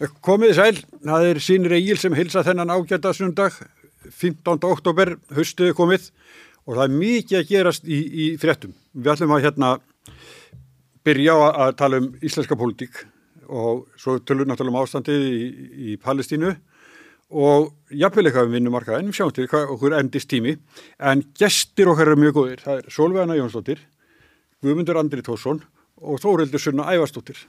Komið sæl, það er sínir eigil sem hilsa þennan ágæta sundag, 15. oktober, höstuði komið og það er mikið að gerast í, í fréttum. Við ætlum að hérna byrja á að tala um íslenska pólitík og svo tölur náttúrulega um ástandið í, í Palestínu og jafnvel eitthvað um vinnumarkaðin, við sjáum til hvað okkur endist tími, en gestir okkar eru mjög góðir. Það er Solveigana Jónsdóttir, Guðmundur Andri Tórsson og Þórildur Sunna Ævarsdóttir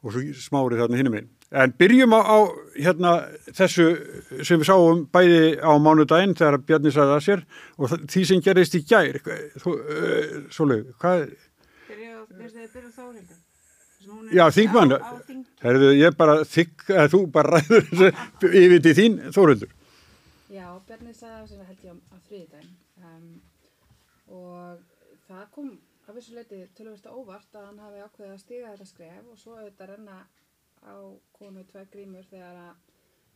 og svo smárið þarna hinnum einn. En byrjum á, á hérna, þessu sem við sáum bæði á mánudaginn þegar Bjarni sagði að sér og því sem gerist í gær. Uh, Svolítið, hvað? Byrja þárindu. Já, þingmann. Herðu, ég bara þykk, að þú bara ræður þessu yfir til þín, Þóruldur. Já, Bjarni sagði að sér held ég á þriðdægin um, og það kom að vissu leiti tölvist óvart að hann hafi ákveðið að stíga þetta skref og svo auðvitað renna á konu tvei grímur þegar að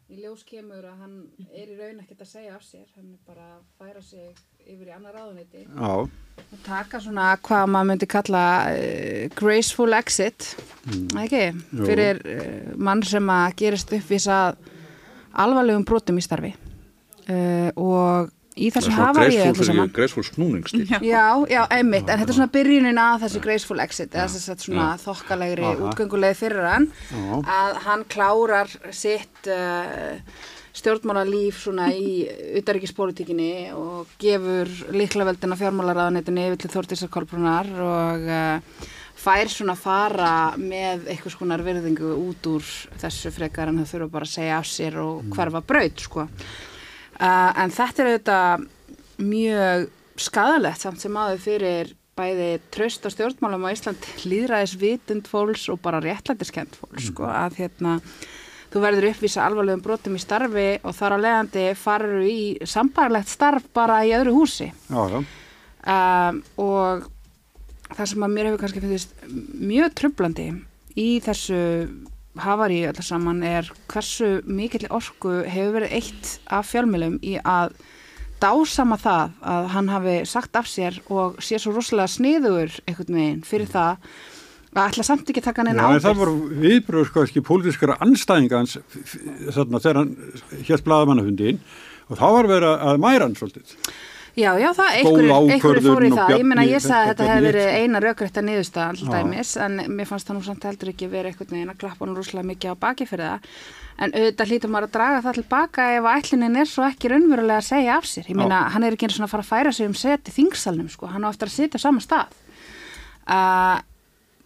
í ljós kemur að hann er í raun ekkert að segja af sér. Hann er bara að færa sig yfir í annar ráðuniti og taka svona hvað maður myndi kalla uh, graceful exit. Mm. ekki, fyrir uh, mann sem að gerist uppvísað alvarlegum brotum í starfi. Uh, og í þessu hafa ég öllu saman. Graceful snúningstíl Já, já, einmitt, en þetta er svona byrjunin að þessu graceful exit eða þess að svona þokkalegri útgönguleg fyrir hann að hann klárar sitt uh, stjórnmálarlíf svona í utaríkispolítikinni og gefur líklaveldina fjármálaráðanetinni yfir til Þórtísar Kolbrunar og uh, fær svona fara með eitthvað skonar virðingu út úr þessu frekar en það þurfa bara að segja af sér og hverfa braut sko Uh, en þetta er auðvitað mjög skadalegt samt sem aður fyrir bæði tröst og stjórnmálum á Ísland líðræðis vitund fólks og bara réttlætiskent fólks mm. sko, að hérna þú verður uppvísa alvarlegum brotum í starfi og þar á leiðandi farur í sambarlegt starf bara í öðru húsi já, já. Um, og það sem að mér hefur kannski finnist mjög trublandi í þessu hafari allir saman er hversu mikill orku hefur verið eitt af fjölmjölum í að dásama það að hann hafi sagt af sér og sé svo rosalega sniður einhvern veginn fyrir það að ætla samt ekki taka hann einn ábyrg. Það voru viðbröð sko ekki pólitískara anstæðingans þarna þegar hann hétt blaðamannafundin og þá var verið að mæra hann svolítið. Já, já, það, einhverju fór í það, ég meina ég sagði að þetta hefði verið eina raugrætt að niðursta alltaf dæmis, en mér fannst það nú samt heldur ekki verið eitthvað neina að klappa nú rúslega mikið á baki fyrir það, en auðvitað hlýtur maður að draga það tilbaka ef að ætlinin er svo ekki raunverulega að segja af sér, ég meina hann er ekki eins og að fara að færa sig um seti þingsalnum, sko, hann á eftir að sitja á sama stað, uh,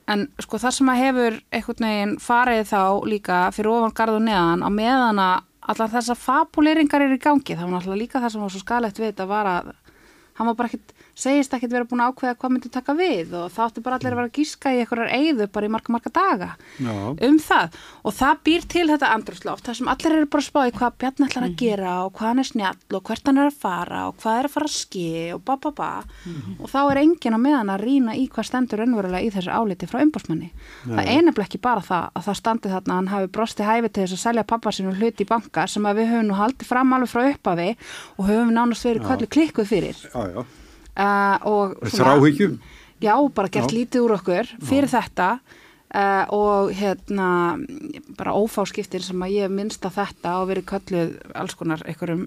en sko það sem að hefur eitthvað neginn farið þá líka fyrir ofan gardu neðan á meðan að allar þessar fabuleringar eru í gangi þá var náttúrulega líka það sem var svo skalegt við þetta var að hann var bara ekkert, segist ekkert verið búin að ákveða hvað myndi taka við og það átti bara allir að vera að gíska í einhverjar eigðu bara í marga marga daga Já. um það og það býr til þetta andrúsloft þar sem allir eru bara að spá í hvað Bjarni ætlar að mhm. gera og hvað hann er snjall og hvert hann er að fara og hvað er að fara að ski og ba ba ba mm -hmm. og þá er engin að meðan að rína í hvað stendur önverulega í þessu áliti frá umbásmanni það er einabla ekki bara það að það standi þarna hann hafi brosti hæfi til þess að selja pappa sinu hluti í banka sem við höfum nú haldið fram alveg frá upphafi og höfum nánast verið kvöldu klikkuð fyrir já, já. Uh, Þráhyggjum? Já, bara gert já. lítið úr okkur fyrir já. þetta uh, og hérna bara ófáskiptir sem að ég minnst að þetta og verið kölluð alls konar einhverjum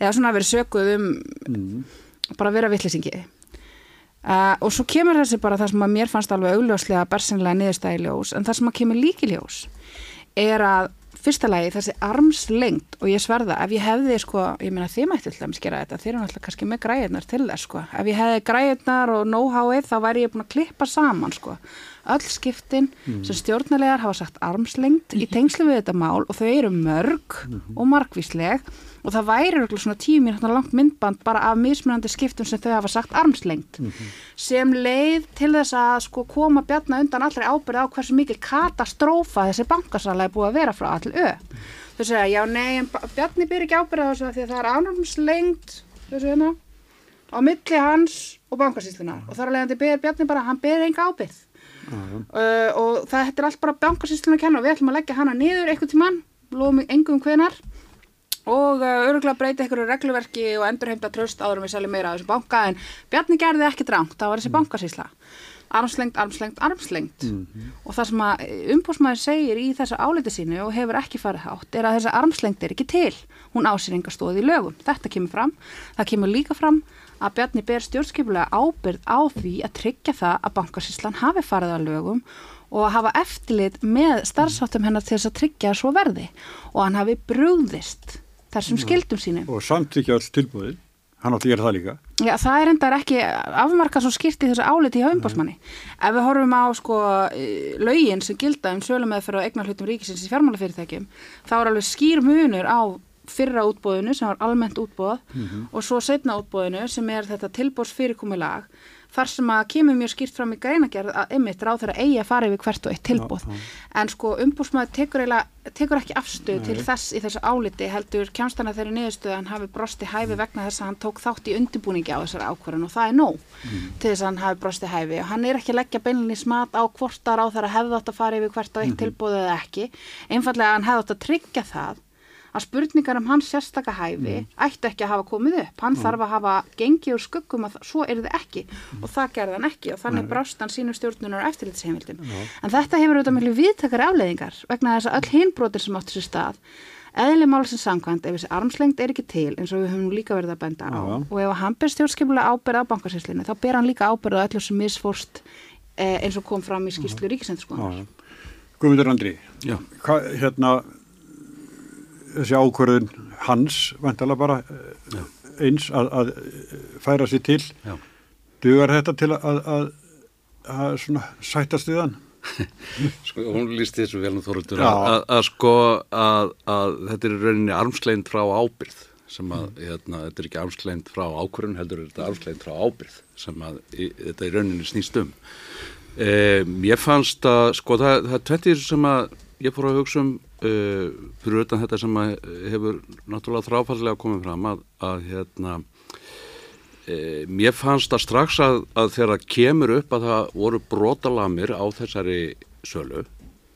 eða svona verið sökuð um mm. bara vera vittlisingi uh, og svo kemur þessi bara það sem að mér fannst alveg augljóslega bersinlega niðurstæði ljós en það sem að kemur líki ljós er að fyrsta lagi þessi armslengt og ég sverða ef ég hefði sko, ég meina þið mætti alltaf að skera þetta, þið eru alltaf kannski með græðnar til þess sko, ef ég hefði græðnar og know-howið þá væri ég búin að klippa saman sko, öll skiptin mm. sem stjórnarlegar hafa sagt armslengt í tengslu við þetta mál og þau eru mörg mm -hmm. og margvísleg og það væri svona tíu mínútnar langt myndband bara af mismunandi skiptum sem þau hafa sagt armslengt mm -hmm. sem leið til þess að sko koma bjarna undan allri ábyrði á hversu mikil katastrófa þessi bankasala er búið að vera frá all ö. Þau segja já nei bjarni byr ekki ábyrði á þessu því að það er armslengt þessu hérna á milli hans og bankasýslunar og þar að leiðandi byr bjarni bara hann byr enga ábyrð uh, og það er allt bara bankasýslunar að kenna og við ætlum að leggja hana niður eitthvað tíman, lóðum engum hvenar og uh, öruglega breyta einhverju regluverki og endurheimta tröst áður en við seljum meira af þessu banka en Bjarni gerði ekki drangt, það var þessi bankasísla armslengt, armslengt, armslengt og það sem að umbúsmaður segir í þessu áliti sínu og hefur ekki farið hátt er að þessi armslengt er ekki til. Hún ásýr enga stóði í lögum, þetta kemur fram. Það kemur líka fram að Bjarni ber stjórnskipulega ábyrð á því að tryggja það að bankasíslan hafi farið að lögum og að hafa eftirlit með starfsáttum hennar til þess að tryggja svo verði og hann hafi brúðist þessum skildum sínum. Og samtíkja alls tilbúið, hann átti að gera það líka. Já, það er endar ekki afmarkað svo skilt í þessu áliti í haumbásmanni. Ef við horfum á sko laugin sem gilda um sölumeðferð og eignar hlutum ríkisins í fjármálafyrirtækjum, þá er alveg skýr munur á fyrra útbóðinu sem var almennt útbóð mm -hmm. og svo setna útbóðinu sem er þetta tilbóðsfyrirkomulag þar sem að kemur mjög skýrt fram í greinagerð að ymmit ráð þeirra eigi að fara yfir hvert og eitt tilbúð. Já, já. En sko umbúrsmaður tekur, tekur ekki afstöð til þess í þessu áliti heldur kjánstana þeirri niðurstöð að hann hafi brosti hæfi vegna þess að hann tók þátt í undirbúningi á þessari ákvarðan og það er nóg mm. til þess að hann hafi brosti hæfi og hann er ekki að leggja beinlinni smat á hvort að ráð þeirra hefði átt að fara yfir hvert og eitt mm. tilbúð eða ekki. Einfallega hann hefði átt að tryggja það að spurningar um hans sérstaka hæfi mm. ættu ekki að hafa komið upp. Hann mm. þarf að hafa gengið úr skuggum að svo er þið ekki mm. og það gerði hann ekki og þannig brást hann sínu stjórnunar eftirlitsheimildum. En þetta hefur auðvitað mjög viðtakar afleiðingar vegna þess að öll hinbrotir sem áttur sér stað eðli málsins samkvæmt ef þessi armslengt er ekki til eins og við höfum líka verið að benda á Já. og ef hann ber stjórnskipulega ábyrð á bankasýslinu þá ber hann líka ábyrð á öllu sem misfórst eh, eins og kom fram í skýrslu ríkisendurskóðanar. Guðmundur Andri, Hva, hérna þessi ákvörðun hans vantala bara Já. eins að, að færa sér til Já. dugar þetta til að, að, að svona sættast við hann sko, hún líst þessu vel um þoruldur að sko að þetta er rauninni armslegnd frá ábyrð sem að, mm. hérna, þetta er ekki armslegnd frá ákvörðun heldur þetta er armslegnd frá ábyrð sem að þetta er rauninni snýst um um, ég fannst að sko það, það er tventir sem að ég fór að hugsa um uh, fyrir utan þetta sem hefur náttúrulega þráfallega komið fram að, að hérna uh, mér fannst það strax að, að þegar það kemur upp að það voru brotalamir á þessari sölu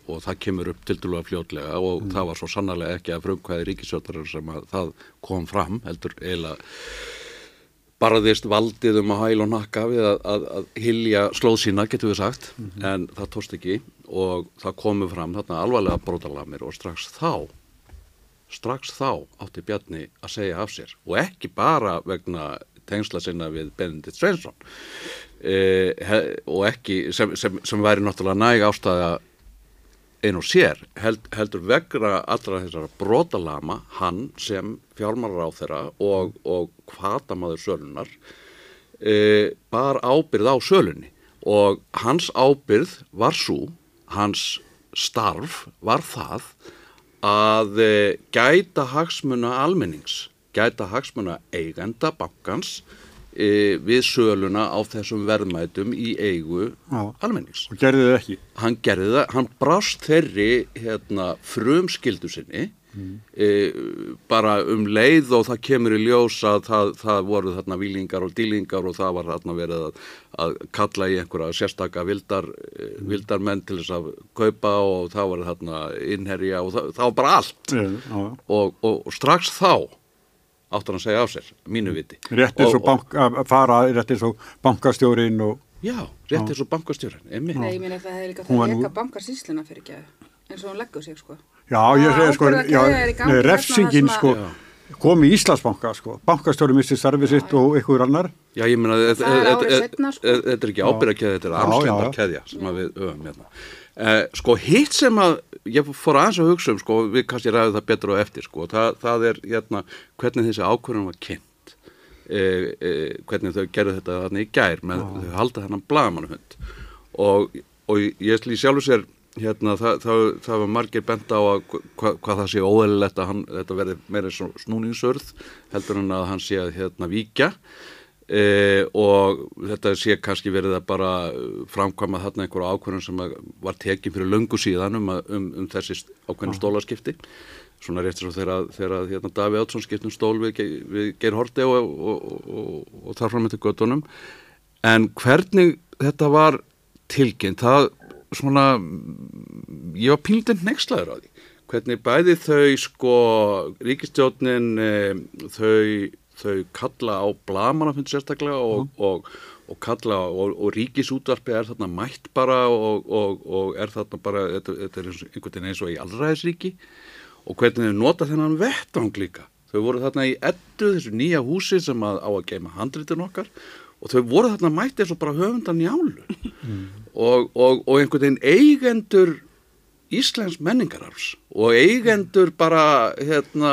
og það kemur upp til dælu að fljótlega og mm. það var svo sannarlega ekki að frumkvæði ríkisjóttarar sem að það kom fram heldur eiginlega barðist valdið um að hæl og nakka við að, að, að hilja slóð sína, getur við sagt, mm -hmm. en það tóst ekki og það komu fram þarna alvarlega brótalamir og strax þá, strax þá átti Bjarni að segja af sér. Og ekki bara vegna tengsla sinna við Benedikt Sveinsson eh, og ekki, sem, sem, sem væri náttúrulega næg ástæða einn og sér held, heldur vegra allra þessara brotalama hann sem fjármálar á þeirra og, og hvatamaður sölunar e, bar ábyrð á sölunni. Og hans ábyrð var svo, hans starf var það að e, gæta hagsmuna almennings, gæta hagsmuna eigenda bankans e, við söluna á þessum verðmætum í eigu Já. almennings. Og gerði það ekki? Hann gerði það, hann brást þeirri hérna, frum skildu sinni mm. e, bara um leið og það kemur í ljós að það, það voru þarna výlingar og dýlingar og það var þarna verið að, að kalla í einhverja sérstakka vildar, mm. vildarmenn til þess að kaupa og það var þarna innherja og það, það var bara allt mm. og, og, og strax þá áttur hann að segja á sér, mínu viti Rétt eins og, og bank, að fara, rétt eins og bankastjórin og Já, rétt eins og bankastjórin Nei, ég meina það hefði líka það eka bankasísluna fyrir ekki eins og hann leggur sig sko Já, ég segi sko, já, nei, refsingin sko kom í Íslandsbanka sko. Bankastjóri misti starfið sitt og ykkur annar. Já, ég meina, þetta sko. er ekki ábyrgakæði, þetta er armslendarkæðja sem við öfum hérna. Eh, sko hitt sem að ég fór aðeins að hugsa um sko við kannski ræðum það betur og eftir sko það, það er hérna hvernig þessi ákvörðun var kynnt. Eh, eh, hvernig þau gerðu þetta þarna í gær með þau halda þennan blagamannuhund og, og ég slí sjálfur sér hérna það, það, það var margir bent á að hva, hvað það sé óðurlegt að hann, þetta verði meira snúningsörð heldur hann að hann sé að hérna víkja. E, og þetta sé kannski verið að bara framkvæma þarna einhverju ákvörðum sem var tekið fyrir löngu síðan um, um, um þessi ákveðinu stólaskipti. Svona rétt svo þegar, hérna, Daví Átsson skiptum stól við, við Geir Horti og, og, og, og þar fram með til göttunum en hvernig þetta var tilkynnt það svona ég var píldinn nexlaður á því hvernig bæði þau sko ríkistjónin þau, þau kalla á blamanafund sérstaklega og, mm. og, og kalla og, og ríkisútvarpi er þarna mætt bara og er þarna bara, þetta, þetta er einhvern veginn eins og í allræðisríki og hvernig þau nota þennan vettvang líka. Þau voru þarna í eddu þessu nýja húsi sem að, á að geima handritin okkar og þau voru þarna mætt eins og bara höfundan njálu mm. og einhvern veginn eigendur Íslensk menningararfs og eigendur bara hérna,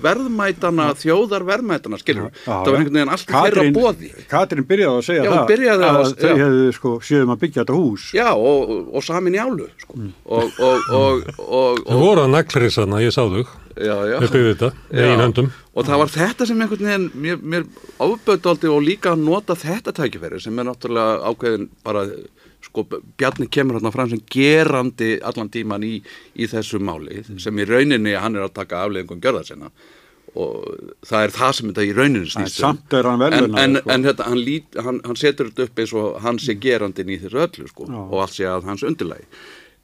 verðmætana, þjóðar verðmætana, skiljum það var einhvern veginn alltaf þeirra bóði. Katrin byrjaði að segja já, það, að, að þau hefðu sko síðan að byggja þetta hús. Já, og, og samin í álu, sko. Mm. Og, og, það voru að naklarið sanna, ég sá þau, við byggðum þetta, einn höndum. Og það var þetta sem einhvern veginn, mér, mér áböðdóldi og líka að nota þetta tækifæri sem er náttúrulega ákveðin bara sko Bjarni kemur hérna fram sem gerandi allan tíman í, í þessu máli mm. sem í rauninni hann er að taka afleggingum gjörðar sinna og það er það sem þetta í rauninni snýst um. en, en, en, sko. en þetta, hann, lít, hann, hann setur þetta upp eins og hann sé gerandin í þessu öllu sko, og allt sé að hans undirlægi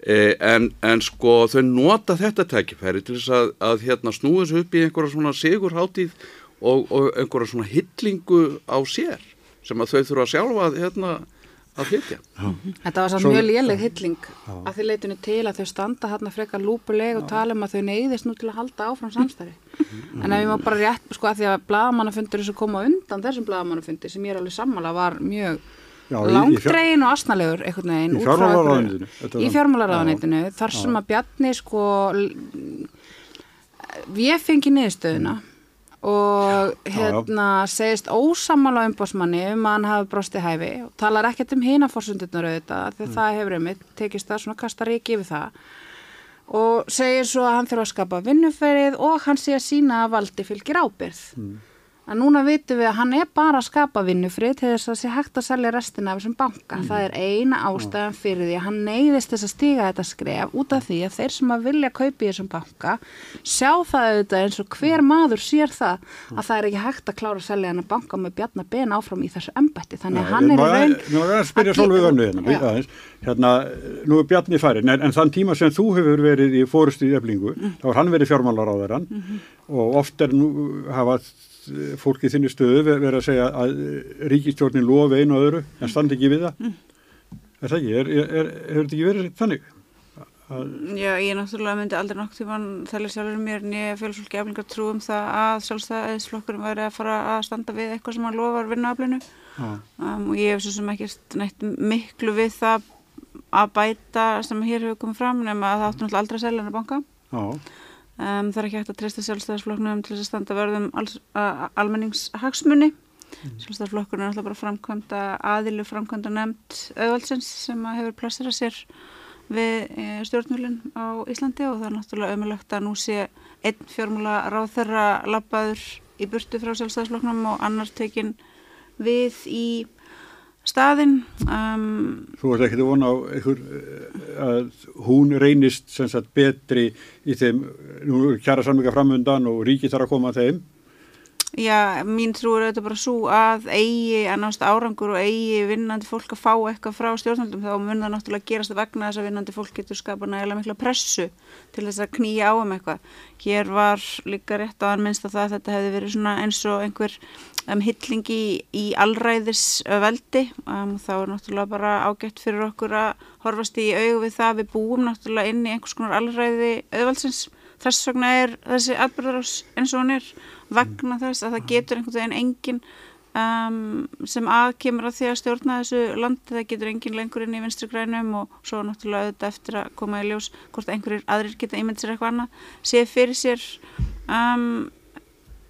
eh, en sko þau nota þetta tekifæri til þess að, að hérna, snúi þessu upp í einhverja svona sigurháttíð og, og einhverja svona hillingu á sér sem að þau þurfa að sjálfa hérna að flytja. Þetta var svo mjög léleg hilling. Að þið leitinu til að þau standa hérna frekar lúpuleg og tala um að þau neyðist nú til að halda áfram samstæði. en ef ég má bara rétt, sko að því að blagamannafundur sem koma undan þessum blagamannafundi sem ég er alveg sammála var mjög langdregin og asnalegur einhvern veginn. Í fjármálaráðanitinu. Þar sem að Bjarni sko við fengi niðurstöðuna og hérna segist ósamála umbásmanni um að hann hafi brosti hæfi og talar ekkert um hýna fórsundurnar auðvitað því mm. það hefur einmitt tekist það svona kastar ekki yfir það og segir svo að hann þurfa að skapa vinnuferið og hann sé að sína að valdi fylgir ábyrð mm að núna vitum við að hann er bara að skapa vinnufrið til þess að sé hægt að selja restina af þessum banka. Mm. Það er eina ástæðan fyrir því að hann neyðist þess að stiga þetta skref út af því að þeir sem að vilja kaupa í þessum banka sjá það auðvitað eins og hver maður sér það að það er ekki hægt að klára að selja hann að banka með bjarnar ben áfram í þessu embætti. Þannig að hann er raun... Nú er það að spyrja svolítið önnu hérna, hérna, nú er bjarni farin, en, en þann tíma sem þú hefur verið í fórustu í eflingu, mm. þá har hann verið fjármálaráðarann mm -hmm. og oft er nú hafað fólki þinni stöðu verið að segja að ríkistjórnin lofi einu og öðru en standi ekki við það. Mm. er það ekki, er, er, er, er þetta ekki verið þannig? Já, ég náttúrulega myndi aldrei nokk tíman þelja sjálfur mér nýja fjölsfólki eflingar trú um það að sjálfstæðisflokkurum væri að fara að standa við eitthvað sem hann lofar vinnuaflinu. Um, og ég hef svo sem ekki nætt miklu við það að bæta sem hér hefur komið fram nema að það áttu náttúrulega aldrei að selja hann að banka. Já Um, það er ekki hægt að treysta sjálfstæðarsflokknum til þess að standa verðum almenningshagsmunni. Mm. Sjálfstæðarsflokkurinn er alltaf bara framkvæmda aðilu framkvæmda nefnd auðvaldsins sem hefur plassirað sér við e, stjórnmjölinn á Íslandi og það er náttúrulega ömulegt að nú sé einn fjármúla ráð þeirra lappaður í burtu frá sjálfstæðarsflokknum og annar tekinn við í staðinn um, Þú ert ekkert að vona á einhver eh, að hún reynist sagt, betri í þeim nú kjara samlinga framundan og ríki þarf að koma að þeim Já, mín trú er þetta bara svo að eigi að nást árangur og eigi vinnandi fólk að fá eitthvað frá stjórnaldum þá mun það náttúrulega gerast að vegna þess að vinnandi fólk getur skapað nægilega mikla pressu til þess að knýja á um eitthvað. Hér var líka rétt á að minnst að það að þetta hefði verið svona eins og einhver um, hillingi í allræðisveldi um, þá er náttúrulega bara ágætt fyrir okkur að horfast í augu við það. Við búum náttúrulega inn í einhvers konar allræði auðvaldsins þess vegna er þessi atbyrðarás eins og hún er vegna þess að það getur einhvern veginn engin um, sem aðkemur að því að stjórna þessu landi það getur engin lengur inn í vinstri grænum og svo náttúrulega auðvitað eftir að koma í ljós hvort einhverjir aðrir geta ímynd sér eitthvað annað sé fyrir sér um,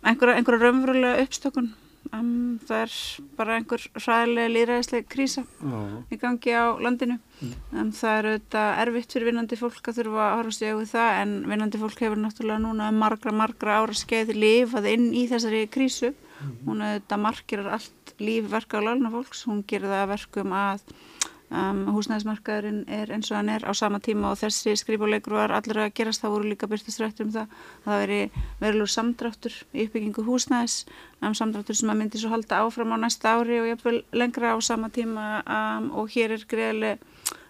einhverja, einhverja raunverulega uppstökun Um, það er bara einhver ræðilega líðræðislega krísa oh. í gangi á landinu um, það er auðvitað erfitt fyrir vinnandi fólk að þurfa að horfa sig á það en vinnandi fólk hefur náttúrulega núna margra margra ára skeið lifað inn í þessari krísu mm. hún auðvitað markirar allt líf verka á lalna fólks, hún gerir það verkum að Um, húsnæðismarkaðurinn er eins og hann er á sama tíma og þessi skrifáleikur var allir að gerast, það voru líka byrstastrættur um það að það veri verilur samdráttur í uppbyggingu húsnæðis um, samdráttur sem að myndi svo halda áfram á næsta ári og jafnvel lengra á sama tíma um, og hér er greiðileg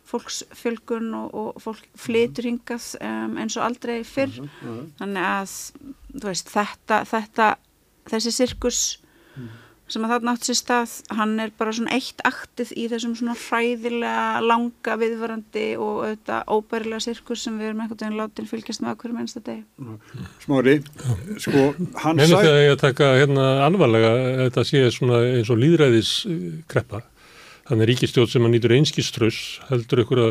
fólksfylgun og, og fólk flytur hingað um, eins og aldrei fyrr uh -huh. þannig að veist, þetta, þetta þessi sirkus. Sem að það nátt sér stað hann er bara svona eitt aktið í þessum svona hræðilega langa viðvarandi og auðvitað óbærilega sirkus sem við erum einhvern veginn látin fylgjast með okkur mennsta deg Smári, sko hann sæ... Menni þegar ég að taka hérna alvarlega þetta sé svona eins og líðræðis kreppa Þannig ríkistjóð sem að nýtur einskiströss heldur einhverja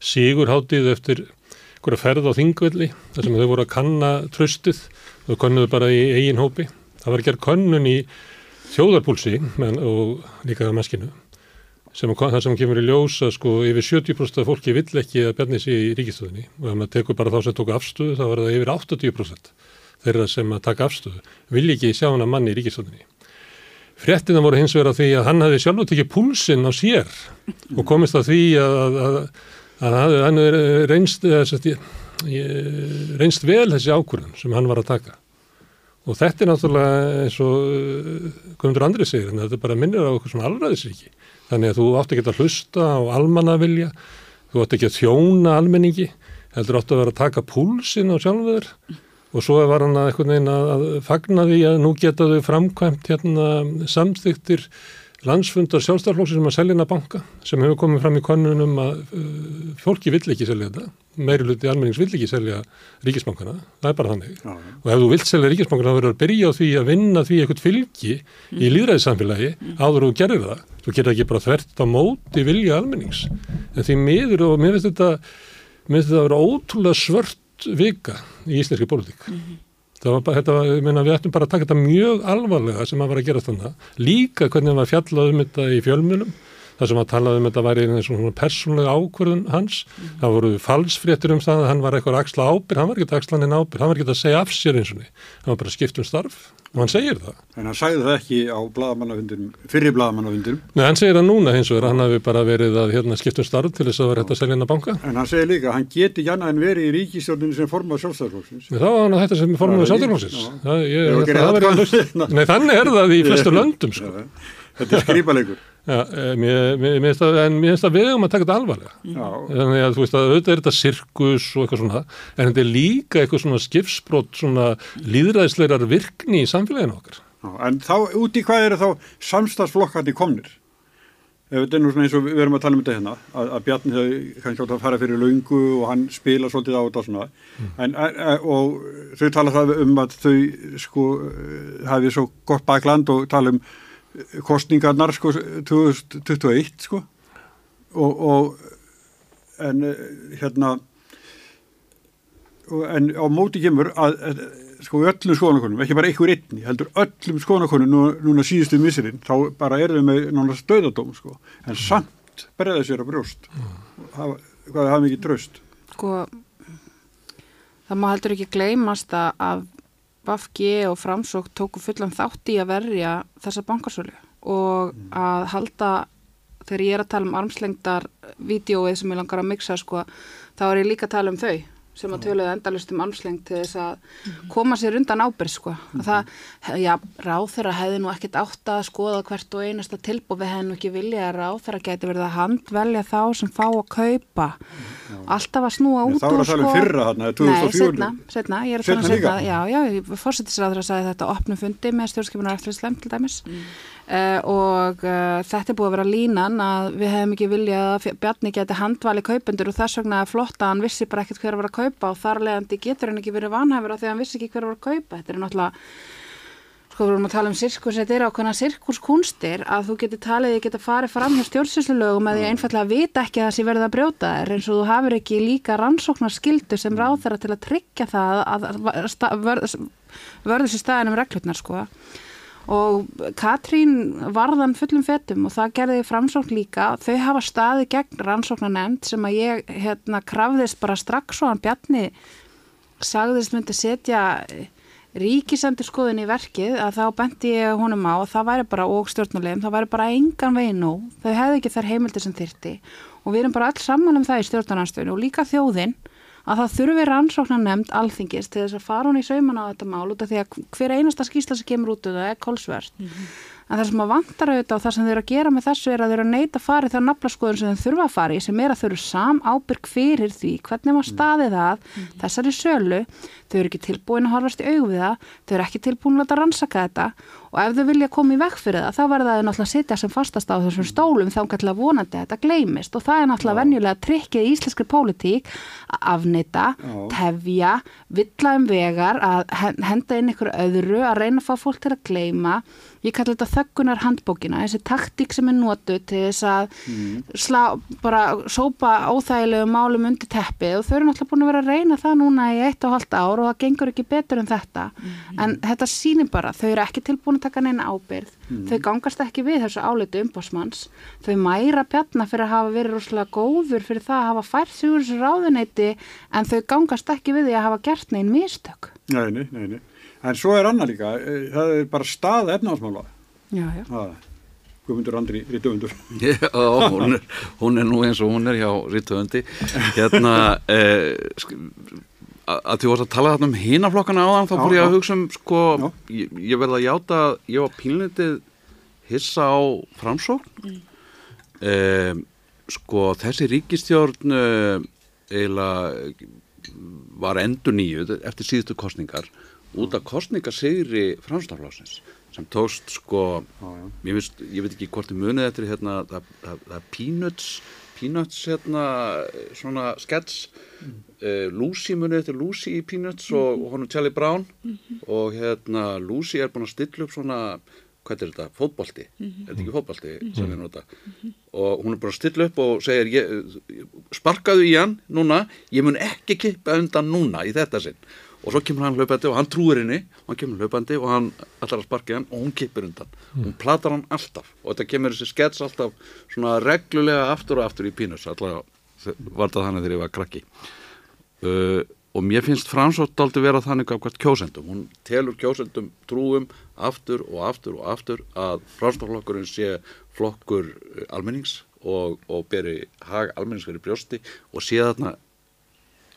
sigurháttið eftir einhverja ferð á þingvelli þar sem þau voru að kanna tröstið og konnuðu bara í eigin hópi. Það var að gera konnun í þjóðarpúlsi og líka á maskinu sem það sem kemur í ljósa sko yfir 70% af fólki vill ekki að berni sig í ríkistöðinni og ef maður tekur bara þá sem tóku afstöðu þá var það yfir 80% þeirra sem að taka afstöðu vilja ekki sjá hana manni í ríkistöðinni. Frettina voru hins vegar að því að hann hafi sjálf tekið púlsinn á sér og komist að því að, að, að, að hann reynst, reynst vel þessi ákvörðun sem hann var að taka. Og þetta er náttúrulega eins og Guðmundur Andri segir, en þetta bara minnir á okkur svona alræðisriki. Þannig að þú átti ekki að hlusta á almannavilja, þú átti ekki að þjóna almenningi, heldur átti að vera að taka púlsinn á sjálfur og svo var hann að eitthvað neina að fagna því að nú geta þau framkvæmt hérna samþyktir landsfundar sjálfstaflóksir sem að selja hérna banka sem hefur komið fram í konunum að uh, fólki vill ekki selja þetta meiri hluti almennings vill ekki selja ríkisbankana, það er bara þannig já, já. og ef þú vilt selja ríkisbankana þá verður að byrja á því að vinna því eitthvað fylgi mm. í líðræðissamfélagi mm. áður og gerir það, þú getur ekki bara þvert á móti vilja almennings en því miður og mér finnst þetta mér finnst þetta að vera ótrúlega svört vika í íslenski pólitík. Mm -hmm. Bara, þetta meina, við ættum bara að taka þetta mjög alvarlega sem að var að gera þannig. Líka hvernig það var fjallað um þetta í fjölmjölum, það sem að talaði um þetta væri eins og svona persónlega ákvörðun hans. Mm. Það voru falsfréttur um það að hann var eitthvað axla ábyrg, hann var ekki axlan en ábyrg, hann var ekki að segja af sér eins og niður. Hann var bara skipt um starf og hann segir það. En hann sagði það ekki á blagamannafundinum, fyrir blagamannafundinum? Nei, hann segir það núna hins vegar, hann hafi bara verið að hérna, skiptum starf til þess að vera hægt að selja hennar banka. En hann segir líka, hann geti janna en verið í ríkistjórninu sem formað sjálfstæðarflóksins. Þá hann að þetta sem formað sjálfstæðarflóksins. Nei, þannig er það í flestu löndum, sko. Þetta er skrýpalegur. Já, eh, mér, mér, mér það, en mér finnst það við um að taka þetta alvarlega. Já. Þannig að þú veist að auðvitað er þetta sirkus og eitthvað svona, en þetta er líka eitthvað svona skipsbrott, svona líðræðisleirar virkni í samfélaginu okkar. Já, en þá, úti hvað eru þá samstagsflokkandi komnir? Ef þetta er nú svona eins og við erum að tala um þetta hérna, að, að Bjarni þau kannski átt að fara fyrir laungu og hann spila svolítið á þetta svona, mm. en, og þau tala það um að þau sko hafið svo gott bakland og tala um kostningarnar sko 2021 sko. Og, og en eh, hérna en á móti kemur að, að sko öllum skoðanakonum, ekki bara einhver einni heldur öllum skoðanakonum nú, núna síðustu misirinn, þá bara er þau með nána stöðadóm sko, en mm. samt berða sér á brjóst. Hafa, hvað hafa mikið draust sko það má heldur ekki gleymast að Vafgi og Framsók tóku fullan þátt í að verja þessa bankarsölu og mm. að halda, þegar ég er að tala um armslengdar vídjóið sem ég langar að mixa sko, þá er ég líka að tala um þau sem að töluðu endalust um armslengt til þess að mhm. koma sér undan ábyrg sko. Mm -hmm. það, já, ráð þeirra hefði nú ekkit átt að skoða hvert og einasta tilbúið við hefði nú ekki vilja að ráð þeirra geti verið að handvelja þá sem fá að kaupa já. alltaf að snúa út úr sko. þá er það sko. fyrra hann, 2004 Nei, setna, setna, ég er að tala um setna já, já, fórsettisraður að sagði þetta opnum fundi með stjórnskipunar eftir slem til dæmis mm. Uh, og uh, þetta er búið að vera línan að við hefum ekki viljað að Bjarni geti handvali kaupendur og þess vegna er að hann vissi bara ekkert hver að vera að kaupa og þar leðandi getur hann ekki verið vanhæfur af því að hann vissi ekki hver að vera að kaupa þetta er náttúrulega, sko við vorum að tala um sirkus þetta er ákveðna sirkuskunstir að þú getur talið, þið getur farið fram hjá stjórnsynslulögum að því einfallega vita ekki að það sé verið að brjóta þér eins og þú hafur ekki líka rannsóknarskildu sem ráð þeirra til að tryggja það að vörður sér staðin um reglutnar sko og Katrín varðan fullum fettum og það gerði framsókn líka. Þau hafa staði gegn rannsóknanemnd sem að ég hérna krafðist bara strax og hann Bjarni sagðist myndi setja ríkisendur skoðin í verkið að þá bendi ég honum á og það væri bara og stjórnulegum, það væri bara engan veginn nú, þau hefði ekki þær heimildir sem þyrti og við erum bara alls saman um það í stjórnarnarstöðinu og líka þjóðinn að það þurfi rannsóknar nefnd alþingis til þess að fara hún í sauman á þetta mál út af því að hver einasta skýsla sem kemur út það er kolsvert mm -hmm. en það sem að vantar auðvitað og það sem þau eru að gera með þessu er að þau eru að neyta farið þá naflaskoðun sem þau þurfa að fari sem er að þau eru sam ábyrg fyrir því hvernig maður staði það mm. þessari sölu, þau eru ekki tilbúin að horfast í augu við það, þau eru ekki tilbúin að rannsaka þetta og ef þau vilja koma í vekk fyrir það þá verða þau náttúrulega að sitja sem fastast á þessum stólum þá kannski að vonandi að þetta gleimist og það er náttúrulega venjulega trikkið í íslenskri pólitík að afneita, tefja, villa um vegar, að henda inn ykkur öðru, að reyna að fá fólk til að gleima ég kalli þetta þöggunar handbókina, þessi taktík sem er nótu til þess að mm. slá, bara sópa óþægilegu málum undir teppið og þau eru náttúrulega búin að vera að reyna það núna í eitt og halvt ár og það gengur ekki betur en þetta mm. en þetta sýnir bara, þau eru ekki tilbúin að taka neina ábyrð, mm. þau gangast ekki við þessu áleitu umbásmanns, þau mæra pjarna fyrir að hafa verið rosalega góður fyrir það að hafa fært sig úr þessu ráðuneyti en þau gangast ekki við því að hafa gert neinn mistök. Nei, nei, nei. En svo er annað líka, eh, það er bara stað efnaðsmála. Já, já. Það, Guðmundur Andri, Rítuðundur. Já, hún er, hún er nú eins og hún er hjá Rítuðundi. Hérna, eh, að þú varst að tala um hínaflokkana á þann, þá fór ég að hugsa um, sko, ég, ég verði að játa, ég var pínleitið hissa á framsókn. Mm. Eh, sko, þessi ríkistjórn eh, eiginlega var endur nýjuð eftir síðustu kostningar út af kostningasigri franstaflásins sem tókst sko ég, veist, ég veit ekki hvort þið munið eftir hérna, það, það, það Peanuts Peanuts hérna svona skets mm. uh, Lucy munið eftir Lucy í Peanuts mm -hmm. og, og honum Charlie Brown mm -hmm. og hérna Lucy er búin að stilla upp svona hvað er þetta, fótbolti -hmm. er þetta ekki fótbolti mhm. sem við nota mhm. og hún er búin að stilla upp og segir ég, sparkaðu í hann núna ég mun ekki kippa undan núna í þetta sinn og svo kemur hann hlaupandi og hann trúir henni. Og hann kemur hlaupandi og hann ætlar að sparka hann og hún kipir undan. Mm. hún platar hann alltaf. Og þetta kemur þessi skets alltaf svona reglulega aftur og aftur í pínus alltaf var það þannig þegar ég var krakki. Uh, og mér finnst Fransótt aldrei vera þannig af hvert kjósendum. Hún telur kjósendum trúum aftur og aftur og aftur að Fransóttflokkurinn sé flokkur almennings og, og beri hag almennings fyrir brjósti og sé þarna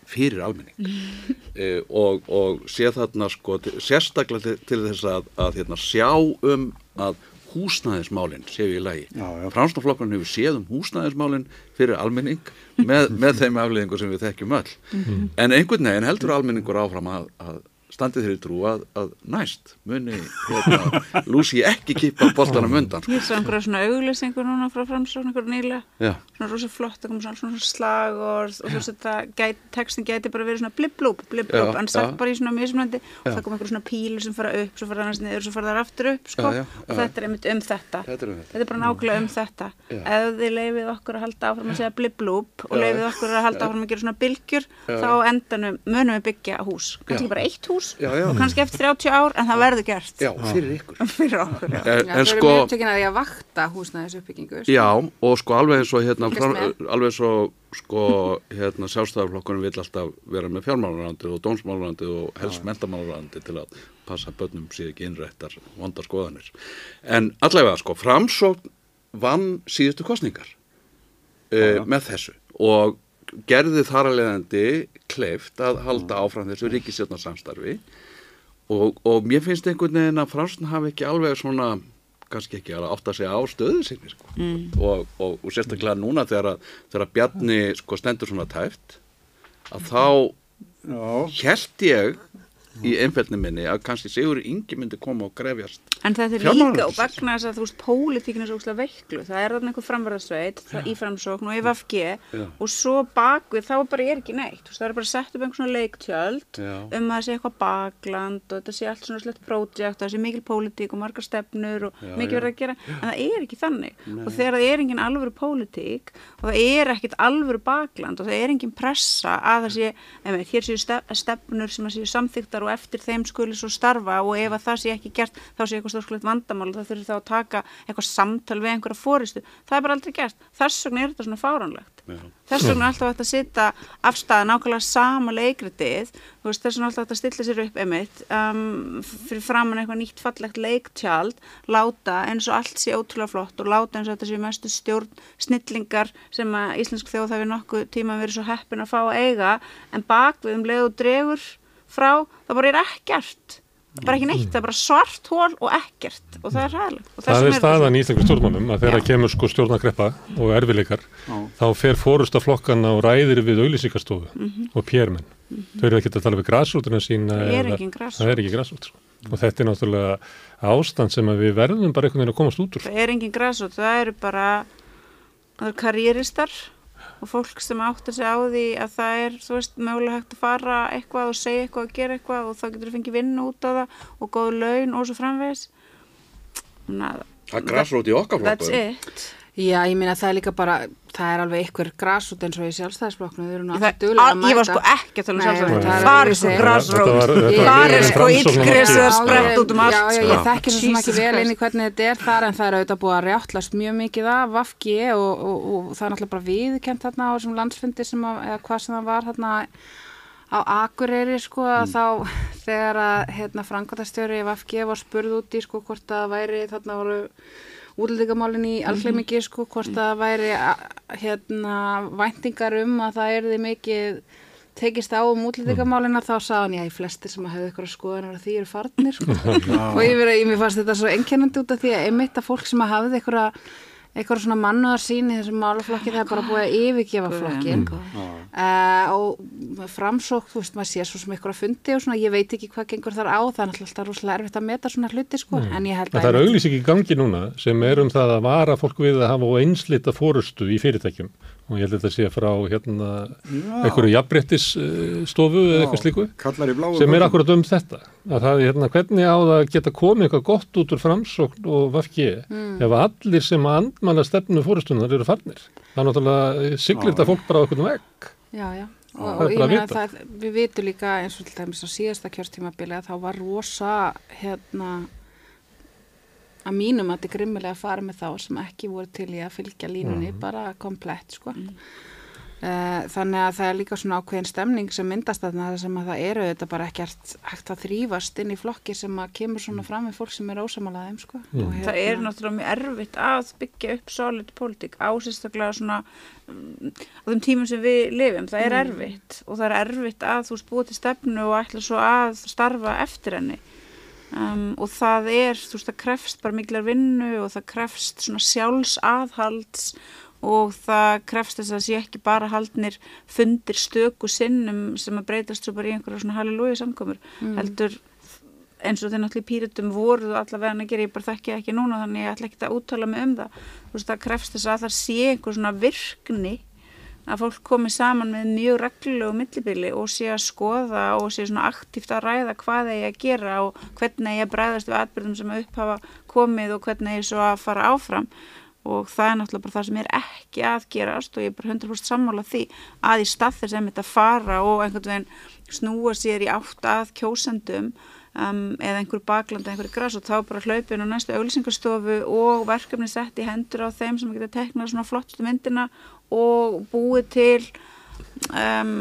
fyrir almenning e, og, og sé þarna sko sérstaklega til, til þess að, að hérna, sjá um að húsnæðismálinn séu í lagi. Fransnaflokkurinn hefur séð um húsnæðismálinn fyrir almenning með, með þeim afleðingu sem við þekkjum öll. -hmm. En einhvern veginn heldur almenningur áfram að, að standið þeirri trú að, að næst muni hérna, Lucy ekki kipa boltanum undan. Ég sá einhverja svona auglýsingur núna frá framsókn einhverja nýla, Já. svona rosa flott svona, svona slag og, og svo gæt, textin gæti bara verið svona blibblúp blibblúp, en sagt bara í svona mismunandi og það kom einhverja svona pílur sem fara upp svo fara það næst niður, svo fara það aftur upp sko, já, já, og þetta er einmitt um þetta. Þetta er, um þetta. Er bara nákvæmlega um þetta. Ef þið leifið okkur að halda áfram að segja blibblúp og leifið okkur að halda áfram að gera svona bylgjur þá endanum munum við byggja hús. Kannski bara eitt hús og kannski eftir 30 ár en það verður gert. Já, fyrir ykkur. Fyrir okkur, já. En, en sko Það er mjög tökinn að því að vakta húsnæðis uppbyggingu sko. Já, og sko alveg eins og hérna alveg eins og sko hérna sjálfstæðarflokkurinn vil alltaf vera með fjármálarandi og dónsmálarandi og helst mentamálarandi til að passa börnum síðan ekki innrættar vondar skoðanir. En allavega sko, framsókn vann síðustu kostningar uh, með þessu. Og gerði þar að leiðandi kleift að halda áfram þessu ríkisjónarsamstarfi og, og mér finnst einhvern veginn að fransn hafi ekki alveg svona kannski ekki að segja á stöðu sinni sko. mm. og, og, og sérstaklega núna þegar, þegar Bjarni sko, stendur svona tæft að þá held ég í einfældni minni að kannski Sigur Ingi myndi koma og grefjast En þetta er líka og vegna þess að þú veist pólitíkinu er svo úrslega veiklu, það er þarna einhver framverðarsveit í framsókn og í Já. og svo bakvið þá bara er ekki neitt, það er bara sett upp einhvern svona leiktjöld Já. um að það sé eitthvað bakland og þetta sé allt svona slett prójekt og það sé mikil pólitík og margar stefnur og Já, mikið verið að gera, en það er ekki þannig. Nei. og þegar það er engin alvöru pólitík og það er ekkit alvöru bakland og það er engin pressa að það sé, ef, hér séu stefnur sem að séu samþyktar og eftir þeim skuli svo starfa og ef að það sé ekki gert þá sé eitthvað stórkulegt vandamál og það þurfi þá að taka eitthvað samtal við einhverja fóristu það er bara aldrei gert, þess vegna er þetta svona fáránlegt. Já. þess vegna er alltaf hægt að sitta afstæða nákvæmlega sama leikritið þess vegna er alltaf hægt að stilla sér upp emitt um, fyrir framann eitthvað nýtt fallegt leiktjald láta eins og allt sé ótrúlega flott og láta eins og þetta sé mestu stjórn snillingar sem að íslensk þjóð við nokkuð tíma verið svo heppin að fá að eiga en bakvið um leið og dregur frá, það bara er ekkert bara ekki neitt, það er bara svart hól og ekkert og það er ræðilegt og Það er staðan í íslensku stjórnmálum að þegar kemur sko stjórnakreppa og erfileikar Já. þá fer fórusta flokkana og ræðir við auðlýsingastofu Mhm. og pérmenn. Þau eru ekki að tala við græsrútuna sína. Það er. Það er ekki græsrút. Sko. Og þetta er náttúrulega ástand sem að við verðum bara einhvern veginn að komast út úr. það er engin græsot, það eru bara það eru karrieristar og fólk sem áttar sig á því að það er, þú veist, mögulega hægt að fara eitthvað og segja eitthvað og gera eitthvað og þá getur þú fengið vinnu út á það og góð laun og svo framvegis Þannig að Það er græsrót í okkar that's flokku. it Já, ég meina það er líka bara, það er alveg ykkur grasút eins og í sjálfstæðisflokknu, þau eru alltaf duðlega að mæta. ég var sko ekki að tala um Nei, sjálfstæðisflokk. það er sko var það er sko illgresi að Já, sprett út um allt. Já, já, ég þekki svo sem ekki Jesus vel inn í hvernig þetta er þar en það er auðvitað búið að rjáttlast mjög mikið af Vafki og, og, og það er náttúrulega bara viðkent þarna á þessum landsfundi sem að, eða hvað sem það var þarna á Akureyri sko að þá þegar að hérna frangotastjóri Vafki var spurð út í í algleimingi sko hvort það væri hérna væntingar um að það erði mikið tekist á um útlendingamálina þá sá hann já, í flestir sem að hefðu ykkur skoðanar að því eru farnir sko. og ég, verið, ég mér fannst þetta svo einkennandi út af því að einmitt að fólk sem að hafði ykkur eitthvað svona mannuðar sín í þessum málaflokki það er bara búið að yfirgefa flokkin uh, og framsók þú veist maður sé svo sem ykkur að fundi og svona ég veit ekki hvað gengur þar á það er alltaf rosalega erfitt að meta svona hluti sko. En ég held að það er auglýsing í gangi núna sem er um það að vara fólk við að hafa einslita fórustu í fyrirtækjum og ég held að þetta sé frá hérna einhverju jafnbrettisstofu eða eitthvað slíku Kallar í bláu sem er akkurat um þetta. Að það er hérna hvernig á það að geta komið eitthvað gott út úr framsókn og vafki ef allir sem að andmanna stefnu fórustunar eru farnir? Það er náttúrulega siglir þetta fólk bara á einhvern vegg. Já, já, og, Það og ég að meina vita. það, við vitum líka eins og til dæmis á síðasta kjörstímabili að þá var rosa hérna að mínum að þetta er grimmilega að fara með þá sem ekki voru til í að fylgja línunni bara komplett sko. Eh, þannig að það er líka svona ákveðin stemning sem myndast þarna þar sem að það eru þetta bara ekkert hægt að þrýfast inn í flokki sem að kemur svona fram með fólk sem er ósamalæðum sko. Og það er náttúrulega mjög erfitt að byggja upp solid politík á sérstaklega svona mm, á þeim tímum sem við lifum, það er erfitt og það er erfitt að þú spúið til stefnu og ætla svo að starfa eftir henni um, og það er, þú veist, það krefst bara miklar vinnu og það krefst svona sjálfsaðhalds og það krefst þess að það sé ekki bara haldnir fundir stöku sinnum sem að breytast svo bara í einhverja svona halleluja samkomur. Heldur eins og þeir náttúrulega í píritum voru allavega að gera, ég bara þekki ekki núna þannig ég ætla ekki að úttala mig um það. Þú veist það krefst þess að það sé einhver svona virkni að fólk komi saman með mjög reglulegu millibili og sé að skoða og sé svona aktíft að ræða hvað eigi að gera og hvernig að bræðast við atbyrðum sem upp hafa komið og hvernig eigi svo að fara áfram. Og það er náttúrulega bara það sem er ekki að gerast og ég er bara 100% sammála því að í stað þess að þetta fara og einhvern veginn snúa sér í átt að kjósendum um, eða einhver baklandi, einhver græs og þá bara hlaupin á næstu auglýsingarstofu og verkefni sett í hendur á þeim sem geta teknað svona flottustu myndina og búið til um,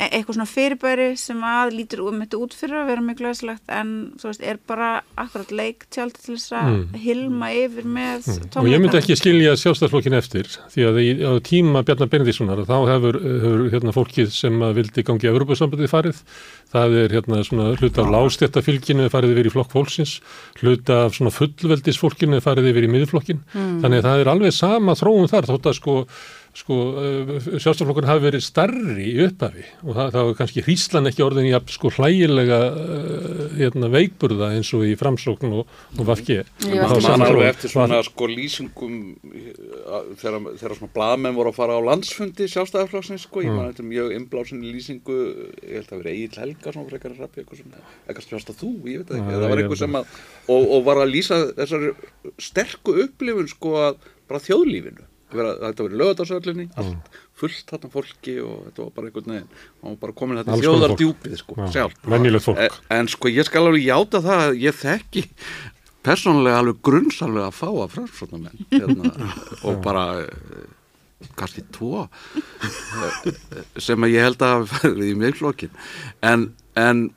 eitthvað svona fyrirbæri sem að lítur um þetta út fyrir að vera mjög glæsilegt en þú veist, er bara akkurat leiktjald til þess að Mm. hilma yfir með og ég myndi ekki skilja sjálfstæðsflokkin eftir því að í, á tíma Bjarnar Benedíssonar þá hefur, hefur hérna, fólkið sem vildi gangi að Europasambandið farið. Það er hérna svona hluta af lástjættafylginu farið yfir í flokk fólksins hluta af svona fullveldisfólkinu farið yfir í miðflokkin þannig að það er alveg sama þróun þar þótt að sko sko, sjálfstæðarflokkur hafi verið starri í upphafi og það, það var kannski hríslan ekki orðin í að sko hlægilega uh, hérna, veikburða eins og í framsókn og, og vafki Man var alveg eftir svona sko lýsingum eh, þegar, þegar svona blaðmenn voru að fara á landsfundi sjálfstæðarflokksins sko, ég man þetta mjög inblásinni lýsingu ég held að vera Egil Helga svona frekar að rappi eitthvað svona, eitthvað spjást að þú, ég veit það ekki það var eitthvað sem að, og, og var að lýsa þessari sterku upplifun sko að bara þjóðlífinu vera, þetta verið lögadagsöllinni, allt fullt þarna fólki og þetta var bara einhvern veginn og bara komin þetta þjóðardjúpið sko, Já, sjálf en, en sko ég skal alveg játa það að ég þekki persónulega alveg grunnsalveg að fá að framsóknarmenn hérna, og bara eh, kannski tvo eh, sem að ég held að farið í miðflokkin en, en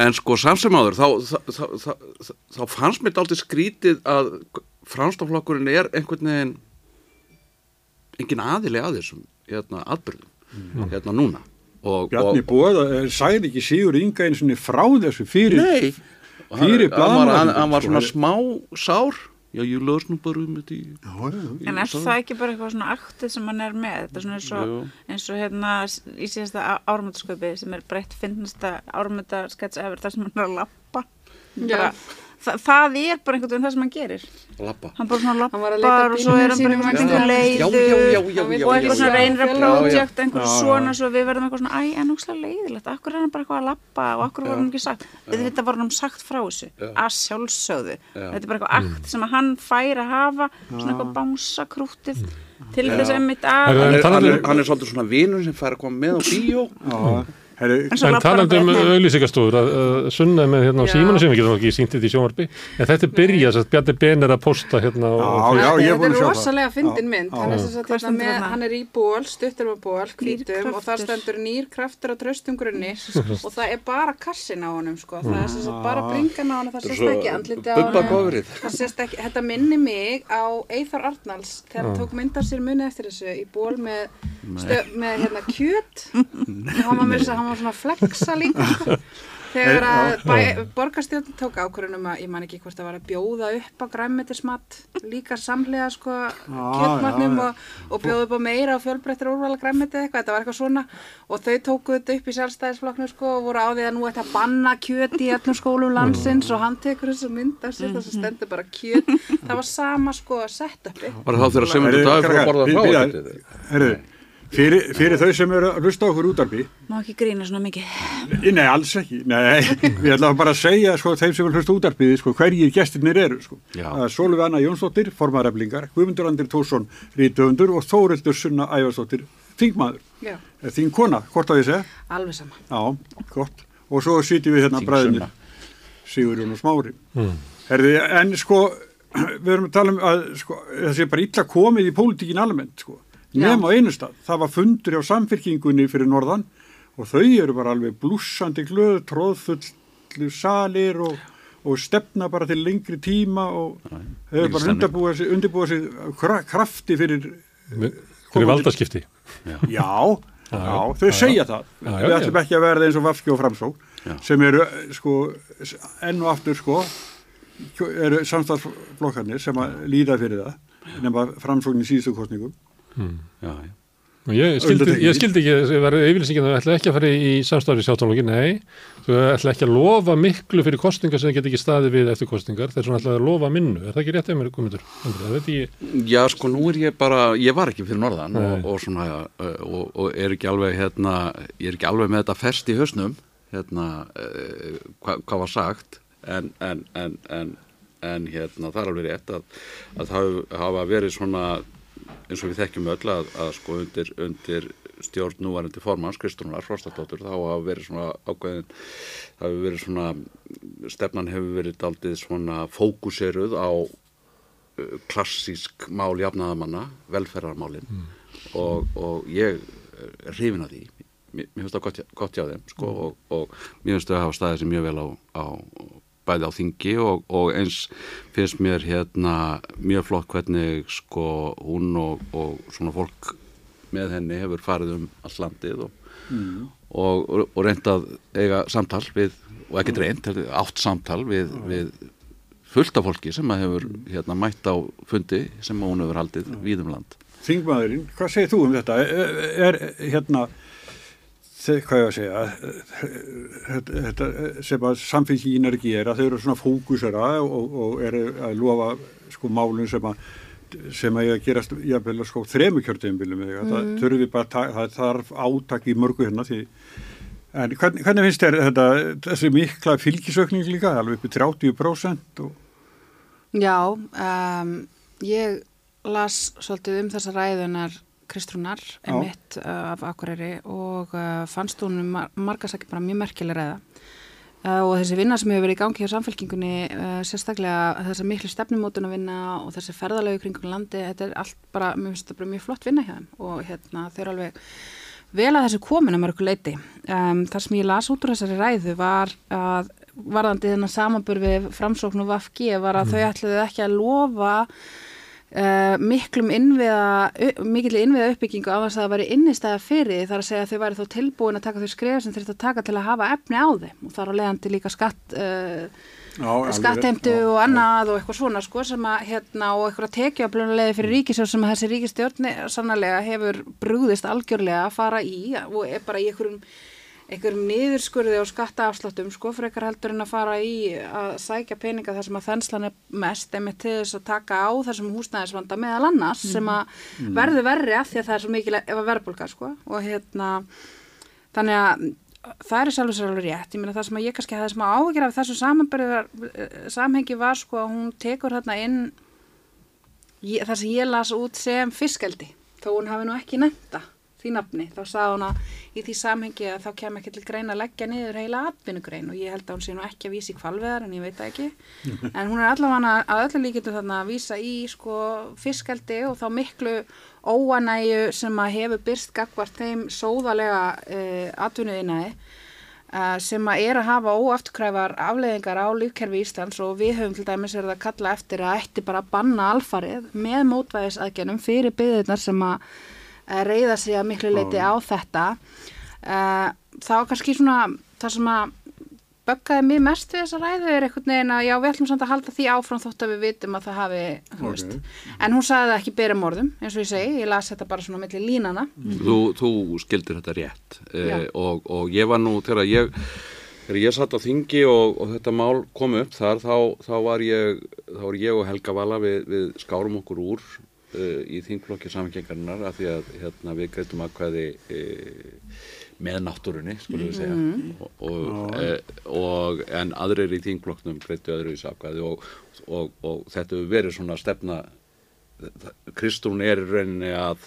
en sko samsum áður þá, þá, þá, þá, fannst mér aldrei skrítið að framstoflokkurinn er einhvern veginn engin aðili að þessum hérna, atbyrðum hérna núna og, Bjarni Bóða sagði ekki Sigur Inga eins og frá þessu fyrir Nei, fyrir hann, hann, var, hann, var sko. svona smá sár Já, ég löst nú bara um þetta í Já, já, já. En er það ekki bara eitthvað svona aktið sem hann er með? Þetta er svona eins og, eins og hérna í síðasta áramöndasköpi sem er breytt finnasta áramöndaskets efer þar sem hann er að lappa. Bara, það, það er bara einhvern veginn það sem hann gerir. lappa Hann bara svona Hann var að leita lappar og svo er hann bara einhvern veginn og eitthvað svona já. reynir að Já, já. project, einhver Já, já. svona svo við verðum eitthvað svona, æ, en óslega leiðilegt. Akkur er hann bara eitthvað að lappa og akkur var hann ekki sagt? Við þetta var hann sagt frá þessu. Að sjálfsögðu, Já. þetta er bara eitthvað akt sem hann fær að hafa svona eitthvað bánsa krútið til þess að mitt að hann er, um- hann er svolítið svona vinur sem fær að koma með á bíó En svo talandi um auðlýsingastofur að, að sunna með hérna á Já. símanu sem við getum ekki sínt þetta í sjónvarpi. En þetta er byrjað, þess að Bjarni Ben er að posta hérna Já, og, já, ég er þetta búin er að sjá það. rosalega fyndin Já, mynd. já. hann er, sem sagt Hvað hérna hann er í ból, stuttur með ból hvítum kraftur. og það stendur nýr kraftur á tröstum grunni. Og það er bara kassin á honum sko. það er sem sagt bara bringan á honum það sést ekki andliti á honum. það sést ekki, þetta minni mig á Eithar Arnalds þegar hann tók myndar sér muni eftir þessu í ból með, hann var, þess að- var svona flexa líka. Þegar að bæ, borgarstjórn tók ákvörðunum að ég man ekki hvort það var að bjóða upp á græmmetismat líka samlega sko já. og, og bjóða upp á meira og fjölbreyttir úrvala græmmeti eitthvað, þetta var eitthvað svona. Og þau tóku þetta upp í sjálfstæðisflokknu sko og voru á því að nú ætti að banna kjöt í öllum skólum landsins og hann tekur þessu mynd af sér þess að stendur bara kjöt. Það var sama sko Var það þegar að krakkar, borða bí- frá bíða, þetta? Fyrir, fyrir þau sem eru að hlusta okkur útarpi má ekki grína svona mikið Nei, alls ekki, nei, við ætlum bara að segja sko, þeim sem hlusta útarpiði sko, hverjir gestirnir eru sko. Sólvi Anna Jónsdóttir, formaðareflingar, Guðmundur Andri Tórsson, Rítöfundur og Þórildur Sunna Ævarsdóttir, þingmaður, Já, þín kona, hvort á ég segja? alveg sama Já, gott. Og svo sýtjum við hérna bræðinir. Sigurjón og Smári. mm. Herði, en sko, við erum að tala um að sko, það sé bara illa komið í pólitíkin almennt, sko. Nefn á einu stað. Það var fundur hjá samfyrkingunni fyrir norðan og þau eru bara alveg blúsandi glöð, tróðfullu salir og, og stefna bara til lengri tíma og þau eru bara undirbúið sig, undirbúið sig kra- krafti fyrir, fyrir valdaskipti já, Já, já, já, þau já, segja það. Við já. ætlum ekki að verða eins og Vafki og Framsók Já. sem eru sko enn og aftur sko eru samstagsflokkarnir sem að líða fyrir það nema framsóknin í síðustu kostningum Já, já. Og Ég skildi, ég skildi ekki, það var yfirlýsingin að það ætla ekki að fara í samstarfi sjáttanlóki, nei, þú ætla ekki að lofa miklu fyrir kostingar sem það get ekki staðið við eftir kostingar, þeir svona ætla að lofa minnu, er það ekki rétt ef mér? Það veit ég, Já, sko, nú er ég bara, ég var ekki fyrir norðan og, og svona, og, og er ekki alveg, hérna, ég er ekki alveg með þetta fest í hausnum, hérna, uh, hva, hvað var sagt, en, en, en, en, en hérna, það er alveg rétt að, að það hafa verið svona, eins og við þekkjum öll að, að sko undir, undir stjórn núvarandi formans, Kristrúnar Frostadóttur, þá hafa verið svona ákveðin, það hefur verið svona, stefnan hefur verið daldið svona fókuseruð á uh, klassísk mál jafnaðamanna, velferðarmálin. Og, og ég hrifin að því. Mér, finnst það gott, gott hjá þeim sko, og, og mér finnst þau að hafa staðið sér mjög vel á, á bæði á þingi og, og eins finnst mér hérna mjög flott hvernig sko hún og, og svona fólk með henni hefur farið um allt landið og, og, og, og reynd að eiga samtal við, og ekkert reynd, átt samtal við, við fullt af fólki sem að hefur hérna, mætt á fundi sem hún hefur haldið víðum land. Þingmaðurinn, hvað segir þú um þetta? Er, er hérna þe- hvað ég að segja þetta, sem að samfélgin er að gera, þau eru svona fókusera og, og eru að lofa sko málun sem að sem að ég að gerast jafnvel sko þremu kjörtíðinbílum mm. það þurfi bara, það þarf átak í mörgu hérna því en hvernig, hvernig finnst þér þetta þessi mikla fylgisökning líka alveg upp í 30% og Já, um, ég las svolítið um þessa ræðunar Kristrúnar, emitt uh, af Akureyri og uh, fannst hún mar margasakir bara mjög merkileg ræða. Uh, og þessi vinna sem hefur verið í gangi hjá samfélkingunni sérstaklega þessa miklu stefnumótun að vinna og þessi ferðalegu kringum landi, þetta er allt bara, mér finnst þetta bara mjög flott vinna hjá þeim. Og hérna þau eru alveg vel að þessu komin að mörgu leiti. Um, þar sem ég las út úr þessari ræðu var að varðandi þennan samanbur við framsókn og VFG var að þau ætluðu ekki að lofa uh, miklum innviða, mikil innviða uppbyggingu á þess að það væri innistæða fyrir þar að segja að þau væri þó tilbúin að taka þau skrif sem þurft að taka til að hafa efni á þeim. Og þar á leiðandi líka skatt uh, skattheimtu og annað og eitthvað svona sko sem að hérna og eitthvað tekjuaflunulegi fyrir ríkisjóð sem að þessi ríkistjórni sannlega hefur brúðist algjörlega að fara í og er bara í einhverjum einhverjum niðurskurði og skattaafsláttum sko fyrir eitthvað heldur en að fara í að sækja peninga þar sem að þenslan er mest emi til þess að taka á þessum húsnæðisvanda meðal annars mm. sem að mm. verður verri af því að það er svo mikil ef að verðbólka sko og hérna þannig að það er sjálfur sér alveg rétt, ég meina það sem að ég kannski hefði smá áhugir af þessu samhengi var sko að hún tekur hérna inn ég, það sem ég las út sem fiskeldi, þó hún hafi nú ekki nefnda því nafni, þá sagði hún að í því samhengi að þá kem ekki til grein að leggja niður heila atvinnugrein og ég held að hún sé nú ekki að vísa í kvalveðar en ég veit ekki. En hún er allavega að öllu líkitu þarna að vísa í sko fiskeldi og þá miklu óanæju sem að hefur byrst gagvart þeim sóðalega uh, atvinnuðinæði uh, sem að er að hafa óafturkræfar afleðingar á lífkerfi Íslands og við höfum til dæmis verið að kalla eftir að ætti bara banna alfarið með mótvæðisaðgenum fyrir byggðirnar sem að reyða sig að miklu leiti á þetta. Þá kannski svona það sem að böggaði mér mest við þessa ræðu er einhvern veginn að já við ætlum samt að halda því áfram þótt að við vitum að það hafi okay. en hún sagði það ekki byrja morðum eins og ég segi, ég las þetta bara svona mellir línana mm. þú, þú skildir þetta rétt eh, og, og ég var nú þegar ég þegar ég satt á þingi og, og þetta mál kom upp þar þá, þá var ég þá var ég og Helga Vala við, við skárum okkur úr uh, í þingflokki samfengengarnar af því að hérna, við greitum að hvaði uh, með náttúrunni, skulum við segja mm -hmm. og, og, e, og en aðrir í þingflokknum greitu aðrir í sakvæði og, og þetta hefur verið svona stefna Kristún er í rauninni að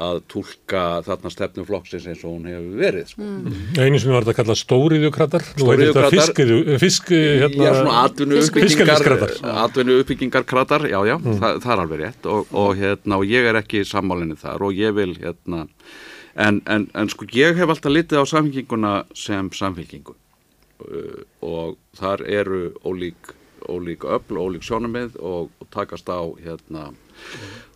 að tólka þarna stefnum flokksins eins og hún hefur verið sko. mm. Einu sem var þetta að kalla stóriðjokratar Stóriðjokratar Fisk hérna, Já, svona atvinnu uppbyggingar atvinnu uppbyggingar kratar, já, já, mm. það, það er alveg rétt og, og hérna, og ég er ekki sammálinni þar og ég vil hérna en, en, en sko ég hef alltaf litið á samfélkinguna sem samfélkingu uh, og þar eru ólík, ólík öll, ólík sjónumið og, og takast á hérna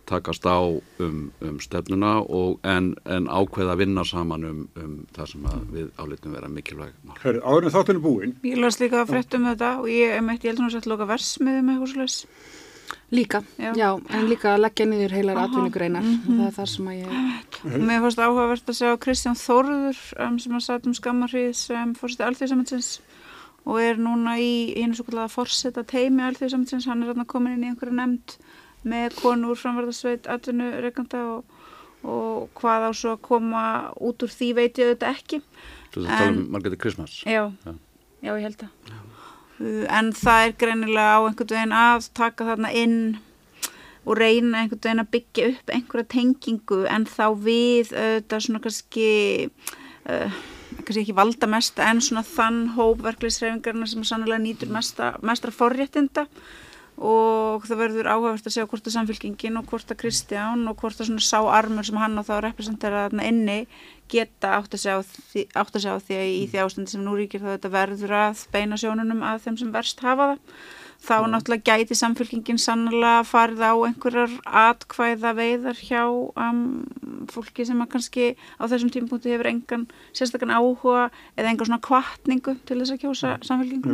takast á um, um stefnuna og en, en ákveða að vinna saman um, um það sem við álitum vera mikilvæg Hörru, áður en þáttunum búin Ég las líka að frettum þetta og ég, ég held að það er loka versmiðum eitthvað slús Líka, já. já, en líka að leggja niður heilar atvinnugreinar, mm -hmm. það er það sem að ég... Mér fannst áhugavert að segja Kristján Þorður um, sem að satt um skammarrið sem fórstu alþjóðsamhætsins og er núna í einu svo kallega fórsetta teimi alþjóðsamhætsins, hann er komin inn í einhverju nefnd með konur framverðarsveit atvinnureikanda og, og hvað á svo að koma út úr því veit ég auðvitað ekki. Þú veist að tala um Margreði Krismars? Já, já, já, ég held að. Já. En það er greinilega á einhvern veginn að taka þarna inn og reyna einhvern veginn að byggja upp einhverja tengingu en þá við auðvitað svona kannski uh, kannski ekki valda mest en svona þann hópverklisreifingarna sem sannlega nýtur mesta, mestra forréttinda og það verður áhugavert að segja hvort að samfélkingin og hvort að Kristján og hvort að svona sá armur sem hann á þá representera þarna inni geta átt að segja á því, á því að í því ástandi sem nú ríkir þá þetta verður að beina sjónunum að þeim sem verst hafa það þá mm. náttúrulega gæti samfélkingin sannlega farið á einhverjar atkvæða veiðar hjá um, fólki sem að kannski á þessum tímpunkti hefur engan sérstakann áhuga eða enga svona kvartningu til þess að kjósa samfélkingu.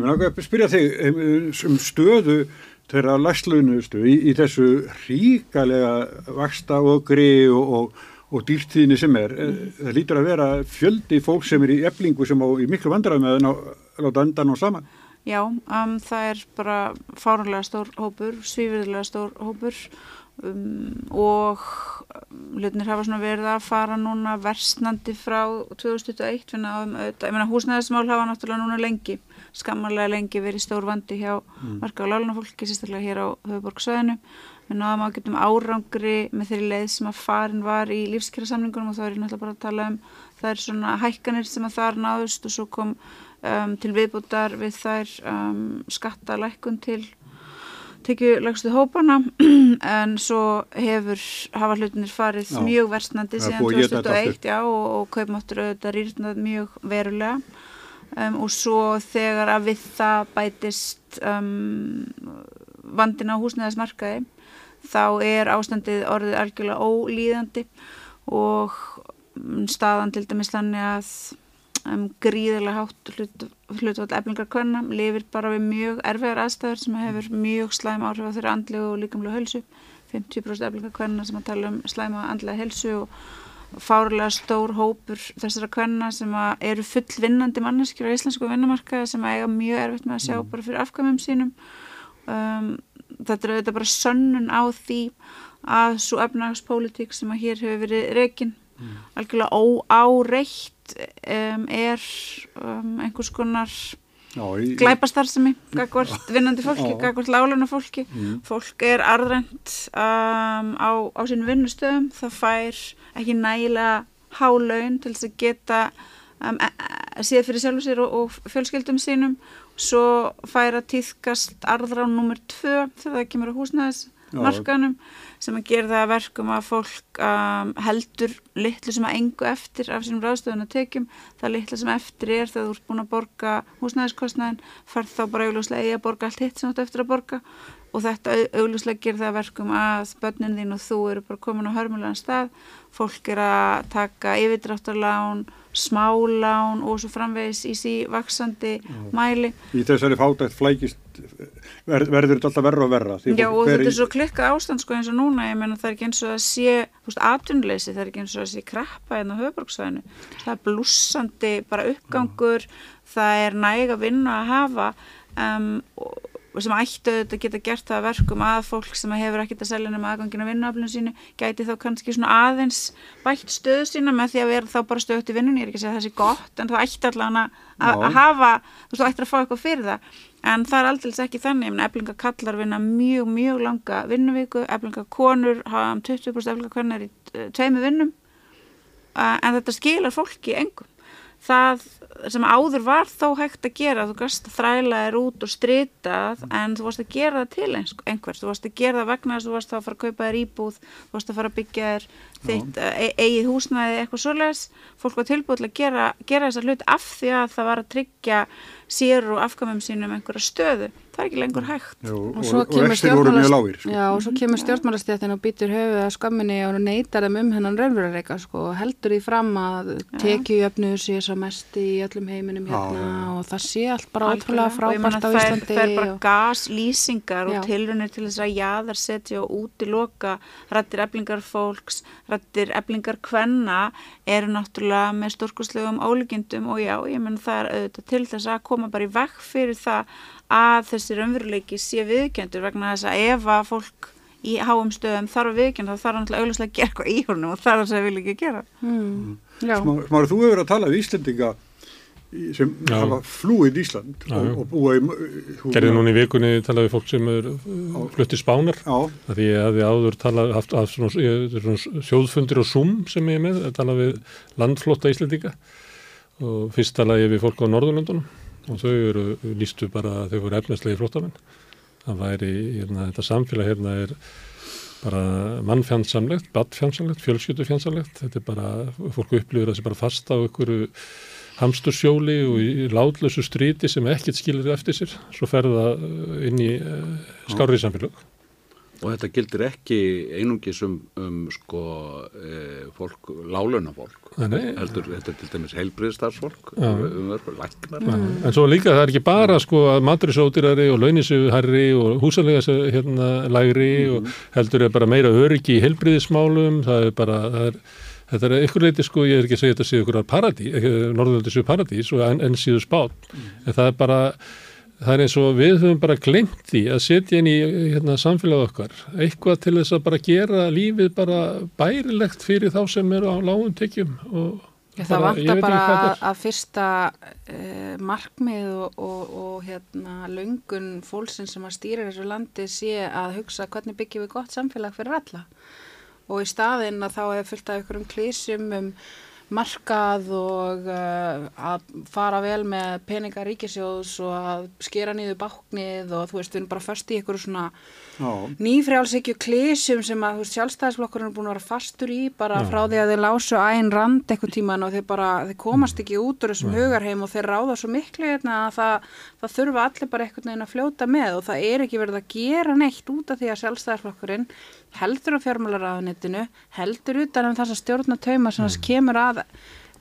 Þeirra læslaunustu í, í þessu ríkalega vaksta og grei og, og, og dýrtíðinni sem er. Mm. Það lítur að vera fjöldi fólk sem er í eflingu sem á í miklu vandraðum að láta endan og saman. Já, um, það er bara fárunlega stór hópur, svífurlega stór hópur um, og hlutnir hafa svona verið að fara núna versnandi frá 2021, finna á um húsnæðismál hafa náttúrulega núna lengi skammarlega lengi verið stór vandi hjá mm. marka á lálunafólki, sérstaklega hér á höfuborgsöðinu. Við náðum að getum árangri með þeirri leið sem að farin var í lífskjærasamlingunum og þá er ég náttúrulega bara að tala um það er svona hækkanir sem að þar náðust og svo kom um, til viðbútar við þær um, skattalækkun til tekjulegstu hópana en svo hefur hafa hlutinir farið já. mjög versnandi síðan 2001 já, og, og kaupmáttur auðvitað rýrnað mjög verulega. Um, og svo þegar að við það bætist um, vandin á húsnæðismarkaði þá er ástandið orðið algjörlega ólíðandi og mm, staðan til dæmis þannig að um, gríðilega hátt hlut, hlutvall eflingar kvenna lifir bara við mjög erfiðar aðstæður sem hefur mjög slæm áhrif á þeirra andlegu og líkamlega hölsu 50% eflingar kvenna sem að tala um slæma andlega helsu og fárlega stór hópur þessara kvenna sem eru fullvinnandi manneskjur á íslensku vinnumarkaði sem eiga mjög erfitt með að sjá mm. bara fyrir afkvæmum sínum um, þetta er auðvitað bara sönnun á því að svo efnagspolítík sem að hér hefur verið reygin mm. algjörlega óáreitt um, er um, einhvers konar glæpastarðsemi gagvart vinnandi fólki, gagvart láluna fólki. Mm. fólk er arðrænt um, á, á sínum vinnustöðum það fær ekki nægilega hálaun til þess að geta e, e síða fyrir sjálf sér og, og fjölskyldum sínum. Svo fær að týðkast arðrá nummer tvö þegar það kemur á húsnæðismarkanum sem að gera það verkum að fólk um, heldur litlu sem að engu eftir af sínum ráðstöðun að tekjum. Það litlu sem eftir er þegar þú ert búin að borga húsnæðiskostnæðin farð þá bara augljóslega í að borga allt hitt sem þú ert eftir að borga. Og þetta augljóslega ger það verkum að börnin þín og þú eru bara komin á hörmulegan stað. Fólk er að taka yfirdráttarlán smálán og svo framvegis í sí vaksandi mæli. Í þessari fátækt flækist ver, verður þetta alltaf verra og verra Já og þetta er svo klikkað ástand sko eins og núna ég menna það er ekki eins og að sé atvinnuleysi það er ekki eins og að sé kreppa hérna á höfbruksvæðinu það er blúsandi bara uppgangur Já. það er næg að vinna að hafa um, sem ættu auðvitað geta gert það verkum að fólk sem hefur ekkert að selja nema aðgangin að vinnuaflunum sínu gæti þá kannski svona aðeins bætt stöðu sína með því að vera þá bara stöðt í vinnunni, ég er ekki að segja það sé gott en þá ætti að, að hafa þú veist, þú ættir að fá eitthvað fyrir það en það er aldrei ekki þannig, eflinga kallar vinna mjög, mjög langa vinnuvíku eflinga konur hafa um 20% eflinga konur í eh, tveimu vinnum. Eh, en þetta skilar fólki engum það sem áður var þó hægt að gera þú gæst að þræla þér út og strítað en þú varst að gera það til einhvers þú varst að gera það vegna þess að þú varst að fara að kaupa þér íbúð, þú varst að fara að byggja þér þitt e eigið húsnæði eitthvað svoleiðis, fólk var tilbúið til að gera, gera þessa hlut af því að það var að tryggja sér og afkamum sínum einhverja stöðu, það er ekki lengur hægt. Jú, og, og, og vextir voru mjög lágir sko. Já, og svo kemur stjórnmálastjættin og býtur höfuð að skamminni og neytar þeim um hennan raunveruleika sko, og heldur því fram að tekjujöfnu sé svo mest í öllum heiminum hérna já, já. og það sé allt bara ótrúlega frábært á Íslandi Það er bara gaslýsingar og tilrunir til þess að jáðar setja og útiloka rættir eflingar fólks, rættir eflingar kvenna eru náttúrulega með stórkuslegum ólíkindum og já, ég menn það er auðvitað til þess að koma bara í vekk fyrir það að þessi raunveruleiki sé viðkjöndur vegna þess að ef að fólk í háum stöðum þarf að viðkjönda þá þarf hann auðvitað að gera eitthvað í húnum og það er það sem það vil ekki gera. Mm. Smáður, þú hefur að tala um Íslandinga sem já. hafa flúið Ísland já, og, og búa í Gerði núna í vikunni talaði fólk sem er uh, fluttið spánar því að við áður talaði haft, svona sjóðfundir og Zoom sem ég er með, talaði við landflotta Íslandinga og fyrst talaði ég við fólk á Norðurlöndunum og þau eru lístu bara að þau voru efnæslegi flótamenn. Það væri, hérna, þetta samfélag hérna er bara mannfjandsamlegt, badfjandsamlegt, fjölskyldufjandsamlegt. Þetta er bara, fólku upplifir að það sé bara fasta á einhverju hamstursjóli og í látlösu stríti sem ekkert skilir eftir sér. Svo ferða inn í uh, skárið samfélag. Og þetta gildir ekki einungis um, um sko, e, fólk, lálöna fólk, heldur þetta til dæmis heilbriðstarfsfólk, um örfur, læknar. Ja. En svo líka það er ekki bara sko að maturisótirari og launisöfuharri og húsalega hérna lægri mm. og heldur er bara meira öryggi í heilbriðismálum, það er bara, það er, þetta er eitthvað leiti sko, ég er ekki að segja þetta séu ykkur paradís, norðvöldi séu paradís en, en síðu spát, mm. en það er bara það er eins og við höfum bara glemt því að setja inn í hérna, samfélag okkar eitthvað til þess að bara gera lífið bara bærilegt fyrir þá sem eru á lágum tekjum og Já, það vantar bara að, að fyrsta eh, markmið og, og, og hérna, löngun fólksinn sem að stýra þessu landi sé að hugsa hvernig byggjum við gott samfélag fyrir alla og í staðinn að þá hefur fylgt af ykkur um klísum um markað og uh, að fara vel með peninga ríkisjóðs og að skera nýðu báknið og þú veist, við erum bara först í ykkur svona nýfrjálsíkju klísum sem að sjálfstæðisflokkurinn er búin að vera fastur í bara frá því að þeir lásu æn rand eitthvað tíman og þeir bara, þeir komast ekki út úr þessum hugarheim og þeir ráða svo miklu hérna að það, það þurfa allir bara eitthvað neina að fljóta með og það er ekki verið að gera neitt út af því að sjálfstæðisflokkurinn heldur á fjármálaráðunitinu, heldur utan um þessa stjórnatöima sem þess kemur að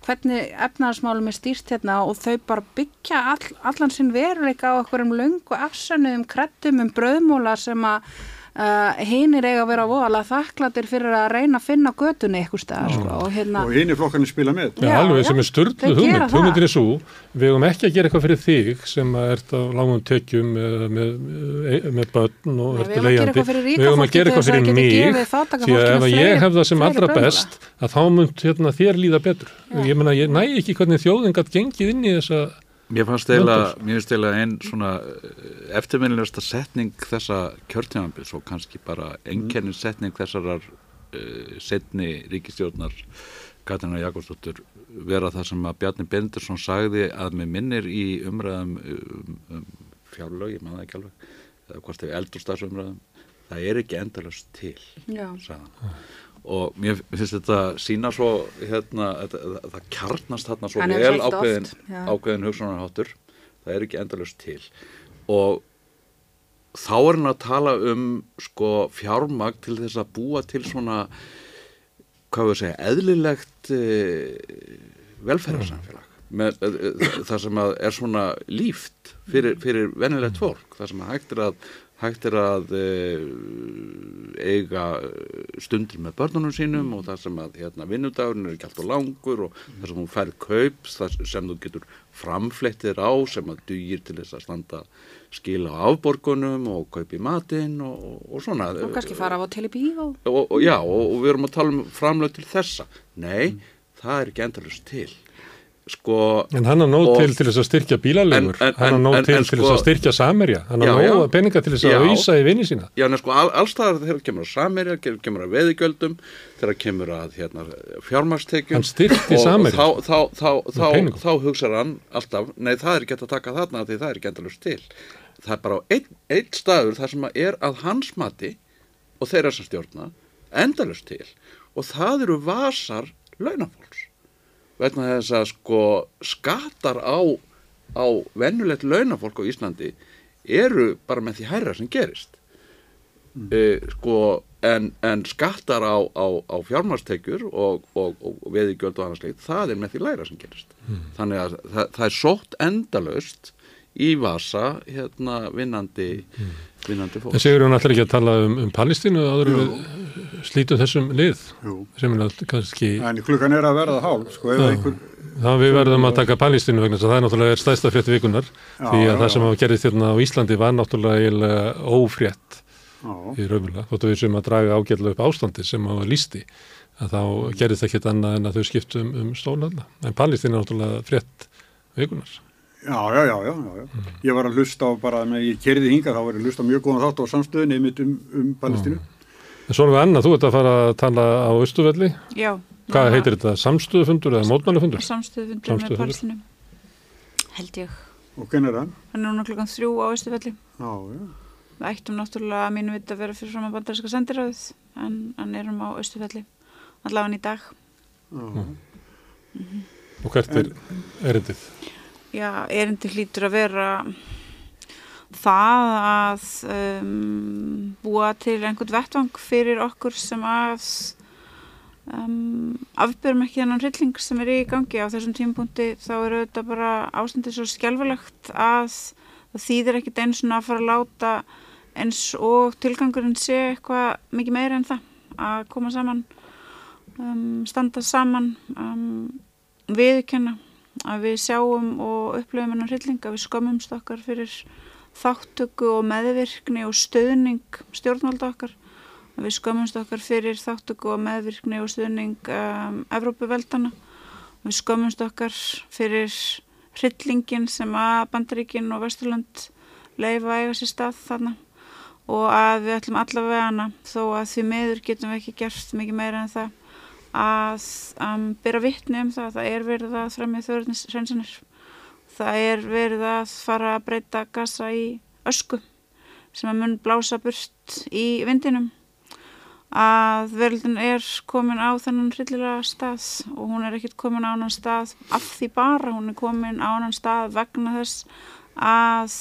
hvernig efnaðarsmálum er stýrt hérna og þau bara byggja all, allan sinn veruleika á okkur um löngu afsannuðum krettum um bröðmóla sem að Uh, hinnir eiga að vera voðalega þakklatir fyrir að reyna að finna götunni eitthvað stað sko, og, hérna... og hinnir flokkarnir spila með. Já, já alveg sem er störtlu hugmynd, hugmyndir er svo við hefum ekki að gera eitthvað fyrir þig sem ert á langum tekjum með, með, með börn og ert leiðandi við hefum að gera eitthvað fyrir mig því að ef ég hef það sem allra best að þá mynd hérna, þér líða betur. Ég, mena, ég næ ekki hvernig þjóðingat gengið inn í þessa Mér fannst eiginlega einn svona eh, eftirminnilegasta setning þessa kjörtjáðanbils og kannski bara enkennin setning þessarar uh, setni ríkistjórnar Katarina Jakobsdóttur vera það sem að Bjarni Bendursson sagði að með minnir í umræðum um, um fjárlög, ég maður ekki alveg eða hvort þau eldurstafsumræðum það er ekki endalast til sagðan og mér finnst þetta sína svo hérna, þetta, það kjarnast þarna svo vel ákveðin, ákveðin hugsunarháttur. Það er ekki endalust til. Og þá er hann að tala um sko fjármag til þess að búa til svona hvað við segja, eðlilegt e, velferðarsamfélag. Með, e, e, það sem er svona líft fyrir, fyrir venilegt fólk, það sem hægt er að hægt er að e, eiga stundir með börnunum sínum og það sem að hérna, vinnudagurinn er ekki alltaf langur og það sem hún fær kaup sem þú getur framflettir á sem að dugir til þess að standa skila á afborgunum og kaupi matinn og, og, og svona. Og kannski fara á til í bíó. Og, já og við erum að tala um framlög til þessa. Nei, mm. það er ekki endalust til Sko, en hann har nóg til til þess að styrkja bílalegur. Hann har nóg til til þess að sko- styrkja samerja hann har nóg peninga til þess að auðsa í vinni sína. Já, en sko all, allstaðar þegar kemur að samerja þegar kemur að veðigjöldum þegar kemur að hérna, fjármarstekjum hann styrkti samerja og þá, þá, þá, þá hugsaður hann alltaf nei það er ekki að taka þarna því það er ekki endalust til. Það er bara einn ein staður þar sem er að hans mati og þeirra sem stjórna endalust til. Og það eru vasar launafólks vegna þess að sko skatar á, á vennulegt launafólk á Íslandi eru bara með því hærra sem gerist mm. e, sko en, en skattar á, á, á fjármarstekjur og, og, og veðigjöld og annars leitt, það er með því læra sem gerist mm. þannig að það, það er sótt endalöst í vasa hérna vinnandi mm. vinnandi fólk. Það segur hún alltaf ekki að tala um, um Palestínu áður við slítum þessum lið Jú. sem er alltaf kannski En klukkan er að verða hálf sko ef einhver þá við verðum að taka Palestínu vegna það er náttúrulega stæðsta frétti vikunar já, því að já, það sem hafa gerðist hérna á Íslandi var náttúrulega ófrétt já. í raunvöla þóttu við sem að draga ágjörlega upp ástandi sem hafa lísti að þá gerðist ekkit annað en að þau skiptum um stólanna en Palestínu er náttúrulega frétt vikunar Já, já, já, já, já. Mm. Ég var að hlusta á bara, með ég kerði hinga, þá var ég að hlusta mjög góðan þátt á samstöðinni mitt um, um Palestínu. Mm. En svo erum við annað, þú ert að fara að tala á Östuvelli. Já. Hvað heitir þetta? Samstöðufundur eða mótmælufundur? Samstöðufundur með Palestínu, held ég. Og hvernig er það? Hann er núna klokkan þrjú á Östuvelli. Já, já. Við ættum náttúrulega að mínu vita að vera fyrir fram að bandarinska sendiráðið, en, en erum á Östuvelli, allavega í dag. Já. Mm -hmm. Er erindið hlýtur að vera það að um, búa til einhvern vettvang fyrir okkur sem að um, afbyrjum ekki þennan hrylling sem er í gangi á þessum tímpunkti þá eru þetta bara ástandið svo skjálfilegt að það þýðir ekkit eins og að fara að láta eins og tilgangurinn sé eitthvað mikið meira en það að koma saman um, standa saman um, viðkenna að við sjáum og upplöfum hennar hrylling að við skömmumst okkar fyrir þáttöku og meðvirkni og stöðning stjórnvalda okkar. Við skömmumst okkar fyrir þáttöku og meðvirkni og stuðning um, Evrópuveldana. Við skömmumst okkar fyrir hryllingin sem að Bandaríkin og Vesturland leifa eiga sér stað þarna. Og að við ætlum allavega hana þó að því meður getum við ekki gert mikið meira en það að um, byrja vittni um það. Að það er verið að þræmja þjóðurnisrensinir. Það er verið að fara að breyta gasa í ösku sem að mun blása burt í vindinum. Að veröldin er komin á þennan hryllilega stað og hún er ekkert komin á annan stað af því bara, hún er komin á annan stað vegna þess að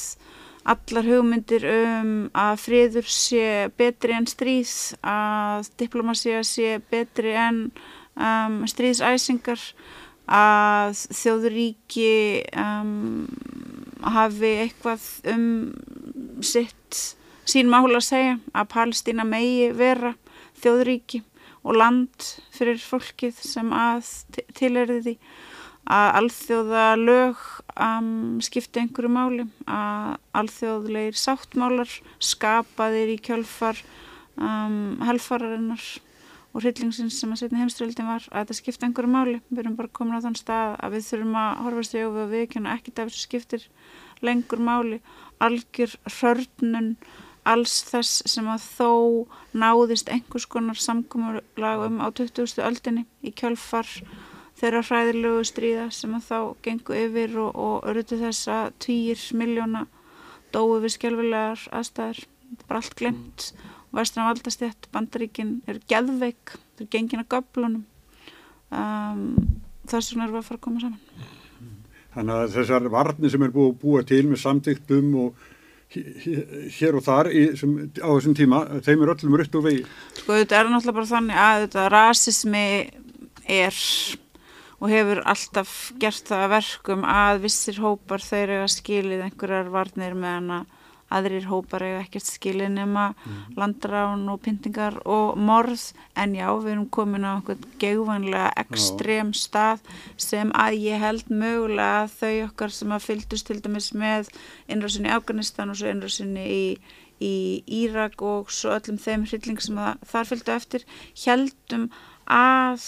allar hugmyndir um að friður sé betri en stríð, að diplomasía sé betri en um, stríðsæsingar, að þjóðuríki um, hafi eitthvað um sitt sín mála að segja, að Palestína megi vera þjóðríki og land fyrir fólkið sem að tilherði því að alþjóða lög um, skipti einhverju máli að alþjóðleir sáttmálar skapaðir í kjölfar um, helfararinnar og hryllingsins sem að setja heimströldin var að þetta skipti einhverju máli við erum bara komin á þann stað að við þurfum að horfast í og við ekki af þessu skiptir lengur máli algjör hörnun alls þess sem að þó náðist einhvers konar samkommurlagum á 20. öldinni í kjölfar þeirra hræðilegu stríða sem að þá gengu yfir og, og örutu þess að týjir miljóna dói við skjálfilegar aðstæður, bara allt glemt. Og vestan af aldastjætt, bandaríkin eru geðveik, þau eru gengin að göblunum um, þess vegna erum við að fara að koma saman. Þannig að þessar varnir sem er búið að búa til með samtíktum og hér og þar í, sem, á þessum tíma, þeim er öllum rutt og vegi. Sko þetta er náttúrulega bara þannig að þetta rasismi er og hefur alltaf gert það verkum að vissir hópar þeir að skilið einhverjar varnir meðan að aðrir hópar eiga ekkert skilin nema mm. landrán og pyntingar og morð en já, við erum komin á einhvern geguvanlega ekstrem stað sem að ég held mögulega að þau okkar sem að fylgdust til dæmis með innrásinni í Afganistan og svo innrásinni í, í Írak og svo öllum þeim hrylling sem þar fylgdu eftir heldum að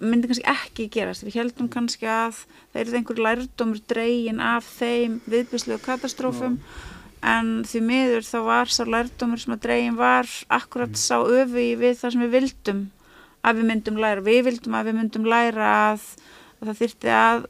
myndi kannski ekki gerast. Við heldum kannski að það er einhver lærdómur dregin af þeim viðbyrslegu katastrófum. Já. En því miður þá var sá lærdómur sem að dreyin var akkurat sá öfi við það sem við vildum að við myndum læra, við vildum að við myndum læra að, að það þyrti að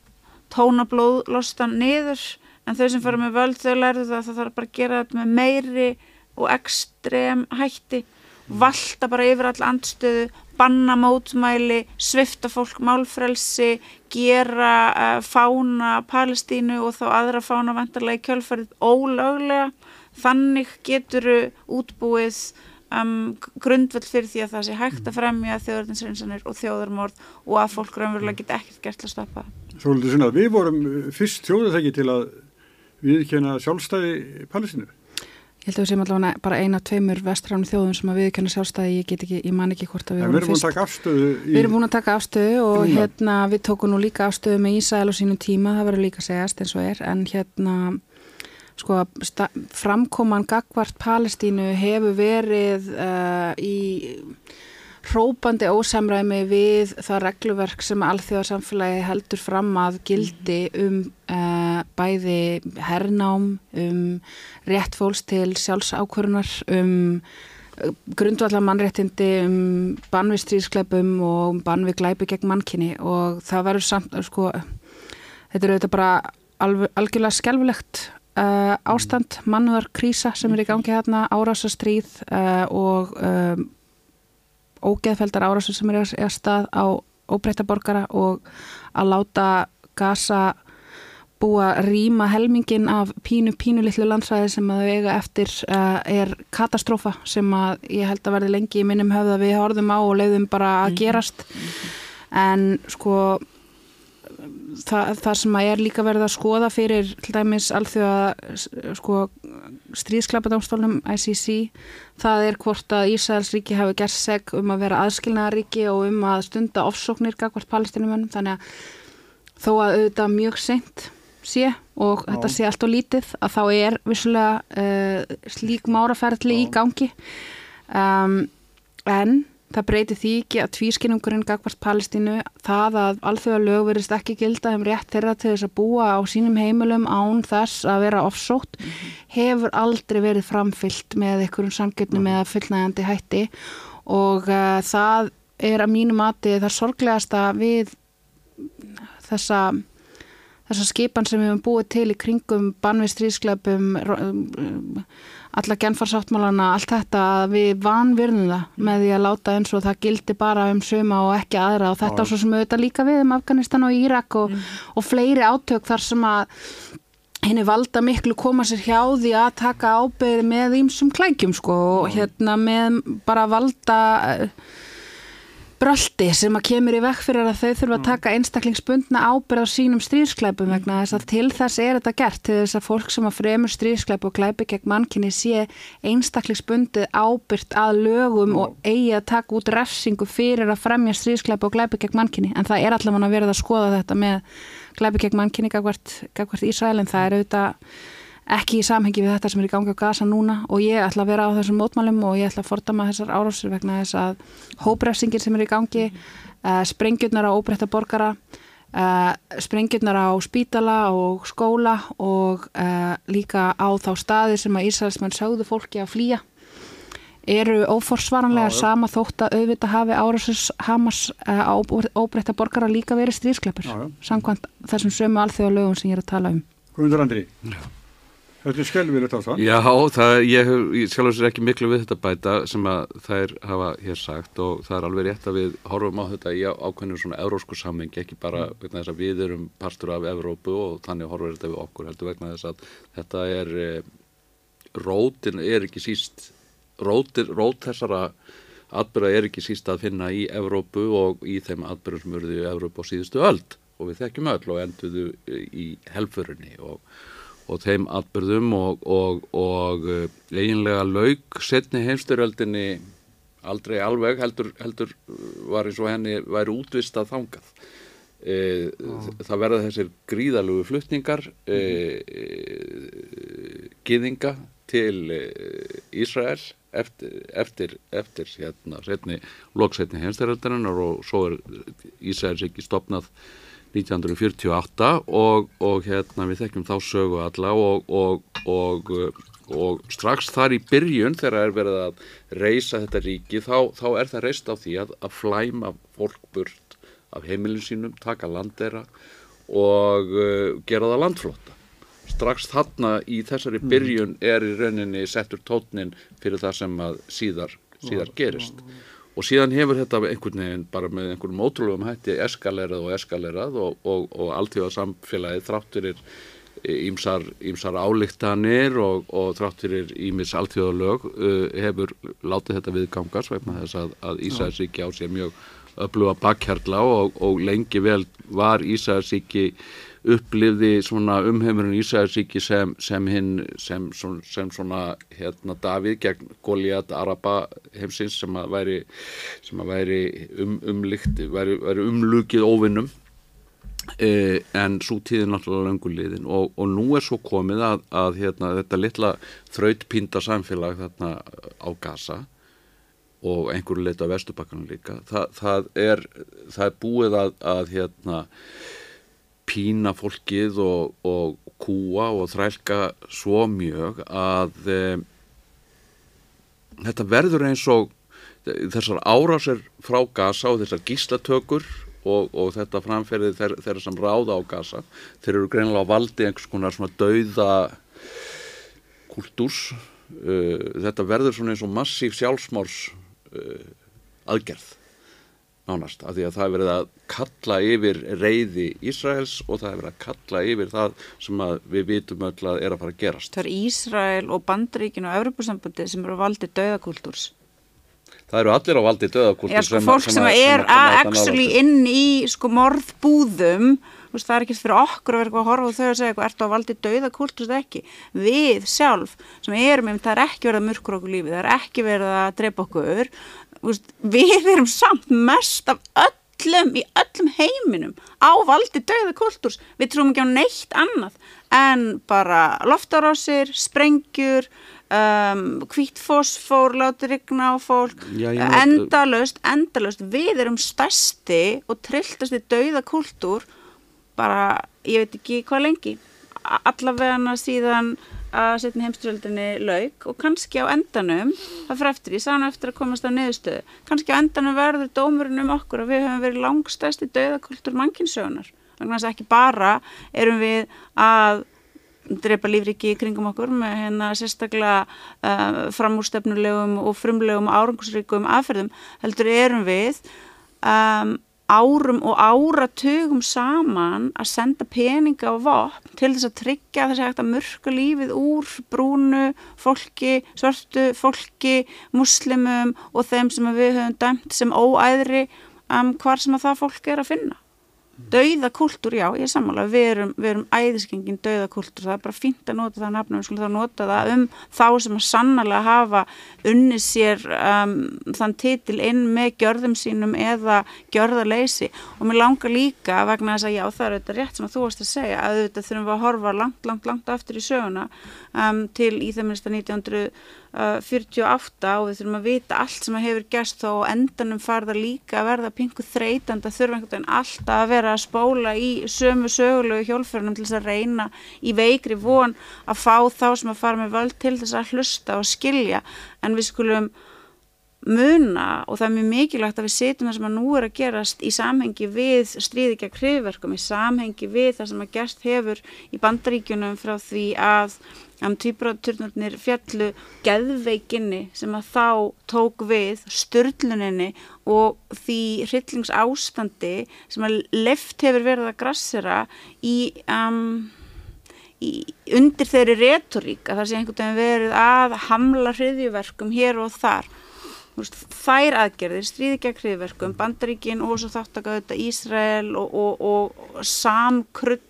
tóna blóðlostan niður. En þau sem fara með völd þau lærðu það að það þarf bara að gera þetta með meiri og ekstrem hætti valda bara yfir all andstöðu banna mótmæli, svifta fólk málfrelsi, gera uh, fána Palestínu og þá aðra fána vantarlega í kjölfarið ólöglega. Þannig getur útbúið um, grundvöld fyrir því að það sé hægt að fremja þjóðarninsreinsanir og þjóðarmorð og að fólk raunverulega geta ekkert gert að stoppa. Svolítið svona, við vorum fyrst þjóðarþekki til að viðkjöna sjálfstæði Palestínu. Ég held að við séum allavega bara eina, tveimur vestræðum þjóðum sem að viðkjöna sjálfstæði, ég get ekki, ég man ekki hvort að við vorum fyrst. Við erum búin að taka afstöðu í... Við erum búin að taka afstöðu og Núna. hérna við tókum nú líka afstöðu með Ísæl og sínum tíma, það verður líka segjast eins og er, en hérna sko framkoman gagvart Palestínu hefur verið uh, í hrópandi ósamræmi við það regluverk sem alþjóðarsamfélagi heldur fram að gildi um uh, bæði hernám, um rétt fólks til sjálfsákvörunar, um uh, grundvallar mannréttindi, um bannvistrískleipum og um bannvi glæpi gegn mannkinni og það verður samt, sko, þetta er auðvitað bara alveg, algjörlega skelvilegt uh, ástand, mannúðar krísa sem er í gangi hérna, árásastríð uh, og um ógeðfeldar árásur sem er að stað á óbreyta borgara og að láta gasa búa rýma helmingin af pínu pínu litlu landsvæði sem að eiga eftir uh, er katastrófa sem að ég held að verði lengi í minnum höfða við horfum á og leiðum bara að mhm. gerast en sko það, það sem að er líka verið að skoða fyrir til dæmis alþjóða sko, stríðsklapadómstólnum ICC, það er hvort að Ísæðalsríki hafi gert seg um að vera aðskilnaðaríki og um að stunda ofsóknir gagvart palestinumönnum þannig að þó að auðvitað mjög seint sé og Já. þetta sé allt og lítið að þá er vissulega uh, slík máraferðli í gangi. Um, en Það breyti því ekki að tvískinnungurinn gagvart Palestínu, það að alþjóða lög verist ekki gilda um rétt þeirra til þess að búa á sínum heimilum án þess að vera offsótt, mm -hmm. hefur aldrei verið framfyllt með einhverjum samgjötnum mm -hmm. eða fullnægandi hætti og uh, það er að mínu mati það sorglegasta við þessa, þessa skipan sem við hefum búið til í kringum bannvistrísklefum, alla genfarsáttmálana, allt þetta að við vanvirðum það með því að láta eins og það gildi bara um suma og ekki aðra. Og þetta svo sem auðvitað líka við um Afganistan og Írak og, og fleiri átök þar sem að henni valda miklu koma sér hjá því að taka ábyrði með ímsum klækjum sko og hérna með bara valda bröldi sem að kemur í vekk fyrir að þau þurfa að taka einstaklingsbundna ábyrð á sínum stríðsklæpum vegna þess að til þess er þetta gert til þess að fólk sem að fremur stríðsklæp og klæpi gegn mannkinni sé einstaklingsbundið ábyrð að lögum og eigi að taka út refsingu fyrir að fremja stríðsklæp og klæpi gegn mannkinni en það er allavega verða að skoða þetta með klæpi gegn mannkinni gagvart Ísrael en það er auðvitað ekki í samhengi við þetta sem er í gangi á gasa núna og ég ætla að vera á þessum mótmálum og ég ætla að fordama þessar árásir vegna þess að hóprefsingir sem er í gangi uh, sprengjurnar á óbreytta borgara uh, sprengjurnar á spítala og skóla og uh, líka á þá staði sem að Ísraelsmenn sögðu fólki að flýja eru óforsvaranlega sama þótt að auðvitað hafi árásins Hamas á óbreytta borgara líka verið stríðskleppur samkvæmt þessum sömu alþjóðalögum sem ég er að tala um. Guðmundur Andri. Já Þetta er skelvilegt á það. Já, það, ég sjálf og sér ekki miklu við þetta bæta sem að þær hafa hér sagt og það er alveg rétt að við horfum á þetta í ákveðinu svona eurósku sammengi, ekki bara vegna þess að við erum partur af Evrópu og þannig horfum þetta við okkur heldur vegna þess að þetta er, e, rótin er ekki síst, rótir, rót þessara atbyrða er ekki síst að finna í Evrópu og í þeim atbyrðum sem verður í Evrópu á síðustu öld og við þekkjum öll og enduðu í helfurunni og og þeim atbyrðum og, og, og eh, eiginlega laug setni heimstyröldinni aldrei alveg heldur, heldur var eins og henni væri útvist að þangað e, það verða þessir gríðalugu flutningar e, e, giðinga til Ísrael eftir, eftir, eftir hérna setni loksetni heimstyröldarinnar og svo er Ísraels ekki stopnað 1948 og, og hérna við þekkjum þá sögu alla og, og, og strax þar í byrjun þegar er verið að reysa þetta ríki þá, þá er það reist á því að, að flæma fólk burt af heimilin sínum, taka landera og uh, gera það landflóta. Strax þarna í þessari mm. byrjun er í rauninni settur tótnin fyrir það sem að síðar, síðar gerist og síðan hefur þetta einhvern veginn bara með einhverjum ótrúlegum hætti eskalerað og eskalerað og, og, og alltíða samfélagið þrátturir ímsar, ímsar álíktanir og, og þrátturir ímis alltíðalög uh, hefur látið þetta viðgangast vegna þess að, að Ísæðsíki á sér mjög öfluga bakkjarla og lengi vel var Ísæðsíki upplifði umheimurinn Ísæðarsíki sem, sem hinn sem, sem, svona hérna Davíð gegn Goliath Araba heimsins sem að væri, að væri um, umlykt, væri, væri umlugið óvinnum. E, en svo tíði náttúrulega löngulegðin og, og nú er svo komið að, að hérna, þetta litla þrautpínda samfélag þarna á Gaza og einhverju leita á Vestubakkanum líka Þa, það, er, það er búið að, að hérna pína fólkið og, og kúa og þrælka svo mjög að e, þetta verður eins og þessar árásir frá Gaza og þessar gíslatökur og, og þetta framferði þeir, þeirra sem ráða á Gaza þeir eru greinlega á valdi einhvers konar svona dauða kultúrs. Uh, þetta verður svona eins og massíf sjálfsmárs uh, aðgerð nánast, af því að það er verið að kalla yfir reyði Ísraels og það er verið að kalla yfir það sem við vitum öll að er að fara að gerast. Það er Ísrael og Bandaríkin og Evropasambandi sem eru valdið döðakultúrs. Það eru allir á valdið döðakultúrs. Já, sko, fólk sem, sem, er actually inn í sko morðbúðum Veist, það er ekki fyrir okkur að vera eitthvað að horfa og þau að segja eitthvað, ertu að valdi dauða kultúrst ekki við sjálf sem erum það er ekki verið að mörkur okkur lífi, það er ekki verið að drepa okkur við erum samt mest af öllum í öllum heiminum á valdi dauða kultúrs. Við trúum ekki á neitt annað en bara loftarásir, sprengjur um, hvítfosfór láti rigna á fólk. Já, endalust, endalust við erum stærsti og trilltasti dauða kultúr bara, ég veit ekki hvað lengi. Allavega síðan að setja heimsturöldinni laug og kannski á endanum, það fyrir eftir, ég sá hann eftir að komast á neðustöðu, kannski á endanum verður dómurinn um okkur að við höfum verið langstæsti döðakultur mannkinsögunar þannig að ekki bara erum við að drepa lífriki í kringum okkur með hérna sérstaklega uh, framúrstefnulegum og frumlegum árangusríkum aðferðum heldur erum við um, árum og áratugum saman að senda peninga og vopn til þess að tryggja þessi hægt að mörka lífið úr brúnu fólki, svörtu fólki, muslimum og þeim sem við höfum dæmt sem óæðri um, hvar sem að það fólk er að finna. Dauðakultúr, já, ég er sammála, við erum, erum æðiskengin dauðakultúr, það er bara fínt að nota það nafnum, við skulum þá nota það um þá sem að sannlega hafa unni sér um, þann titil inn með gjörðum sínum eða gjörðarleysi. Og mér langar líka vegna þess að já, það er auðvitað rétt sem að þú varst að segja að auðvitað þurfum við að horfa langt, langt, langt aftur í söguna um, til í þeim minnsta 1900 48 og við þurfum að vita allt sem hefur gerst þá endanum farða líka að verða pingu þreytand að þurfa einhvern veginn alltaf að vera að spóla í sömu sögulegu hjólförunum til þess að reyna í veikri von að fá þá sem að fara með völd til þess að hlusta og skilja. En við skulum muna og það er mjög mikilvægt að við setjum það sem að nú er að gerast í samhengi við stríði gegn hriðverkum, í samhengi við það sem að gerst hefur í bandaríkjunum frá því að týpraturnarnir fjallu geðveikinni sem að þá tók við störluninni og því hryllingsástandi sem að left hefur verið að grassera í, um, í undir þeirri retorík að það sé einhvern veginn verið að hamla hriðjuverkum hér og þar þær aðgerðir, stríði gegn hriðverkum, bandaríkin og svo þáttaka auðvitað Ísrael og, og, og samkrull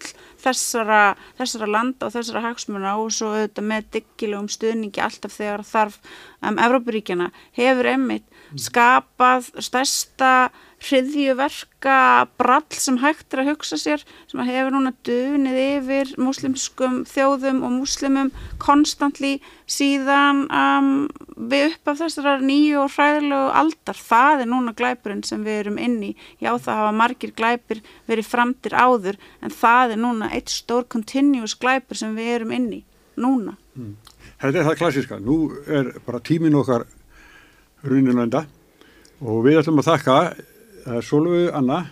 þessara, þessara landa og þessara hagsmuna og svo auðvitað með diggilegum stuðningi alltaf þegar þarf um, Evrópuríkjana hefur einmitt skapað stærsta hriðjuverka brall sem hægt er að hugsa sér sem að hefur núna döfnið yfir muslimskum þjóðum og muslimum konstantli síðan um, við upp af þessara nýju og hræðilegu aldar. Það er núna glæpurinn sem við erum inni já það hafa margir glæpir verið framtir áður en það er núna eitt stór continuous glæpur sem við erum inni núna. Mm. Þetta er það klassiska, nú er bara tímin okkar runinlanda og við ætlum að þakka Solveig Anna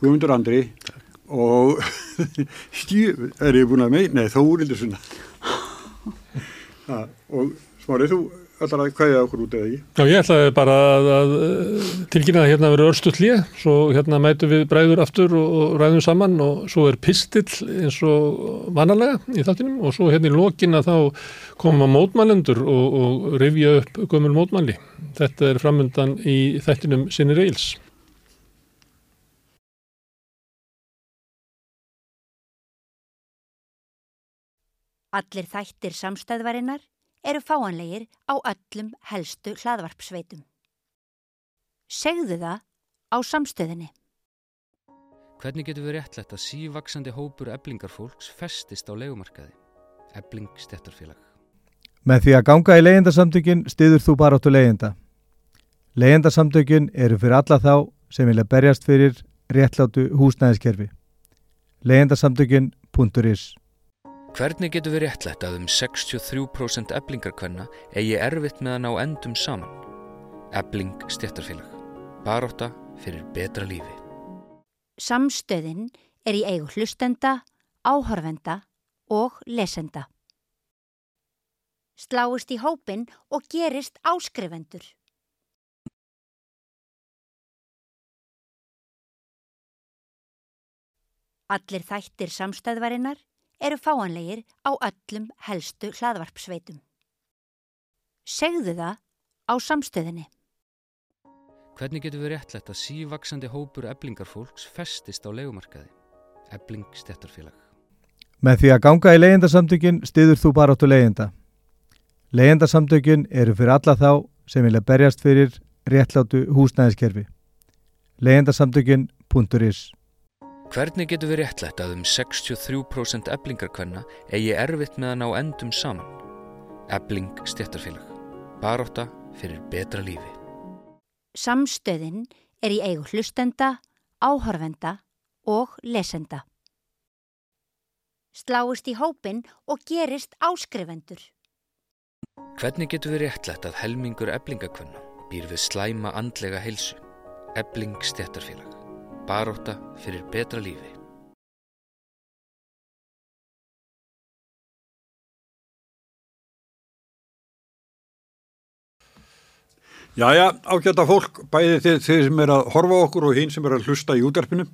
Guðmundur Andri Takk. og Stjú, er ég búin að mei? Nei, þó er þetta svona og Smárið, þú ætlar að kvæða okkur út eða ekki? Já, ég ætlaði bara að, að tilkynna að hérna verður örstuð hlýja, svo hérna mætu við bræður aftur og, og ræðum saman og svo er pistill eins og vanalega í þáttinum og svo hérna í lokin að þá koma mótmælendur og, og rifja upp gömul mótmæli. Þetta er framöndan í þættinum sinni reils. Allir þættir samstæðvarinnar eru fáanlegir á öllum helstu hlaðvarpsveitum. Segðu það á samstöðinni. Hvernig getur við réttlætt að sívaksandi hópur eblingarfólks festist á legumarkaði? Ebling stettarfélag. Með því að ganga í leyendasamtökin stiður þú bara áttu leyenda. Leyendasamtökin eru fyrir alla þá sem vilja berjast fyrir réttlátu húsnæðiskerfi. leyendasamtökin.is Hvernig getur við réttlætt að um 63% eblingarkvenna eigi erfitt með að ná endum saman? Ebling stjættarfélag. Baróta fyrir betra lífi. Samstöðin er í eigu hlustenda, áhorfenda og lesenda. Sláist í hópin og gerist áskrifendur. Allir þættir samstæðvarinnar eru fáanlegir á öllum helstu hlaðvarpsveitum. Segðu það á samstöðinni. Hvernig getur við réttlætt að sívaksandi hópur eblingarfólks festist á legumarkaði? Ebling stjættarfélag. Með því að ganga í leyendasamtökin stiður þú bara áttu leyenda. Leyendasamtökin eru fyrir alla þá sem vilja berjast fyrir réttlátu húsnæðiskerfi. leyendasamtökin.is Hvernig getur við réttlætt að um 63% eblingarkvenna eigi erfitt með að ná endum saman? Ebling stjættarfélag. Baróta fyrir betra lífi. Samstöðin er í eigu hlustenda, áhorfenda og lesenda. Sláist í hópin og gerist áskrifendur. Hvernig getur við réttlætt að helmingur eblingakvenna býr við slæma andlega heilsu? Ebling stjættarfélag. Baróta fyrir betra lífi. Jæja, ákjönda fólk, bæði þið, þið sem er að horfa okkur og hinn sem er að hlusta í útarpinu.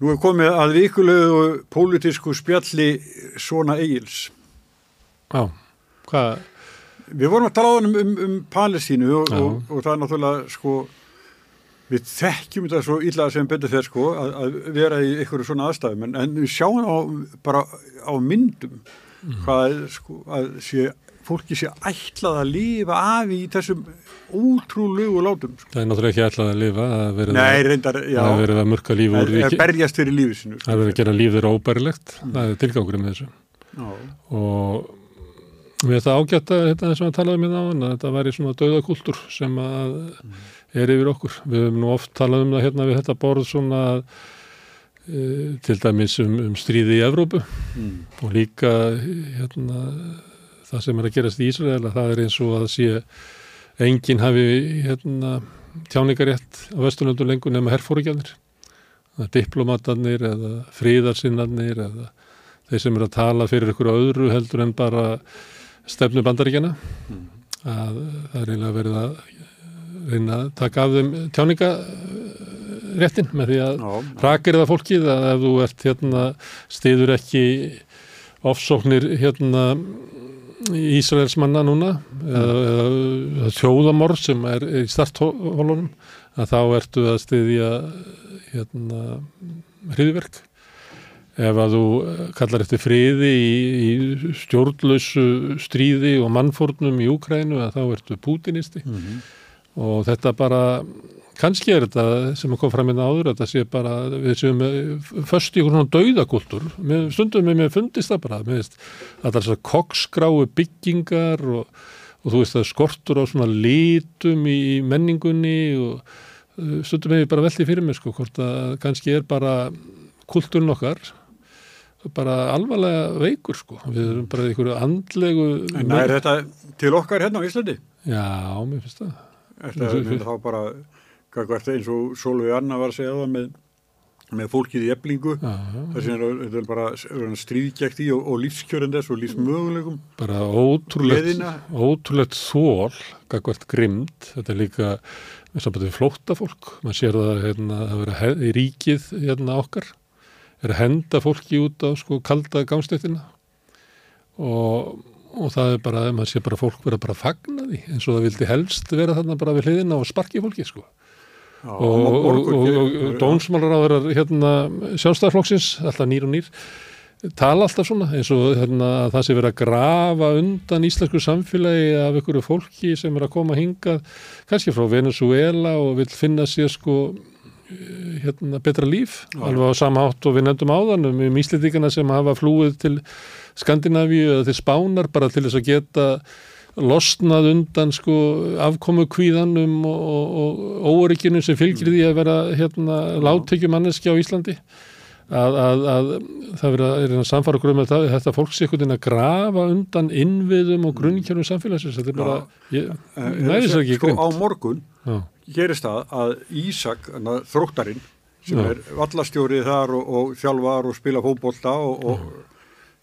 Nú er komið að vikulegu pólitísku spjalli Sona Egil's. Já, hvað? Við vorum að tala á hann um, um, um Palestínu og, og, og það er náttúrulega sko við þekkjum þetta svo illa sem betur þeir sko að, að vera í einhverju svona aðstæðum en, en við sjáum á, bara á myndum hvað er, sko, að sé, fólki sé ætlað að lifa af í þessum ótrúlegu látum. Sko. það er náttúrulega ekki ætlað að lifa, það er verið, Nei, að, reyndar, er verið að mörka líf úr að, að berjast fyrir lífið sinu. það er verið að gera líf þeirra óbærilegt, það er tilgangurinn með þessu. Já, og við þetta ágætt að þetta sem að talaði með á hann að þetta væri svona dauðakultúr sem að er yfir okkur. Við höfum nú oft talað um það hérna við þetta borð svona e, til dæmis um, um stríði í Evrópu. Mm. og líka hérna það sem er að gerast í Ísrael að það er eins og að sé enginn hafi hérna tjáningarétt á Vesturlöndu lengur nema herfórugjörnir að diplomatarnir eða fríðarsinnarnir eða þeir sem eru að tala fyrir ykkur öðru heldur en bara stefnu bandaríkjana að það er eiginlega verið að reyna að taka af þeim tjáningaréttin með því að rakir það fólkið að ef þú ert hérna stiður ekki ofsóknir hérna Ísraelsmanna núna eða, eða þjóðamorð sem er, í starthólunum að þá ertu að stiðja hérna hriðverk ef að þú eh, kallar eftir friði í, í stjórnlausu stríði og mannfórnum í Úkrænu að þá ertu pútinisti. Mhm. Og þetta bara kannski er þetta sem kom fram inn áður þetta sé bara, við séum föst í einhvern svona dauðakultúr. Mér- stundum með mér fundist það bara veist, að það er svona koksgráu byggingar og, og þú veist það skortur á svona litum í menningunni og uh, stundum með mér bara velti fyrir mig sko hvort að kannski er bara kultúrin okkar bara alvarlega veikur sko. Við erum bara einhverju andlegu En er þetta til okkar hérna á Íslandi? Já, mér finnst það Er þetta þá bara, hvað eins og Solveig Anna var að segja það með, með fólkið í eblingu, sem er, þetta er bara er stríðgækt í og, og lífskjörn þess og lífsmöguleikum. bara ótrúlegt, ótrúlegt þól, gagvart grimd, þetta er líka við flótta fólk, maður sér það hérna, að vera í ríkið hérna okkar, er að henda fólki út á sko kalda gangstéttina. Og, og það er bara, maður sér bara fólk vera bara að fagna því, eins og það vildi helst vera þarna bara við hliðina og sparki fólki sko. Já, og, og, og, og, og dónsmálaráður hérna sjálfstæðarflokksins, alltaf nýr og nýr tala alltaf svona eins og hérna, að það sé verið að grafa undan íslensku samfélagi af einhverju fólki sem er að koma hingað kannski frá Venezuela og vil finna sér sko hérna betra líf alveg á sama hátt og við nefndum áðan um, um íslendingana sem hafa flúið til Skandinavíu eða til Spánar bara til þess að geta losnað undan sko afkomu kvíðanum og, og, og órygginu sem fylgir því að vera hérna láttekjum manneski á Íslandi. Að, að, að það verið að, er að samfara okkur um þetta, þetta fólk sé einhvern veginn að grafa undan innviðum og grunnkjörnum samfélagsins. Þetta er bara, ég Eh, næði þess ekki sko, á morgun Já, gerist það að Ísak, þróttarinn, sem Já. er vallastjórið þar og, og þjálfar og spila fótbolta og, og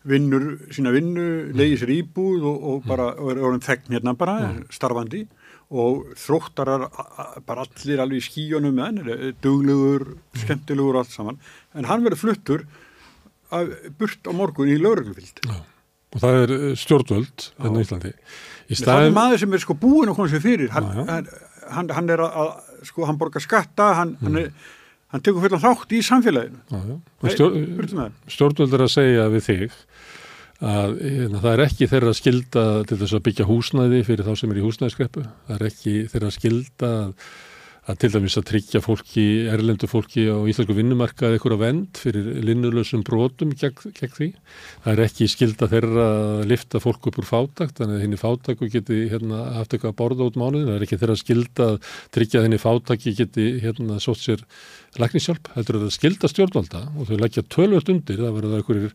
vinnur sína vinnu, leiði sér íbúð og, og bara og er orðin þegn hérna bara, starfandi. Og þróttarar bara allir alveg í skíunum með hann, er duglegur, skemmtilegur og allt saman, en hann verður fluttur að, burt á morgun í lauruglufild. og það er eh, stjórnvöld hérna í Íslandi. Í Það er maður sem er sko búin að koma sér fyrir. Hann, hann, hann, hann er að, sko, hann borgar skatta hann, Mm. hann, er, hann tekur fullan þátt í samfélaginu. Stjórnvöld er að segja við þig að hérna, það er ekki þeirra skilda til þess að byggja húsnæði fyrir þá sem er í húsnæðiskreppu. Það er ekki þeirra skilda að, að til dæmis að tryggja fólki erlendu fólki á íslensku vinnumarkað eitthvað vend fyrir linnulösum brotum gegn, gegn því. Það er ekki skilda þeirra að lifta fólk upp úr fátakt þannig að henni fátaku geti hérna, haft eitthvað að borða út mánuðin það er ekki þeirra skilda að tryggja henni fátaki geti hérna, sótt sér læknishjálp, heldur að það skilda stjórnvalda og þau leggja tölvöld undir, það verður einhverjir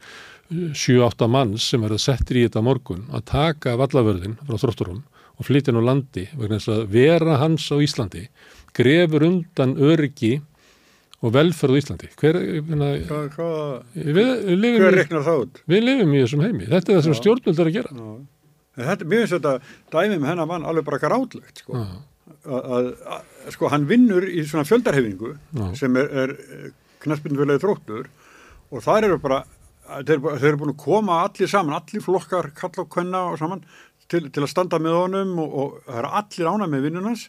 7-8 manns sem verður settir í þetta morgun að taka vallavörðin frá þrótturum og flytja nú landi vegna þess að vera hans á Íslandi grefur undan öryggi og velferð á Íslandi. Hver, hérna, Hvað, hvað, við, við, lifum, það við lifum í þessum heimi. Þetta er það sem stjórnvöld er að gera. Þetta, mér finnst þetta dæmi með hennar mann alveg bara grátlegt sko. Að, sko hann vinnur í svona fjöldarhefingu sem er, er knaspindfélagi þróttur og þar eru bara þeir, þeir eru búin að koma allir saman allir flokkar, kalla og kvenna og saman til, til að standa með honum og, og það eru allir ána með vinnunans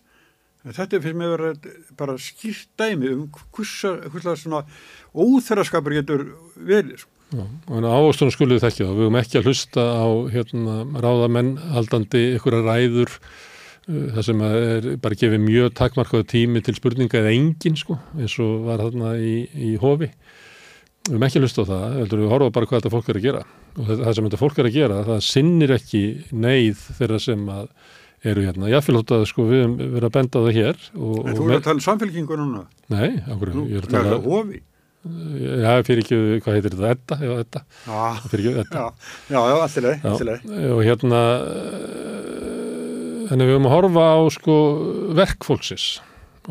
þetta finnst mér vera bara skýrt dæmi um hversa svona óþæraskapur getur verið sko. Já, og ávastunum skulum við þekkja það. Við höfum ekki að hlusta á hérna, ráðamenn haldandi ykkur að ræður uh, það sem að er bara gefið mjög takmarkaðu tími til spurninga eða engin sko, eins og var þarna í, í hofi. Við höfum ekki að hlusta á það, við horfa bara hvað þetta fólk er að gera. Og það sem þetta fólk er að gera, það sinnir ekki neyð þeirra sem að eru hérna. Ég fylg að sko, við höfum verið að benda það hér. Og, En þú er að tala um samfélkingu núna? Nei, okkur, Nú, ég er að tala, er hofi já, fyrir ekki, hvað heitir þetta, Edda, já, Edda, Já, fyrir ekki, Edda. já, já, já, allt í leið, Já, allt í leið. og hérna eh, þannig við höfum að horfa á sko verkfólksins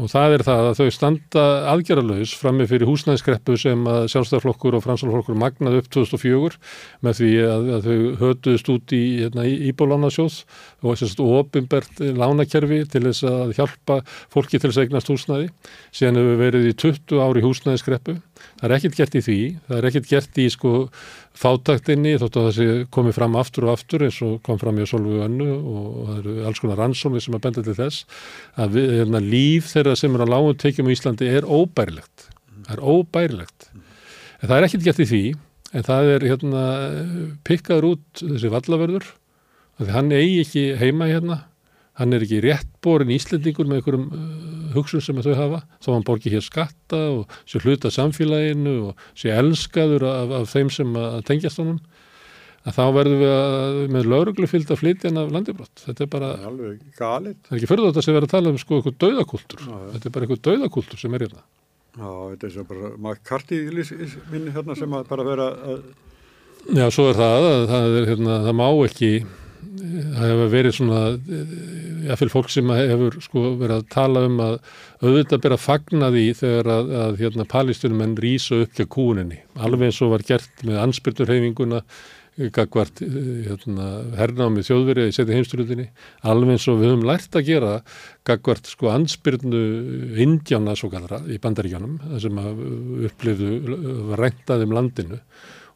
og það er það að þau standa aðgerralaus frammi fyrir húsnæðiskreppu sem að sjálfstæðarflokkur og fransalflokkur magnaði upp 2004 með því að, að þau hötuðust út í hérna, íbólánasjóð og þess að ofinbert lánakerfi til þess að hjálpa fólki til þess að eignast húsnæði. Síðan hefur verið í 20 ári húsnæðiskreppu. Það er ekkert gert í því. Það er ekkert gert í sko fátaktinni þótt að það sé komið fram aftur og aftur eins og kom fram í að solvu önnu og það eru alls konar rannsómið sem að benda til þess að við, hérna, líf þeirra sem er á lágum tekjum í Íslandi er óbærilegt. Það er óbærilegt. En það er ekkert gert í því en það er hérna pikkaður út þessi vallavörður af því hann eigi ekki heima hérna. Hann er ekki réttborin íslendingur með einhverjum hugsun sem þau hafa þó hann borgi hér skatta og sé hluta samfélaginu og sé elskaður af, af þeim sem að tengjast honum að þá verðum við að, með lauruglu fylgd að flytja hann af landibrott þetta er bara, Það er er ekki fyrir þetta sem verður að tala um sko eitthvað dauðakultur, þetta er bara eitthvað dauðakultur sem er hérna. Já, þetta er svo bara McCarthy minni hérna sem að bara vera að, Já, svo er það að það, er, hérna, það má ekki það hefur verið svona jáfnveil fólk sem hefur sko verið að tala um að auðvitað bera fagna því þegar að, að hérna palestinumenn rýsa upp hjá kúninni alveg eins og var gert með ansbyrturhefinguna gagvart hérna, hernámi þjóðverið í seti heimsturlutinni alveg eins og við höfum lært að gera gagvart sko ansbyrnu indjána svo kallra í bandaríkjónum sem að upplifðu ræntaðum landinu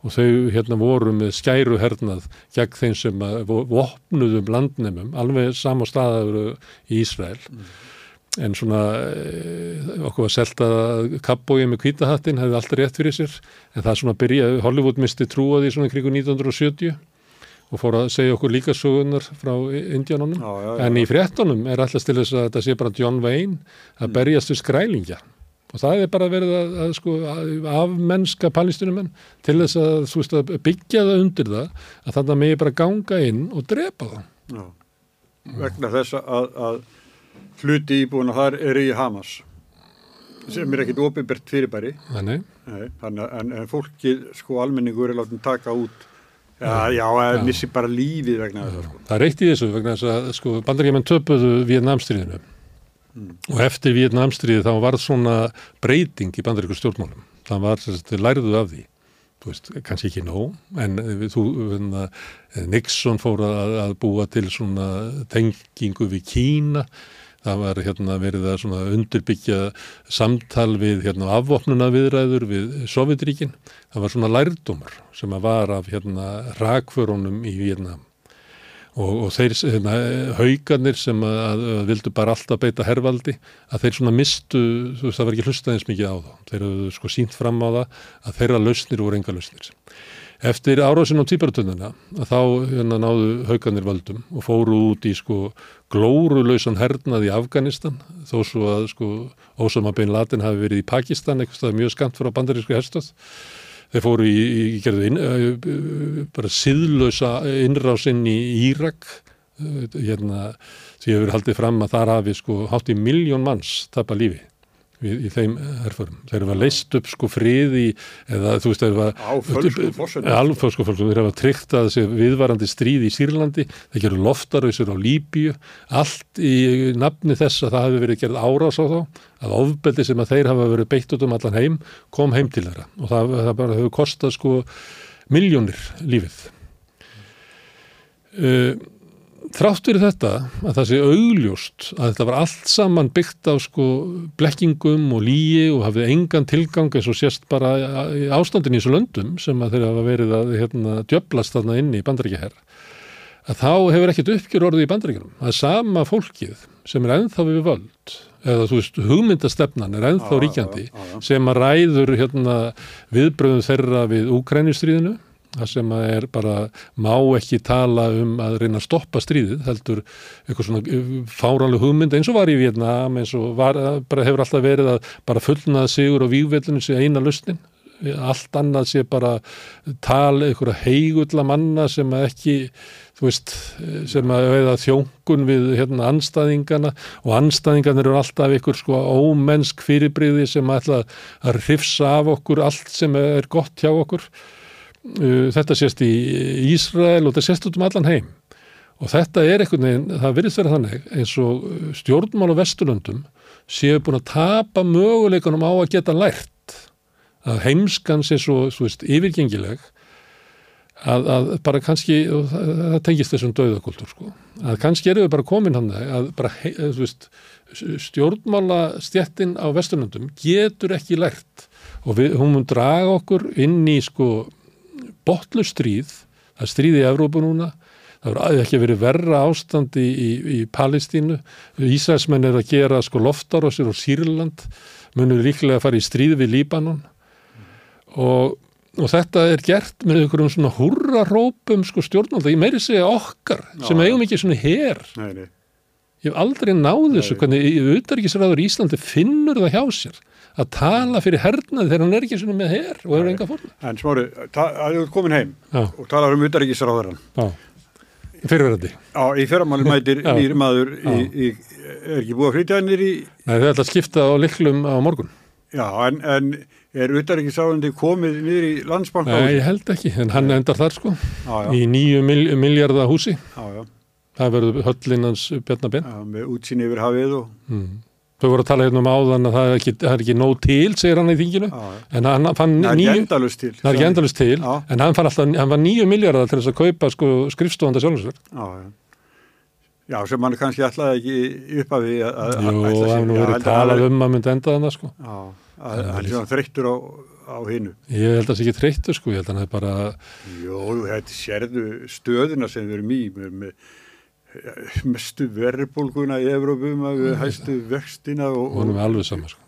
og þau hérna voru með skæru hernað gegn þeim sem að vo- vopnuðum landnemum, alveg sama staðaður í Ísrael. En svona eh, okkur var selt að kappbóið með kvítahattin hefði alltaf rétt fyrir sér, en það svona byrjaði, Hollywood misti trú á því svona kringu 1970 og fór að segja okkur líka sögunar frá Indiánunum. En í fréttunum er alltaf til þess að þetta sé bara John Wayne að berjast við skrælingja. Og það er bara verið að, að sko, að- af mennska palestinumenn til þess að, veist, að byggja það undir það að þannig megi bara ganga inn og drepa það. já, vegna þess að, að hluti íbúin að þar eru í Hamas sem er ekkit ofinbært fyrirbæri. Nei, að en, en fólki, sko, almenningur er látum taka út, já, já, að Já. missi bara lífið vegna þess að, sko. það í þessu vegna þess að sko, bandaríkjumenn töpuðu Vietnamstríðinu og eftir Vietnamstríði þá var svona breyting í bandaríku stjórnmálum. Það var þess að þau lærðu af því. Veist, kannski ekki nóg, en eh, þú, hérna, eh, Nixon fór að, að búa til svona tengingu við Kína. Það var hérna verið að undirbyggja samtal við hérna afvopnuna viðræður við Sovjetríkin. Það var svona lærdómar sem að var af hérna rakförunum í Vietnam og, og þeir hérna, haugarnir sem að, að, að vildu bara alltaf beita hervaldi að þeir svona mistu, þú veist það var ekki hlustað eins mikið á þá, þeir hefðu sko sínt fram á það að þeirra lausnir voru enga lausnir. Eftir árásin á týpartönduna að þá hérna, náðu haugarnir völdum og fóru út í sko glórulausan hernað í Afganistan. Þó svo að sko Osama bin Laden hafi verið í Pakistan eitthvað mjög skamt frá bandarísku herstöð Þeir fóru í, í gerðu inn, uh, bara siðlösa innrás inn í Írak, uh, hérna, því hefur haldið fram að þar hafi sko hátt í miljón manns tapa lífi í, í þeim herförum. Þeir hafa leist upp sko friði eða þú veist þeir hafa... Fölskum fölskum. Þeir hafa tryggt að þessi viðvarandi stríð í Sýrlandi, þeir gerðu loftarauðsir á Líbíu, allt í nafni þess að það hefur verið gerð árás á þá, að ofbeldi sem að þeir hafa verið beitt út um allan heim, kom heim til þeirra og það, það bara hefur kostað sko miljónir lífið. Uh, þrátt fyrir þetta að það sé augljóst að þetta var allt saman byggt á sko blekkingum og líi og hafið engan tilgang eins og sést bara í ástandin í þessu löndum sem að þeirra hafa verið að hérna, djöblast þarna inni í bandaríkjaherra að þá hefur ekkert uppgjör orðið í bandaríkjunum. Að sama fólkið sem er ennþá við völd eða þú veist hugmyndastefnan er já, ríkjandi sem að ræður hérna, viðbröðum þeirra við Úkrænistríðinu það sem að er bara má ekki tala um að reyna að stoppa stríðið heldur eitthvað svona uh, fáranlega hugmynd eins og var í Vietnam eins og var, bara hefur alltaf verið að bara fullnaða sigur og vígvellinu sé eina lustin allt annað sé bara tala einhverja heigulla manna sem að ekki þú veist, sem að veiða þjónkun við hérna anstæðingana og anstæðingarnir eru alltaf ykkur sko ómennsk fyrirbriði sem ætla að hrifsa af okkur allt sem er gott hjá okkur. Uh, þetta sést í Ísrael og þetta sést út um allan heim. Og þetta er einhvern veginn, það virðist vera þannig eins og stjórnmál á Vesturlöndum séu búin að tapa möguleikunum á að geta lært að heimskan sé svo, svo veist, yfirgengileg að, að bara kannski, og það, það tengist þessum döðakultúr sko, að kannski eru við bara komin hann að bara, hei, þú veist, stjórnmála stjettin á Vesturlöndum getur ekki lært. Og við, hún mun draga okkur inn í sko botlustríð, það er stríð í Evrópu núna, það verður ekki verið verra ástand í, í, í Palestínu, Ísæsmenn er að gera sko loftarosir og Sýrland, munur líklega að fara í stríð við Líbanon. Og, og þetta er gert með einhverjum svona hurrarópum sko stjórnvalda, ég meiri segja okkar sem Já. eigum ekki svona her. Nei, nei. ég hef aldrei náð þessu hvernig auðarikisræður í Íslandi finnur það hjá sér að tala fyrir hernaði þegar hann er ekki svona með her og hefur enga fórna En smári, ta- að þú komin heim Já. og talar um utaríkisráðarann. Já, fyrirverandi. Já, í fyrramáli mætir Já. nýr maður í, í, er ekki búið að flytja hann í, Nei, þau ætla að skipta á liklum á morgun. já, en, en er utaríkisráðandi komið niður í landsbanka? Nei, ég held ekki, en hann endar þar sko, Já, já, í nýju mil, miljardar húsi. já, já, Það verður höllin hans Bjarnabenn. já, með útsýni yfir hafið og, Mm. Þau voru að tala hérna um áðan að það er ekki, það er ekki nóg til, segir hann í þinginu, já. en hann fann Það nýju, það er ekki endalust til, Já. en hann fann alltaf, hann var nýju miljardar til þess að kaupa sko skrifstofanda sjálfsverð. Já, já. Já, sem hann kannski ætlaði ekki upp af því að... Jú, það held að talað hann- um að myndi enda þannig sko. Já, að hann er svona þreyttur á, á hinnu. Ég held að það sé ekki þreyttur sko, ég held að hann er bara, Jó, þetta sérðu stöðuna sem við erum í með, mestu verðbólguna í Evrópum að við hæstu vextina og, honum er alveg sama sko.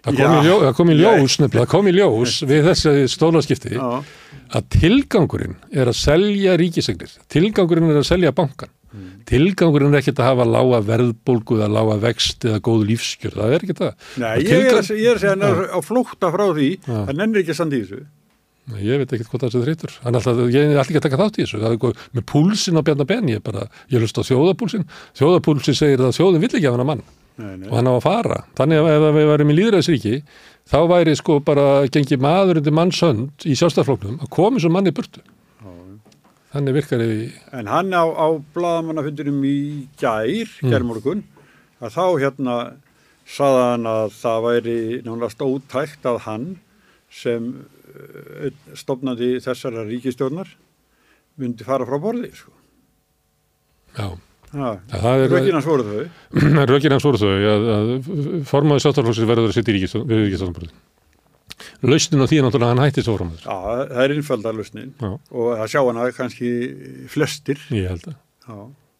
Það kom, ljó, það kom í ljós, nefnilega, það kom í ljós við þessi stólaskipti Já, að tilgangurinn er að selja ríkisegnir, tilgangurinn er að selja bankan, tilgangurinn er ekkert að hafa lága verðbólgu eða lága vext eða góð lífskjör, það er ekki það. Nei, ég er, tilgang- að, ég er að segja hann er á flókta frá því, hann nennir ekki að standa í þessu. Ég veit ekkert hvað það sé þreytur. Hann ég er alltaf ekki að taka þátt í þessu. Eitthvað með púlsin á Bjarnar Ben, ég bara, ég hlust á þjóðapúlsin. Þjóðapúlsin segir að þjóðin vill ekki hafa hana mann Nei, nei. og hann á að fara. Þannig að ef við værum í líðræðisríki, þá væri sko bara gengið maður undir mannshönd í sjálfstæðfloknum að komi svo manni burtu. Þannig virkar í, En hann á, á blaðamannafundinum í gær, Mm. gærmorgun, að þá hérna saði hann að það væri sem uh, stopnandi þessara ríkistjórnar myndi fara frá borði, sko. já, Ha, það er, Rökina svoru þau. rökin hans voru þau að, að formaði sjálfstæðflokksins verður að sitja í ríkistofnbúrið. Lausnin á því er náttúrulega að hann hætti svo formaður. Já, það er innfaldarlusnin Já, og það sjá hana kannski flestir. ég held að. Já,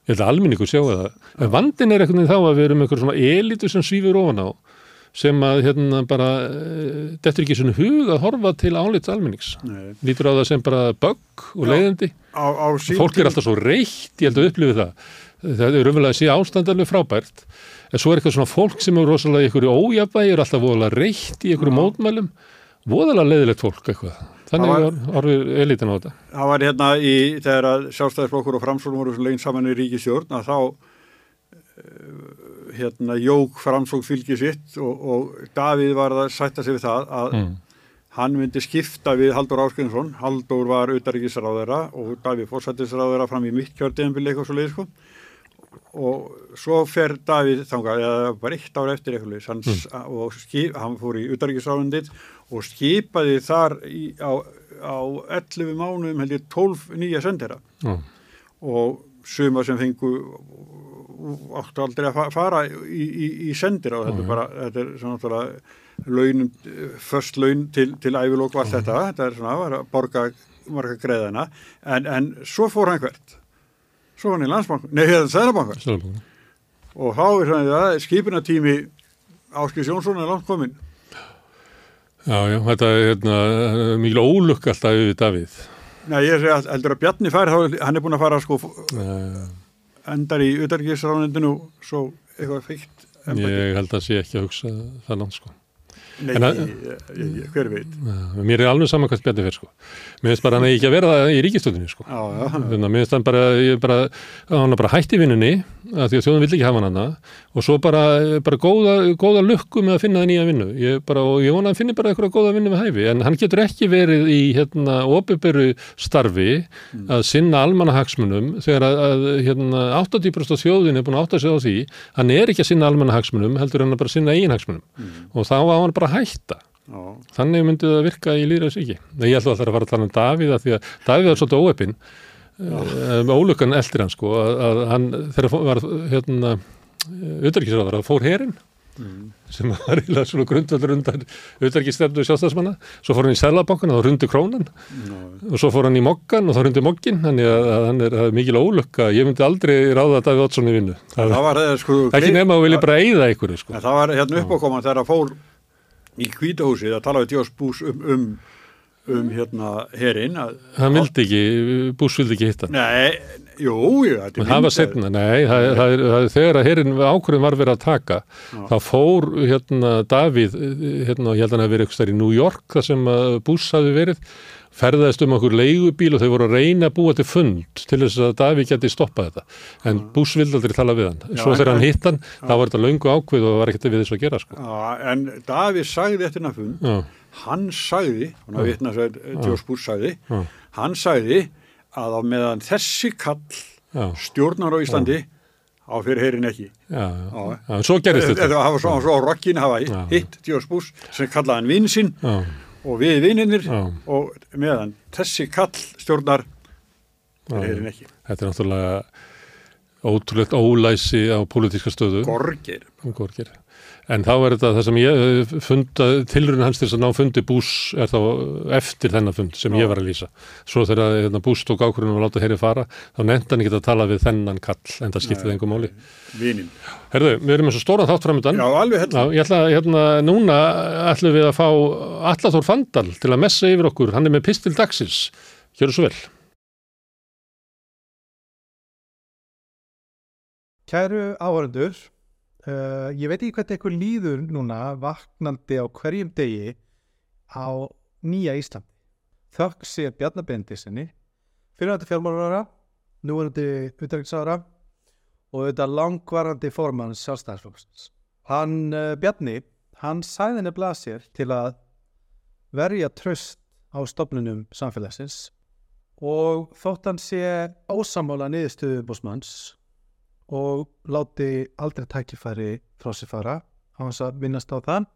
Ég held að alminningu sjáu það. Vandin er veginn þá að við erum einhver svona elitu sem svífur ofan á sem að hérna bara uh, dettur ekki svona hug að horfa til álits alminnings. nei. Lítur á það sem bara bögg og Já. leiðindi. Á, á Fólk er alltaf svo reitt, ég held að upplifi það. Það er umvel að sé ástandarlega frábært. En svo er eitthvað svona fólk sem er rosalega í einhverju ójafvægi, er alltaf voðalega reitt í einhverju mótmælum. Voðalega leiðilegt fólk eitthvað. Þannig var... orðið elitin á þetta. Það var hérna í, þegar að sjálfstæðisflokkur og framsólum voru leginn saman í ríkisjórn að þá eh, hérna jók framsók fylgi sitt og, og Davíð var að sætta sig við það að Mm. hann myndi skipta við Haldur Áskrinsson Haldur var utaríkisráðara og Davíð fórsættisráðara fram í mitt kjördeðanbili eitthvað svo leið sko og svo fer Davíð þangað eða bara eitt ár eftir eitthvað leið hann, Mm. og skip, hann fór í utaríkisráðundit og skipaði þar í, á, á 11 mánuðum held ég 12 nýja sendera Já. og suma sem fengu áttu aldrei að fa- fara í, í, í sendir á þetta er bara, þetta er svona náttúrulega launum, först laun til, til ævilók og allt þetta, þetta er svona var að borga marga greiðana. En, en svo fór hann hvert? Svo hann í landsbank, nei, hérna Sæðlabankan Seðlabanka. og þá er svona það skipinatími Áskis Jónsson er langt komin Já, já, þetta er hérna, mikil ólukk alltaf við. Davíð. Nei, ég segi að heldur að Bjarni fær, hann er búin að fara sko, Uh, endar í utarkisránundinu svo eitthvað embætti. ég held að sé ekki að hugsa það langt sko. Nei, að- ég, ég, ég, hver veit mér er alveg saman hvað Bjarni fyrir sko. Mér finnst bara hann ekki að vera það í ríkistöðinni sko. Já, já, að mér finnst hann bara, bara, hann bara hætti vinnunni að því að þjóðum vill ekki hafa hann hana. Og svo bara, bara góða, góða lukku með að finna það nýja vinnu. Ég bara, og ég vona að hann finni bara eitthvað góða vinnu með hæfi. En hann getur ekki verið í hérna opiðberu starfi að sinna almannahagsmunum þegar að, að hérna 80% af þjóðin er búin að átta sig á því hann er ekki að sinna almannahagsmunum heldur hann að bara sinna eiginhagsmunum og þá á hann bara hætta. já, Þannig myndi það virka í líðræðsvíki. Ég ætla að það að fara að tala um Davíð að því að Davíð óeppin. Um, ólukkan eldir hann sko að, að hann þegar fó- var hérna auðverkisráðar að fór herinn sem var eiginlega svona grundvöldur undan auðverkistefnu sjálfstæðsmanna svo fór hann í Sælabankan og rundi krónan. Og svo fór hann í Mokkan og þá rundi Mokkin þannig að, hann er, það mikil ólukka. Ég myndi aldrei ráða Davíð Oddsson í vinnu. Það, það var eða sko ekki nema að vilja bara eyða einhverju sko. Það var hérna uppákoman þegar að fór í kvítahúsið að tala við Djós Bús um, um, um hérna herinn að hann vildi ekki, Bús vildi ekki hitta Nei, jú, jú þetta er Það var setna, nei, það, það, það er þegar að herrin ákvörðin var verið að taka þá fór hérna Davíð hérna, ég held að hann að verið eitthvað í New York þar sem Bush hafi verið ferðaðist um okkur leigubíl og þau voru að reyna að búa til fund til þess að Davíð geti stoppað þetta. En Bush vildi aldrei tala við hann. Svo en- þegar hann hitt hann, þá var þetta löngu ákveð og var ekkert við þess að gera sko. Já, en Davíð sagði hennar fund. Já, hann sagði, hann að vitna að Djós Bús sagði, hann sagði að á meðan þessi kall stjórnar á Íslandi á fyrir herinn ekki. Já, já, Já. já, en svo gerist Þetta. þetta hafa svo, svo á rockin hafa hitt Djós Bús sem kallaði hann vinn sinn og við vinnir Já. og meðan þessi kall stjórnar já, fyrir herinn ekki. þetta er náttúrulega ótrúlegt ólæsi á pólitíska stöðu. Gorgir. Gorgir. En þá er þetta það sem ég funda, tilruna hans til þess að ná fundi bús er þá eftir þennan fund sem ég var að lýsa. Svo þegar hérna, bús tók ákvörðunum að láta herri fara, þá nefndi hann ekki að tala við þennan kall, en það skiptið engum máli. Vinin. Herðu, við erum eins og stóran þátt framöndan. Já, alveg hella. Já, ég ætla að hérna, núna ætlum við að fá Allathór Fandal til að messa yfir okkur, hann er með pistil dagsins. Hjöru svo vel. Kæru áhörundur, uh, ég veit ekki hvernig eitthvað líður núna vaknandi á hverjum degi á nýja Íslandi. Þökk sé Bjarnar Bendisinni, fyrirvændi fjármálarára, núverandi utdragsára og þetta langvarandi formann sjálfstæðarflóksins. Hann, uh, Bjarni, hann sæði nefnilega sér til að verja tröst á stofnunum samfélagsins og þótt hann sé ósamála niðurstöðu bósmanns og láti aldrei tækifæri frá sér fara á hans að vinnast á það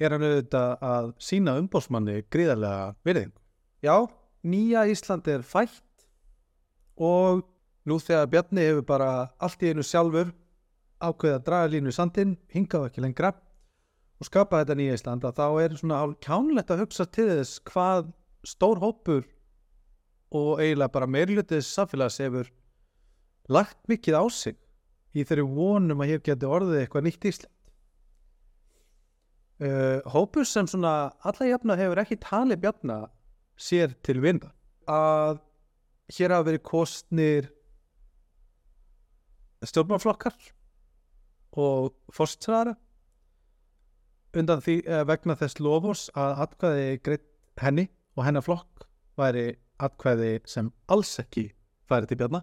er hann auðvitað að sína umbósmanni gríðarlega virðing. Já, nýja Ísland er fætt og nú þegar Bjarni hefur bara allt í einu sjálfur ákveðið að draga línu í sandinn, hingað ekki lengra og skapa þetta nýja Ísland að þá er svona hálf kjánlegt að hugsa til þess hvað stór hópur og eiginlega bara meirlutið samfélags hefur lagt mikið á sig í þeirri vonum að hér geti orðið eitthvað nýtt Ísland. Uh, hópur sem svona alla jafna hefur ekki talið bjarna sér til vinda. Að hér hafa verið kostnir stjórnmálflokkar og fórstræðara undan því uh, vegna þess lofurs að atkvæði greitt henni og hennar flokk væri atkvæði sem alls ekki færi til bjarna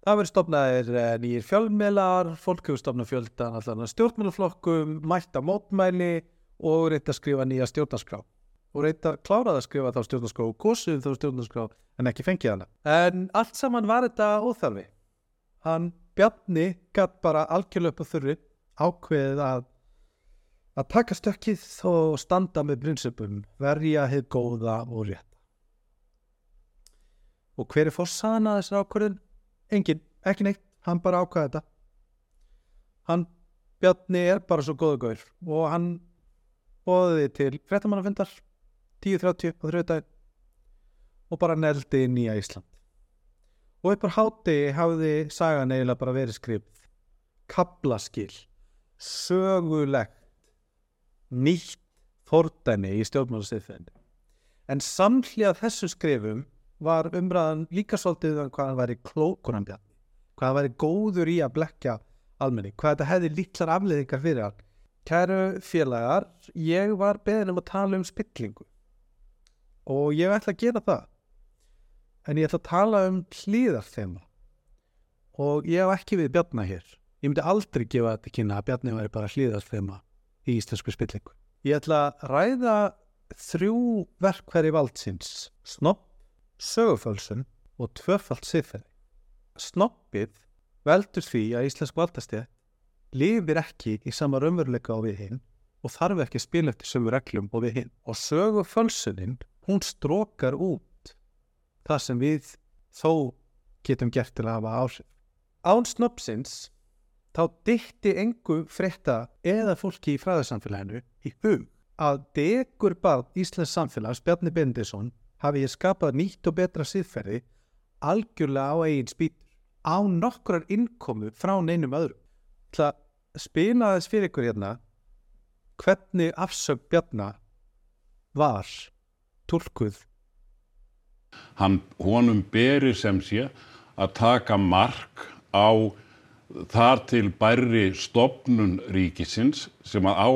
Það verður stopnaðir eh, nýjir fjölmiðlar, fólk hefur stopnað fjöldan allan að stjórnmálaflokkum, mætta mótmæli og reynt að skrifa nýja stjórnarskrá. Og reynt að klára að skrifa þá stjórnarskrá og gósuð þá stjórnarskrá en ekki fengið hana. En allt saman var þetta óþarfi. Hann Bjarni gatt bara á þurri ákveðið að að taka stökkið og standa með prinsipum, verja hefð góða og rétt. og hver er fórsaðan að þessar ákvörðun? Engin, ekki neitt, hann bara ákvaði þetta. Hann Bjarni er bara svo góða gaur og hann bóði til frettamannafundar 10.30 á þrjöðdæg og bara neldi í Ísland. Og upp á háti hafði sagan eiginlega bara verið skrifð kablaskil sögulegt nýtt fordæmi í stjórnmálustifðinni en samhlið þessu skrifum var umræðan líka svolítið um hvað hann væri klókur hann bjarni hvað hann væri góður í að blekja almenning, hvað þetta hefði lítlar afleðingar fyrir hann. Kæru félagar ég var beðin um að tala um spillingu og ég ætla að gera það en ég ætla að tala um hlýðarþema og ég hef ekki við bjarna hér. Ég myndi aldrei gefa þetta kynna að bjarni væri bara hlýðarþema í íslensku spillingu. Ég ætla að ræða þrjú verkverði valdsins. Snopp, sögufölsun og tvöfald siðferði snoppið veldur því að íslensk valdastið lifir ekki í sama raunveruleika á við hinn og þarf ekki að spila eftir sömu reglum og við hinn og sögufölsunin hún strókar út það sem við þó getum gert til að hafa áhrif. Án snöpsins þá dytti engu frétta eða fólki í fræðarsamfélaginu í hug að degur bað Íslands samfélags Bjarni Bendisson hafi ég skapað nýtt og betra síðferði algjörlega á eigin spýtur á nokkrar innkomu frá neinum öðrum. Það spila þess fyrir ykkur hérna hvernig afsög Bjarnar var tólkuð hann honum beri sem sé að taka mark á þar til bærri stopnun ríkisins sem að á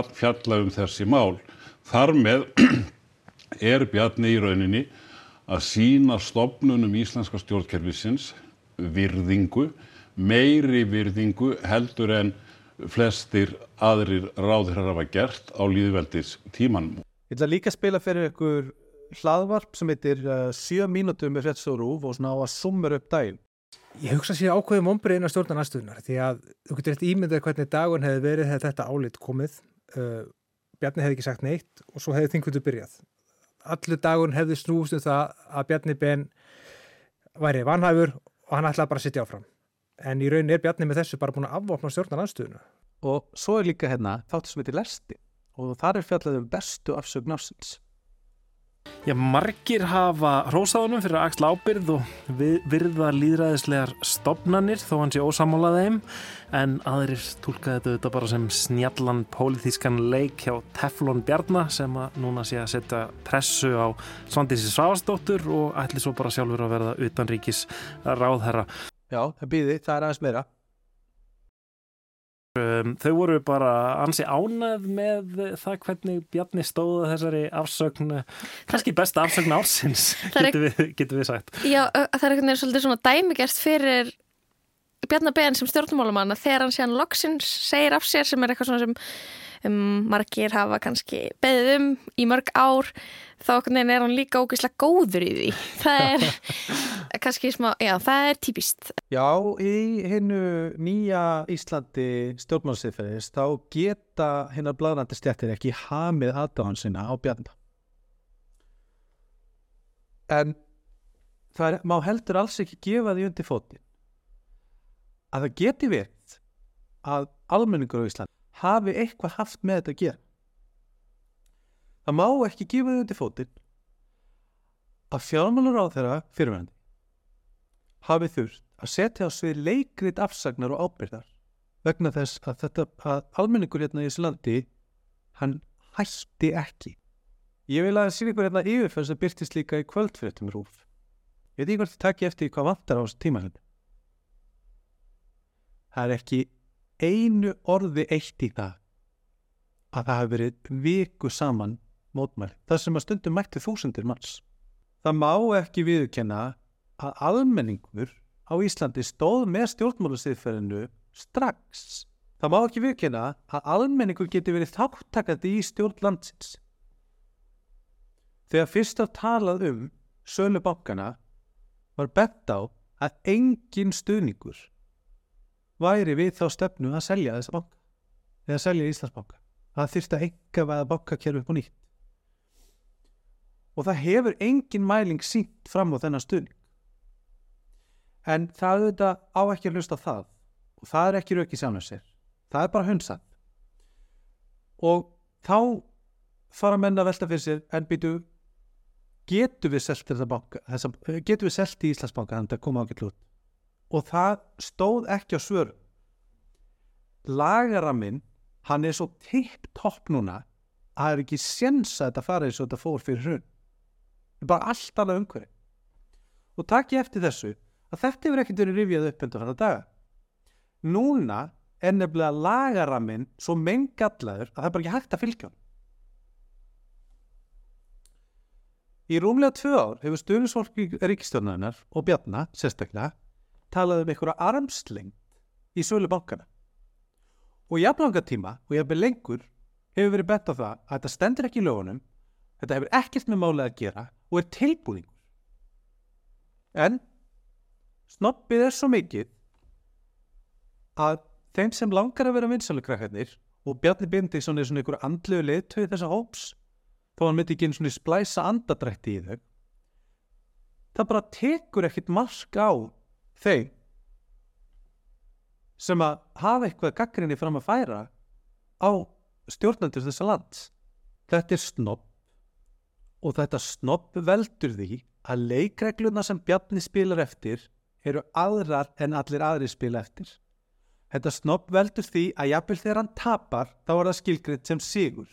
að fjalla um þessi mál. Þar með er Bjarni í rauninni að sína stopnunum íslenska stjórnkerfisins virðingu, meiri virðingu heldur en flestir aðrir ráðir hafa gert á líðveldis tímanum. Ég ætla líka að spila fyrir ykkur hlaðvarp sem heitir uh, 7 mínútur með fréttsórúf og svona á að sumur upp daginn. Ég hugsa sér ákveðum ombriðin að stjórna næstuðunar því að þú getur eitt ímyndið hvernig dagun hefði verið þegar þetta álit komið. Uh, Bjarni hefði ekki sagt neitt og svo hefði þingvöldu byrjað. Allu dagun hefði snúst um það að Bjarni Ben væri vanhæfur og hann ætlaði bara að sitja áfram. En í raunin er Bjarni með þessu bara búin að afvopna stjórna næstuðuna. Og svo er líka hérna þáttu sem heitir Lersti og þar er fjallað um bestu afsögn ásins. Já, margir hafa hrósaðunum fyrir að axla ábyrð og virða líðræðislegar stopnanir þó hann sé ósamálað þeim en aðrir tólkaði þetta bara sem snjallan pólitískan leik hjá Teflon Bjarnar sem að núna sé að setja pressu á Svandísi Svavastóttur og ætli svo bara sjálfur að verða utanríkis ráðherra. Já, það býði, það er aðeins meira. Um, þau voru bara ansi ánað með það hvernig Bjarni stóða þessari afsögn kannski besta afsögn ársins getur við, getur við sagt. Já, það er veginn svolítið svona dæmigerst fyrir Bjarni Ben sem stjórnmálumann þegar hann sé hann loksins segir af sér sem er eitthvað svona sem um, margir hafa kannski beðið um í mörg ár þá er hann líka ógeðslega góður í því. Það er kannski smá, já það er típist. Já, í hennu nýja Íslandi stjórnmálsiðferðis þá geta hennar bladrandi stjættir ekki hamið aðdáðan sinna á bjarnda en það er, má heldur alls ekki gefa því undir fótinn. Að það geti verið að almenningur á Íslandi hafi eitthvað haft með þetta að gera. Það má ekki gefa þau undir fótinn að fjármálur á þeirra fyrirvændi hafi þurft að setja á svið leikrit afsagnar og ábyrðar vegna þess að þetta að almenningur hérna í þessu landi hann hætti ekki. Ég vil að sína ykkur hérna yfirfærs að byrtist líka í kvöldfyrirtum rúf. Ég veit ekki hvort þið takki eftir hvað vantar á þessu tíma hérna. Það er ekki einu orði eitt í það að það hafi verið viku saman mótmæli. Það sem að stundum mætti þúsundir manns. Það má ekki viðkenna að almenningur á Íslandi stóð með stjórnmálusiðferðinu strax. Það má ekki viðkenna að almenningur geti verið þáttakandi í stjórnlandsins. Þegar fyrst að talað um sölu bankana var bett á að engin stuðningur væri við þá stefnu að selja þessa banka eða selja Íslandsbanka það þurfti að enga veða bankakerfi upp og nýtt og það hefur engin mæling sínt fram á þennan stuðning. En það auðvitað á ekki að hlusta á það. Og það er ekki raukið sjálfum sér. Það er bara hundsat og þá fara menn að velta fyrir sér en býtu getur við þessa, getur við selt í Íslandsbanka þannig að koma ágætt lút og það stóð ekki á svöru lagaraminn hann er svo tipp-topp núna að það er ekki séns að þetta fara eins og þetta fór fyrir hrun bara allt annað umhverfi. Og takk ég eftir þessu að þetta hefur ekkert verið rifjað upp hann að daga. Núna er nefnilega lagaraminn svo mengallaður að það er bara ekki hægt að fylgja hann Í rúmlega tvö ár hefur stuðnisfólki ríkistjónarinnar og Bjarnar, sérstaklega, talað um einhverja armslengt í sölu bankana. Og í jafnlanga tíma, og jafnveg lengur, hefur verið bett á það að þetta stendur ekki í lögunum, þetta hefur ekkert með málið að gera og er tilbúningur. En snoppið er svo mikið að þeim sem langar að vera vinsalukrækjarnir og Bjarni Bindíksson er svona einhverju andlegu leiðtöði þessa hóps þó hann myndi ekki einu svona splæsa andadrætti í þau það bara tekur ekkit mark á þeim sem að hafa eitthvað gaggrinni fram að færa á stjórnandur þessa lands þetta er snopp og þetta snopp veldur því að leikregluna sem Bjarni spilar eftir eru aðrar en allir aðri spila eftir þetta snopp veldur því að jafnvel þegar hann tapar þá er það skilgrind sem sigur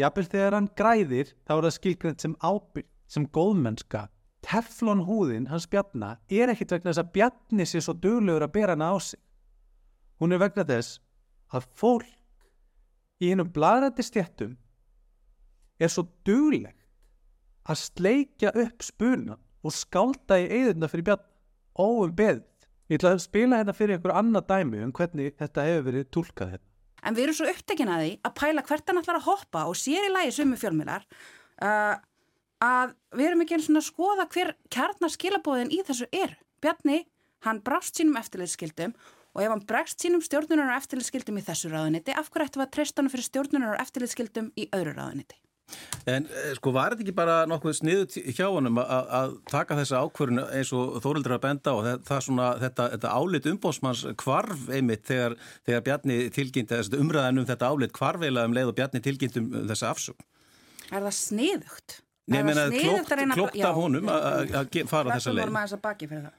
Jafnvel þegar hann græðir þá er það skilgrend sem ábyrg, sem góðmennska. Teflon húðin hans Bjarnar er ekkit vegna þess að Bjarni sé svo duglegur að bera hana á sig. Hún er vegna þess að fólk í hennum bladrandi stjættum er svo duglegt að sleikja upp spunan og skálda í eðurna fyrir Bjarnar óum beðið. Ég ætla að spila hérna fyrir einhver annað dæmi um hvernig þetta hefur verið tólkað hérna. En við erum svo upptekinn að því að pæla hvert hann ætlar að hoppa og sér í lægi sumu fjölmiðlar uh, að við erum ekki eins og skoða hver kjarnarskilabóðin í þessu er. Bjarni, hann brást sínum eftirlitskildum og ef hann bregst sínum stjórnunar og eftirlitskildum í þessu ráðuniti, af hverju ættum við að treysta hann fyrir stjórnunar og eftirlitskildum í öðru ráðuniti? En sko var þetta ekki bara nokkuð sniðut hjá honum að taka þessa ákvörðun eins og Þórildur að benda og það svona, þetta, þetta álit umbósmanns kvarf einmitt þegar, þegar Bjarni tilgjind umræðan um þetta álit kvarveila um leið og Bjarni tilgjind um þessa afsökn. Er það sniðugt? Nei, ég meina klókt, klókt af honum að fara þessa leið. Hvernig vorum að þess að baki fyrir það?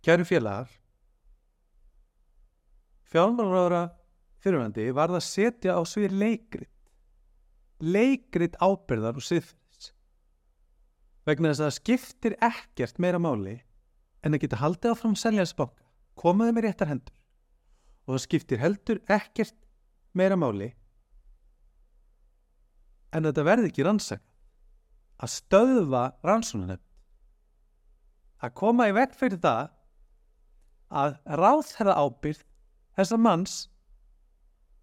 Kæru félagar, fjármálaráðara fyrirvændi var það að setja á svið leikrit. Leikrit ábyrðar og siðferðis. Vegna þess að það skiptir ekkert meira máli en að geta haldið áfram seljansbanka komaði með réttar hendur. Og það skiptir heldur ekkert meira máli en þetta verði ekki rannsaka að stöðva rannsónunum að koma í vekk fyrir það að ráðherra ábyrð þessa manns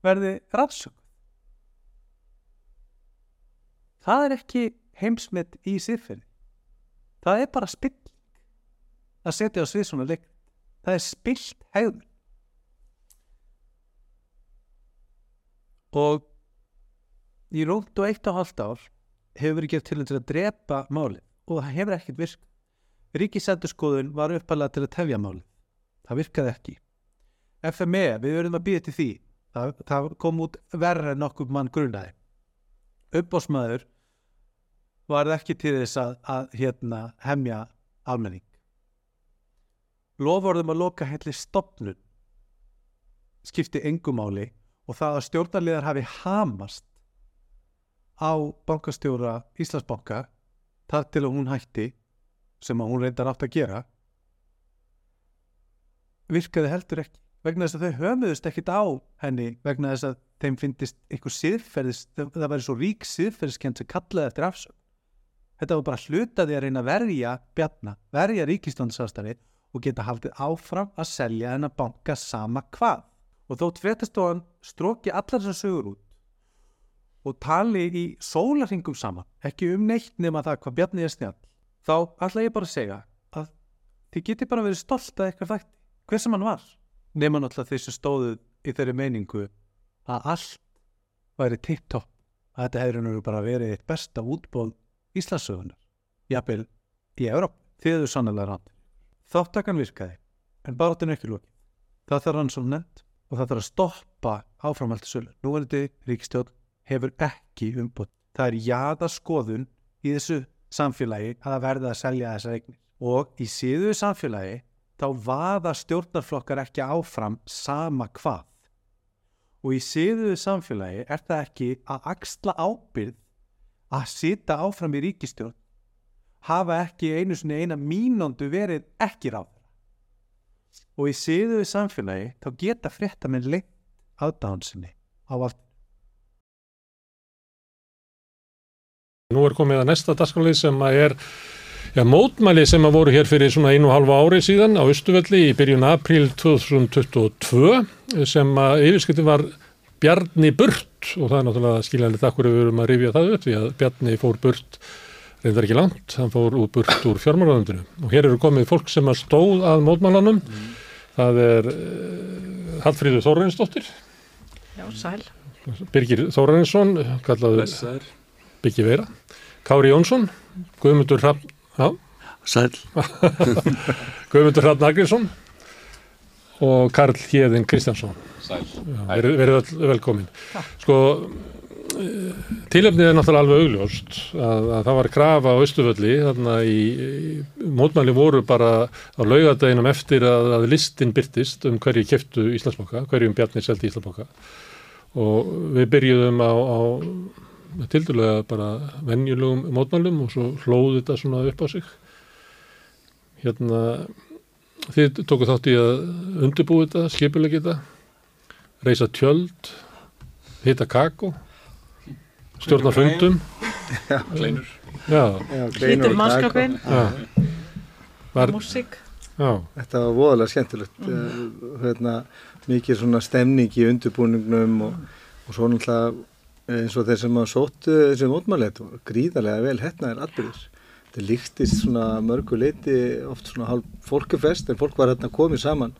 verði rannsökuð. Það er ekki heimsmynd í sýrfinni. Það er bara spilling að setja á svið svona leik. Það er spilt hegðun. Og í rótt og eitt og halvt ár hefur verið gert til að drepa málið og það hefur ekkert virk. Ríkisendurskoðun var uppalega til að tefja málið. Það virkaði ekki. FME, við verðum að býða til því það, það kom út verra en nokkuð mann grunaði. Uppbósmaður var ekki til þess að, að hérna, hemja almenning. Lofórðum að loka helli stopnun skipti engumáli og það að stjórnarliðar hafi hamast á bankastjóra Íslandsbanka þar til að hún hætti sem að hún reyndar átt að gera virkaði heldur ekki vegna þess að þau höfðust ekkit á henni vegna þess að þeim finnist einhver siðferðis, það væri svo rík siðferðiskend sem kallaði eftir afsögn. Þetta var bara hlutaði að reyna að verja bjarna, verja ríkislandsástari og geta haldið áfram að selja henn að banka sama hvað. Og þótt fréttastofan stróki allar þessar sögur út og tali í sólarringum saman, ekki um neitt nema það hvað bjarnið er snjall, þá ætla ég bara að segja að þið geti bara verið stolt að eitthvað þætti, hver sem hann var nema náttúrulega þeir sem stóðu í þeirri meiningu að allt væri tipptopp að þetta hefur nú bara verið eitt besta útbóð Íslandsögunar, jafnvel í Európ, þið eru sannlega rann. Þáttakan virkaði, en baráttinu ekki lókið. Það þarf hann svo nefnt og það þarf að stoppa áframhaldi sölu. Nú er þetta ríkistjóð hefur ekki umbútt. Það er jáða skoðun í þessu samfélagi að verða að selja þessar eignir. Og í síðu samfélagi þá vaða stjórnarflokkar ekki áfram sama hvað. Og í síðu samfélagi er það ekki að axla ábyrð að sita áfram í ríkistjórn hafa ekki einu svona eina mínundu verið ekki ráð. Og í síðu samfélagi þá geta frétta með leitt aðdáðansinni á allt. Nú er komið að næsta dagskanlið sem að er já, mótmæli sem að voru hér fyrir svona einu og halva ári síðan á Östuvelli í byrjun april 2022 sem að yfirskipti var Bjarni Burt. Og það er náttúrulega fyrir að við erum að rifja það upp því að Bjarni fór Burt reyndar ekki langt, hann fór úr Burt úr fjármálaðundinu og hér eru komið fólk sem að stóð að mótmælanum mm. það er uh, Hallfríður Þórainsdóttir Já, sæl. Birgir Þórainsson kallaður Byggi Veira, Kári Jónsson Guðmundur Hrafn já. Sæl Guðmundur Hrafn Agriðsson og Karl Hjeðin Kristjánsson. Sæl Verið veri velkomin. Sko Tilefnið er náttúrulega alveg augljóst að, að það var krafa á Östufölli þarna í, í mótmæli voru bara á laugadeinum eftir að, að listin byrtist um hverju keftu Íslandsboka, hverjum Bjarni seldi Íslandsboka og við byrjuðum á, á tildulega bara venjulegum mótmælum og svo hlóði þetta svona upp á sig. Hérna þið tóku þátt í að undirbúi þetta, skipulegja þetta reysa tjöld hita kakó stjórna fundum. kleinur. Hlýtur mannskapin músík. Þetta var voðalega skemmtilegt mm. hérna, mikið svona stemning í undirbúningnum og, og svo náttúrulega eins og þeir sem að sóttu þessi mótmælet gríðarlega vel er atbyrðis þetta líktist svona mörgu leiti oft svona hálf fólkefest en fólk var hérna komið saman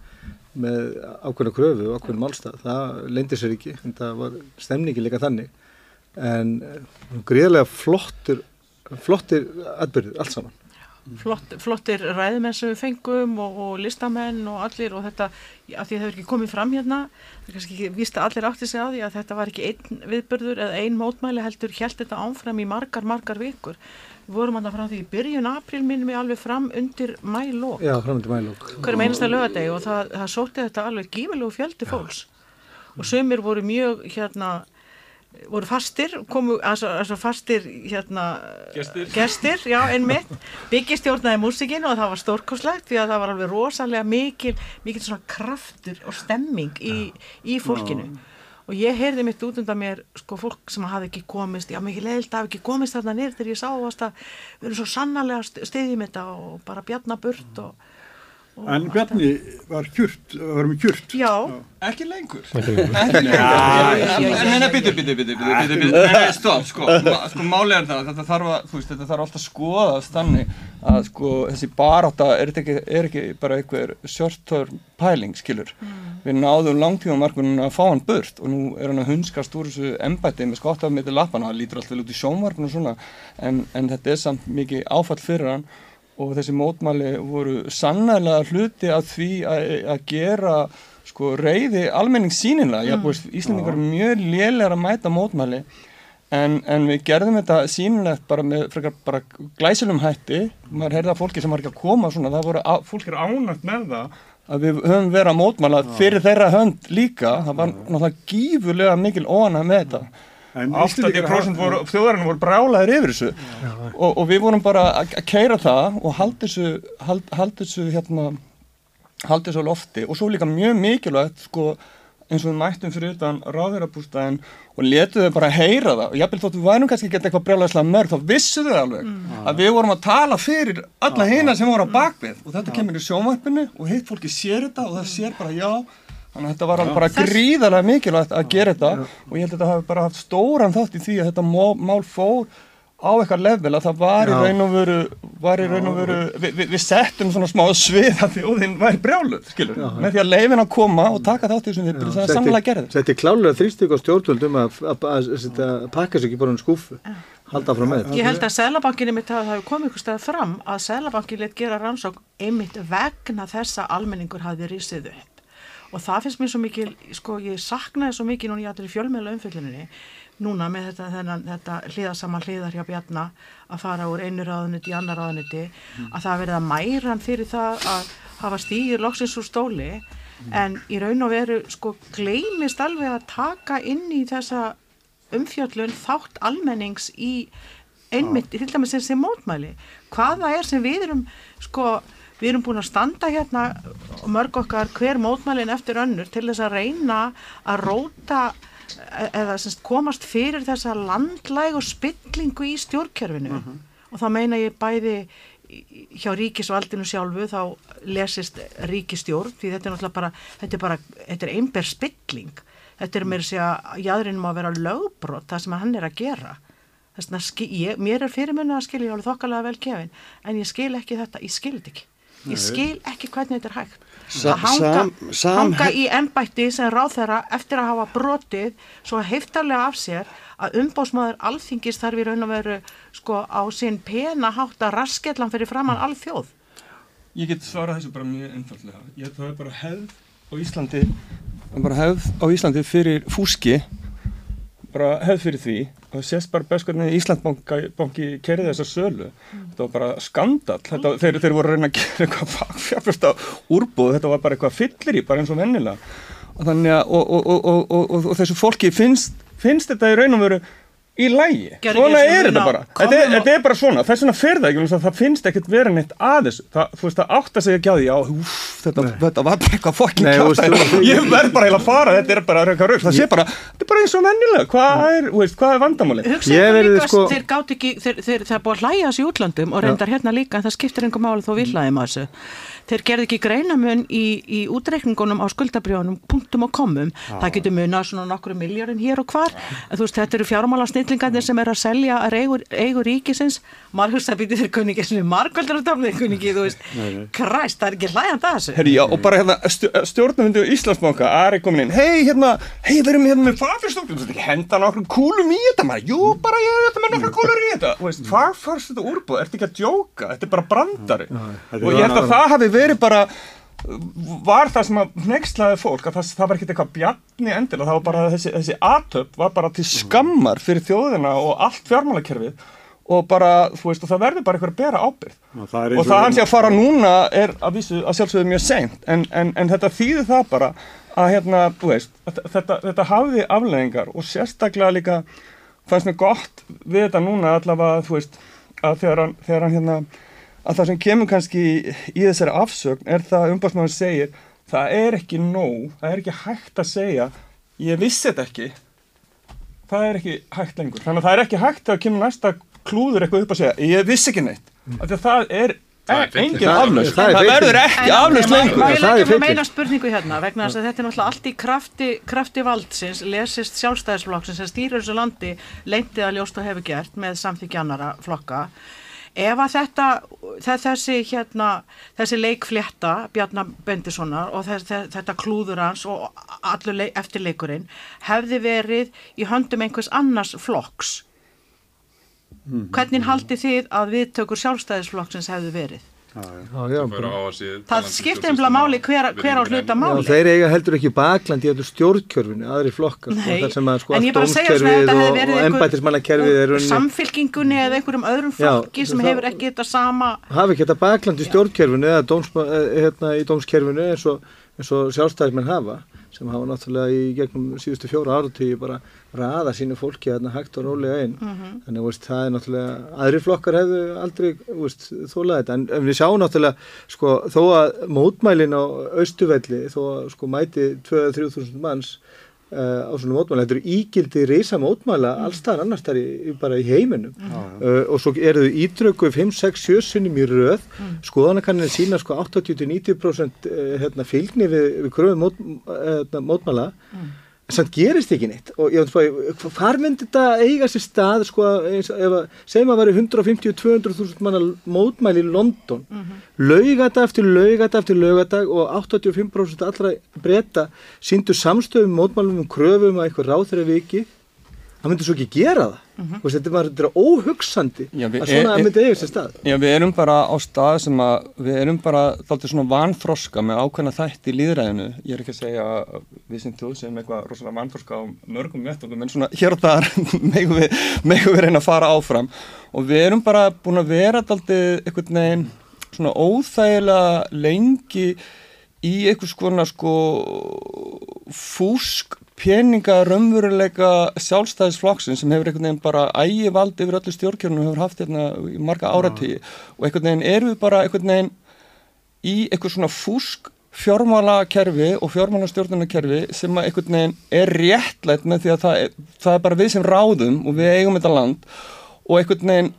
með ákveðna kröfu og ákveðna málstað. Það leindi sér ekki, en það var stemningi líka þannig. En gríðarlega flottir flottir atbyrðir allt saman Flott, flottir ræðumenn sem við fengum og, og listamenn og allir og þetta, af því að það hefur ekki komið fram hérna, það er kannski ekki víst að allir átti sig á því að þetta var ekki einn viðbörður eða einn mótmæli heldur held þetta ánfram í margar, margar vikur. Við vorum alltaf frá því í byrjun april minnum við alveg fram undir mælók Já, fram undir mælók hverjum einasta lögadegi og það, það sótti þetta alveg gífilegu fjöldi fólks. Já. og sömur voru mjög hérna voru fastir, komu altså fastir hérna gestir, gestir já, einmitt, byggjastjórnaði músikinu og það var stórkoslegt því að það var alveg rosalega mikil, mikil svona kraftur og stemming í, í fólkinu. Já. og ég heyrði mitt út undan mér sko fólk sem hafi ekki komist já mikið leilt hafi ekki komist þarna nýr þegar ég sá að við erum svo sannarlega stiðjum þetta og bara bjarnaburt og En Bjarni var kjurt, var með kjurt. Já. Ekki lengur. Ekki lengur. En neina, byttu, byttu, byttu, byttu, byttu, neina, stopp, sko, sko, málega er það, þetta þarf að, þú veist, þetta þarf alltaf að skoðast þannig að, sko, þessi baráta er ekki, er ekki bara einhver short-term pæling, skilur. Við náðum langtíma markunum að fá hann burt og nú er hann að hunskast úr þessu embæti með skottaf með til lappana, það lítur alltaf vel út í sjónvarpinu og svona, en, en þetta er samt mikið áfall fyrir hann og þessi mótmæli voru sannlega hluti af því að gera sko reyði almenning sínilega, ég búist Íslandingar mjög lélega að mæta mótmæli. En, en við gerðum þetta sínilegt bara með frekar bara glæsilum hætti, maður heyrða fólki sem var ekki að koma svona, það voru, að, fólk er ánægt með það að við höfum verið að mótmæla fyrir þeirra hönd líka, það var náttúrulega gífurlega mikil óanæg með þetta 80% voru, þjóðarinn voru brálaðir yfir þessu. Og, og við vorum bara að keira það og haldi þessu, hald, haldi þessu hérna, haldi þessu á lofti. Og svo líka mjög mikilvægt sko eins og við mættum fyrir utan ráðverðarbústæðin og letuðu bara heyra það. Og jáfnveg þóttu við værum kannski ekki eitthvað brjálæðislega mörg þá vissuðu þau alveg mm. að við vorum að tala fyrir alla hýna sem voru á bakvið. Og þetta kemur í sjónvarpinu og hitt fólki sér þetta og það sér bara já Þannig að þetta var bara gríðarlega mikilvægt að gera þetta og ég held að þetta hafi bara haft stóran þátt í því að þetta mál fór á eitthvað level að það var í Já. raun og veru, var í raun og veru, við, við, við settum svona smá svið að þjóðin væri brjáluð, skilur, Já. með því að leifin að koma og taka þátt í þessum við, það er samlega gerðum. Þetta er klálega þrýstík á stjórnvöldum að, að, að, að, að pakka sér ekki bara um skúfu halda frá með Ég held að Sælabankinni mitt hafi hafi komið ykkur stað fram að Sælabankin leitt gera rannsók einmitt vegna þessa almenningur hafi risið upp og það finnst mér svo mikil, sko ég saknaði svo mikil núna í allir fjölmeðla umfylluninni núna með þetta, þennan, þetta hliðasama hliðar hjá Bjarna að fara úr einu ráðuniti í annar ráðuniti að það verið að mæra hann fyrir það að hafa stígir loksins úr stóli. En í raun og veru sko gleymist alveg að taka inn í þessa umfjöllun þátt almennings í einmitt, til dæmis þessi mótmæli. Hvaða er sem við erum sko, við erum búin að standa hérna mörg okkar hver mótmælin eftir önnur til þess að reyna að róta e- eða semst, komast fyrir þessa landlæg og spillingu í stjórnkerfinu. Og þá meina ég bæði hjá ríkisvaldinu sjálfu þá lesist ríkistjórn því þetta er náttúrulega bara, þetta er bara þetta er einber spilling. Þetta er mér að segja, að vera lögbrot það sem hann er að gera. Þess skil- ég, mér er fyrirmunna að skilja ég alveg þokkalega vel gefin, en ég skil ekki þetta ég skil þetta ekki. Ég skil ekki hvernig þetta er hægt. Sa- að hanga, sam- sam- hanga í ennbætti sem ráðherra eftir að hafa brotið svo heiftarlega af sér að umbósmaður alþingis þarf í raun og veru sko á sinn pena hátt að raskellan fyrir framann alþjóð Ég get svarað þessu bara mjög einfallega. Ég, það er bara hefð á Íslandi, er bara hefð á Íslandi fyrir fúski, bara hefð fyrir því og sést bara best hvernig Íslandbanki kerði þessa sölu. Þetta var bara skandal. Þetta, þeir, þeir voru að reyna að gera eitthvað fagfjárfesta úrbúð, þetta var bara eitthvað fyllir í, bara eins og vennilega. Og, þannig að, og, og, og, og, og, og, og þessu fólki finnst, finnst þetta í raun og veru í lægi. Svona er þetta bara. á Þetta er, þetta er bara svona. Þess vegna fer það ekki. að Það finnst ekkert vera neitt að þessu. Það, þú veist, það átt að segja ekki á því, já, úf, þetta, þetta var bara eitthvað fokkin kjátt. Ég verð bara heila að fara, þetta er bara raug. Það sé bara, þetta er bara eins og vennilega. Hvað er, þú veist, hvað er vandamálið? Hugsaðu líka, sko... þeir gátt ekki, þeir, þeir, það er búið að hlæja þessu í útlandum og reyndar hérna líka, en það skiptir einhver máli þó við hlæðum að þessu. Þeir gerði ekki greinamun í, í útreikningunum á skuldabrjónum, punktum og komum. Það getur munað svona nokkru miljardin hér og hvar. En þú veist, þetta eru fjármála snillingarnir sem er að selja eigur, eigur ríkisins. Maður hugsa að býti þeir kunni ekki svona margvöldur á tafni, þeir kunni ekki, þú veist, kræst, það er ekki hlæjandi að þessu. Herri, já, og bara hérna stjórnumfundu Íslandsbanka, Ari komin inn, hei, hérna, hei, við erum hérna með ekki henda nokkrum kúlum í þetta, maður, jú, bara ég er þetta með nokkrum kúlur í þetta, fagfjárst þetta úrbúð, ertu ekki að djóka, þetta er bara brandari, og ég held að það hafi verið bara, var það sem að nextlaði fólk, að það, það var ekkert eitthvað bjarni endilega, það var bara þessi, þessi atöp var bara til skammar fyrir þjóðina og allt fjármálakerfið, og bara, þú veist, og það verður bara eitthvað að bera ábyrgð. Og það og hans ég að fara núna er að, að sjálfsögðu mjög seint en, en, en þetta þýðir það bara að hérna, þú veist, þetta, þetta, þetta hafði afleðingar og sérstaklega líka fannst mér gott við þetta núna allavega, þú veist, að þegar hann, þegar hann hérna, að það sem kemur kannski í þessari afsögn er það umbásmaður segir, það er ekki nóg, það er ekki hægt að segja ég vissi þetta ekki það er ekki hægt lengur, þannig að það er ekki hægt að kemur næsta klúður eitthvað upp að segja ég vissi ekki neitt, af því að það er engin aflaust, það, verður ekki aflaust lengur Má ég leggja með meina spurningu hérna vegna þess að þetta er náttúrulega allt í krafti, krafti valdsins, lesist sjálfstæðisflokksins sem stýrur þessu landi leintið að ljóst og hefur gert með samþykja annara flokka ef að þetta, þessi hérna, þessi leikflétta Bjarnar Bendissonar og þess, þetta klúður hans og allur leik, eftirleikurinn hefði verið í höndum einhvers annars flokks hvernig haldið þið að viðtökur sjálfstæðisflokksins hefðu verið? Já, já, Það skiptir einhverja máli hver, hver á hluta máli. Já, þeir eiga heldur ekki bakland í öllu stjórnkjörfinu, aðri flokkar, sko, þar sem að sko hefði og, og embætismannakerfið er unni, samfylkingunni eða einhverjum öðrum flokki sem það- hefur ekki þetta sama hafi ekki þetta bakland í stjórnkjörfinu eða dóms, eh, hérna, í dómskerfinu eins og, eins og sjálfstæðismenn hafa sem hafa náttúrulega í gegnum síðustu fjóra áratíu bara raða sínu fólki hérna hægt og rólega inn Mhm. þannig veist, það er náttúrulega aðri flokkar hefðu aldrei þólað þetta en, en við sjáum náttúrulega sko, þó að mótmælin á austuvelli þó að sko, mæti 2-3 þúsund manns uh, á svona mótmæla, þetta eru ígildi reysa mótmæla alls þar annars þar bara í heiminum. Uh, og svo eru þau ítröku 5, 6, 7 sinnum í röð. Skoðanakannin sína sko 80-90% uh, hérna, fylgni við, við kröfum mót, uh, mótmæla samt gerist ekki neitt. Og ég veit hvað, hvar myndi þetta eiga sér stað sko, eins, ef að, segjum að veri 150-200.000 manna mótmæli í London. Mm -hmm. laugadag eftir laugadag eftir laugadag og 85% allra breyta síndu samstöfum mótmælum um kröfum að eitthvað ráð þeirra viki það myndi svo ekki gera það. Mm -hmm. þetta var þetta óhugsandi já, að svona er, myndi eiga sér stað. Já, við erum bara á stað sem að við erum bara þáttur svona vanþroska með ákveðna þætti í líðræðinu ég er ekki að segja að við sem þjóð sem eitthvað rosalega vanþroska á mörgum vettum en svona hér og þar megum við, við reyna að fara áfram. Og við erum bara búin að vera alltaf einhvern veginn svona óþægilega lengi í einhvers konar sko fúsk peninga raunveruleika sjálfstæðisflokksinn sem hefur einhvern veginn bara ægi vald yfir öllu stjórnkjörnum hefur haft hérna í marga áratíi og einhvern veginn erum við bara einhvern veginn í eitthvað svona fúsk fjármálakerfi og fjármálastjórnarkerfi sem að einhvern veginn er réttlætt með því að það er, það er bara við sem ráðum og við eigum þetta land. Og einhvern veginn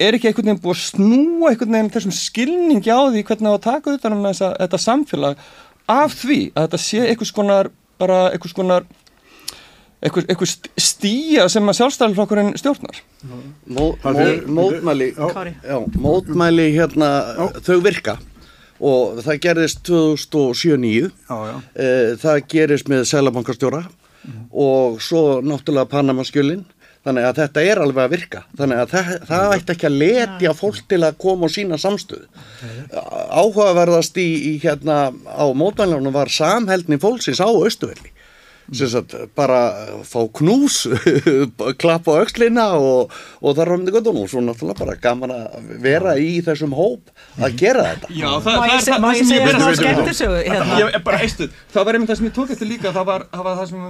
er ekki einhvern veginn búið að snúa einhvern veginn þessum skilningi á því hvernig það var að taka utan um þessa, þetta samfélag af því að þetta sé einhvers konar bara einhvers konar einhvers, stíja sem að sjálfstæðarflokkurinn stjórnar. Mó, mó, mótmæli já, mótmæli hérna þau virka. Og það gerðist 2007-2009 það gerist með Sælabankastjóra mm. og svo náttúrulega Panamaskjölin þannig að þetta er alveg að virka. Þannig að það, það ætti ekki að letja fólk til að koma og sína samstöðu. Áhugaverðast í, í hérna á mótmælunum var samheldni fólksins á Östuvelli Sagt, bara fá knús klappa á aukslina og, og það röfndi gott og svo náttúrulega bara gaman að vera í þessum hóp að gera þetta. Já, það, það er það, það sem ég verður skemmtisögu bara eistuð, það var einmitt það sem ég tók eftir líka það var, það sem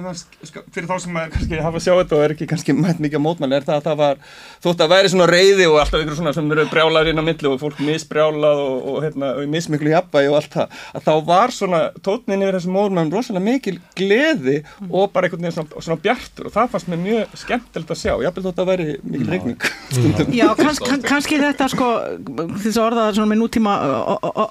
fyrir þá sem maður kannski hafa sjáð þetta og er ekki kannski mætt mikið mótmæli er það að það var þótt að væri svona reyði og alltaf ykkur svona sem eru brjálar inn á milli og fólk misbrjálað og, og, hérna, og mismiklu jafnvægi og allt það gleði og bara einhvern veginn svona, svona bjartur og það fannst mér mjög skemmtilegt að sjá ég hafði þótt að veri mikil regning Já, kanns, kann, kannski þetta sko þess að orða það svona með nútíma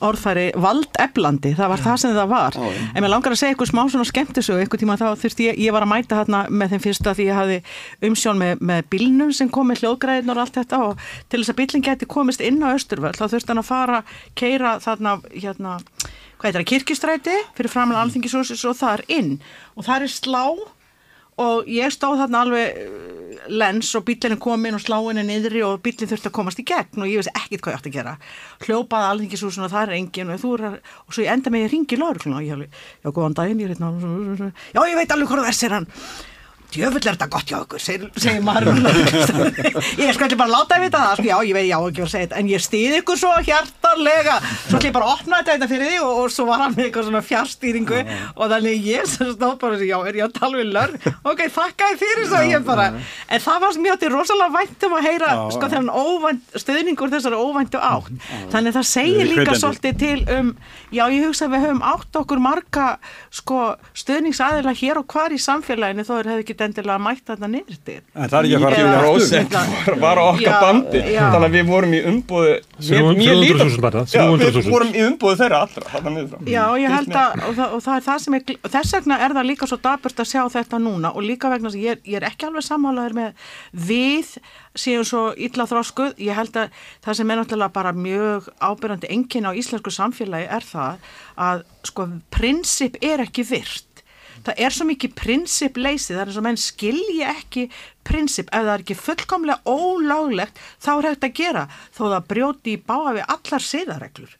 orðfæri valdeflandi, það var það sem það var. Ó, en mér langar að segja eitthvað smá svona skemmtisög eitthvað tíma þá þurfti ég, ég var að mæta hérna með þeim fyrsta því ég hafði umsjón með, með bílnum sem kom með hljóðgræðin og allt þetta og til þess að bílinn geti komist inn á Östurvöld þá þurfti hann að fara, keira þarna hérna hvað heitir það, kirkistræti fyrir framlega alþingisúsis og það er inn. Og það er slá og ég stóð þarna alveg uh, lens og bílinn kom inn og sláinn er niðri og bílinn þurfti að komast í gegn og ég veist ekkit hvað ég ætti að gera. Hljópaði alþingisúsin og það er engin og, er, og svo ég enda með að ringi lörgluna og ég hefði, já góðan daginn ég veit já ég veit alveg hvað það er hann djöfull er þetta gott hjá okkur, segir, segir maður ég skal bara láta að vita það sko, já, ég veit, já, ekki að segja þetta. En ég stýði ykkur svo hjartarlega svo ætlum ég bara að opna þetta fyrir því og, og svo var hann með eitthvað svona fjárstýringu og þannig ég stóð bara já, er ég að tala við lörg ok, þakka þið fyrir svo ég bara. En það var sem ég átti rosalega væntum að heyra sko þennan óvænt, stöðningur þessari óvæntu átt. Þannig það segir líka svolítið til um já, ég hugsa við höfum átt okkur marga sko, stöðningsaðila hér og hvar í samfélaginu þó er hefði ekki ekkert endilega mætt þetta niður til. En það er ekki að fara að prósent var, á okkar bandi. þannig að við vorum í umbúðu 300.000 bara, 300.000 Við vorum í umbúðu þeirra allra Já, ég held að og það, og það er það sem er, þess vegna er það líka svo daburt að sjá þetta núna og líka vegna að ég, ég er ekki alveg sammálaður með við séum svo illa þróskuð, ég held að það sem er náttúrulega bara mjög ábyrgandi enginn á íslensku samfélagi er það að sko prinsip er ekki virt það er svo mikið prinsipleysið, það er eins og menn skilji ekki prinsip, ef það er ekki fullkomlega óláglegt, þá er hægt að gera þó það brjóti í báa við allar siðareglur.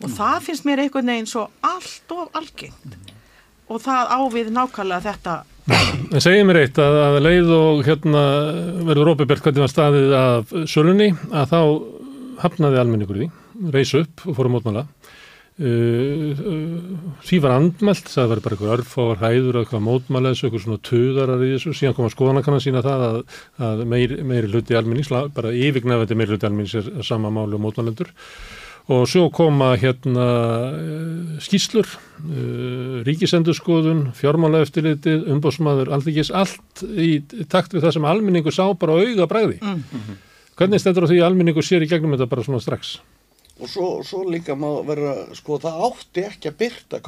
Og mm. það finnst mér einhvern veginn svo allt of algengt. Og það ávið nákvæmlega þetta. En segjum mér eitt að, að leið og hérna verður óbyrgberð hvernig var staðið af sölunni að þá hafnaði almenningur því, reys upp og fórum mótmála því var andmælt það var bara einhver örfávar hæður eitthvað mótmæla þessu, eitthvað svona töðarar í þessu síðan koma skoðanakannan sína það að, að meiri, meiri hluti alminnings bara yfirgnafandi meiri hluti alminnings er, sama máli og mótmælendur og svo koma hérna uh, skýslur ríkisendurskoðun fjármála eftirlitið, umbósmaður allþykis allt í takt við það sem alminningu sá bara auga bræði mm -hmm. hvernig stendur á því að alminningu sér í gegnum þetta bara svona strax? Og svo, svo líka má vera sko það átti ekki að byrta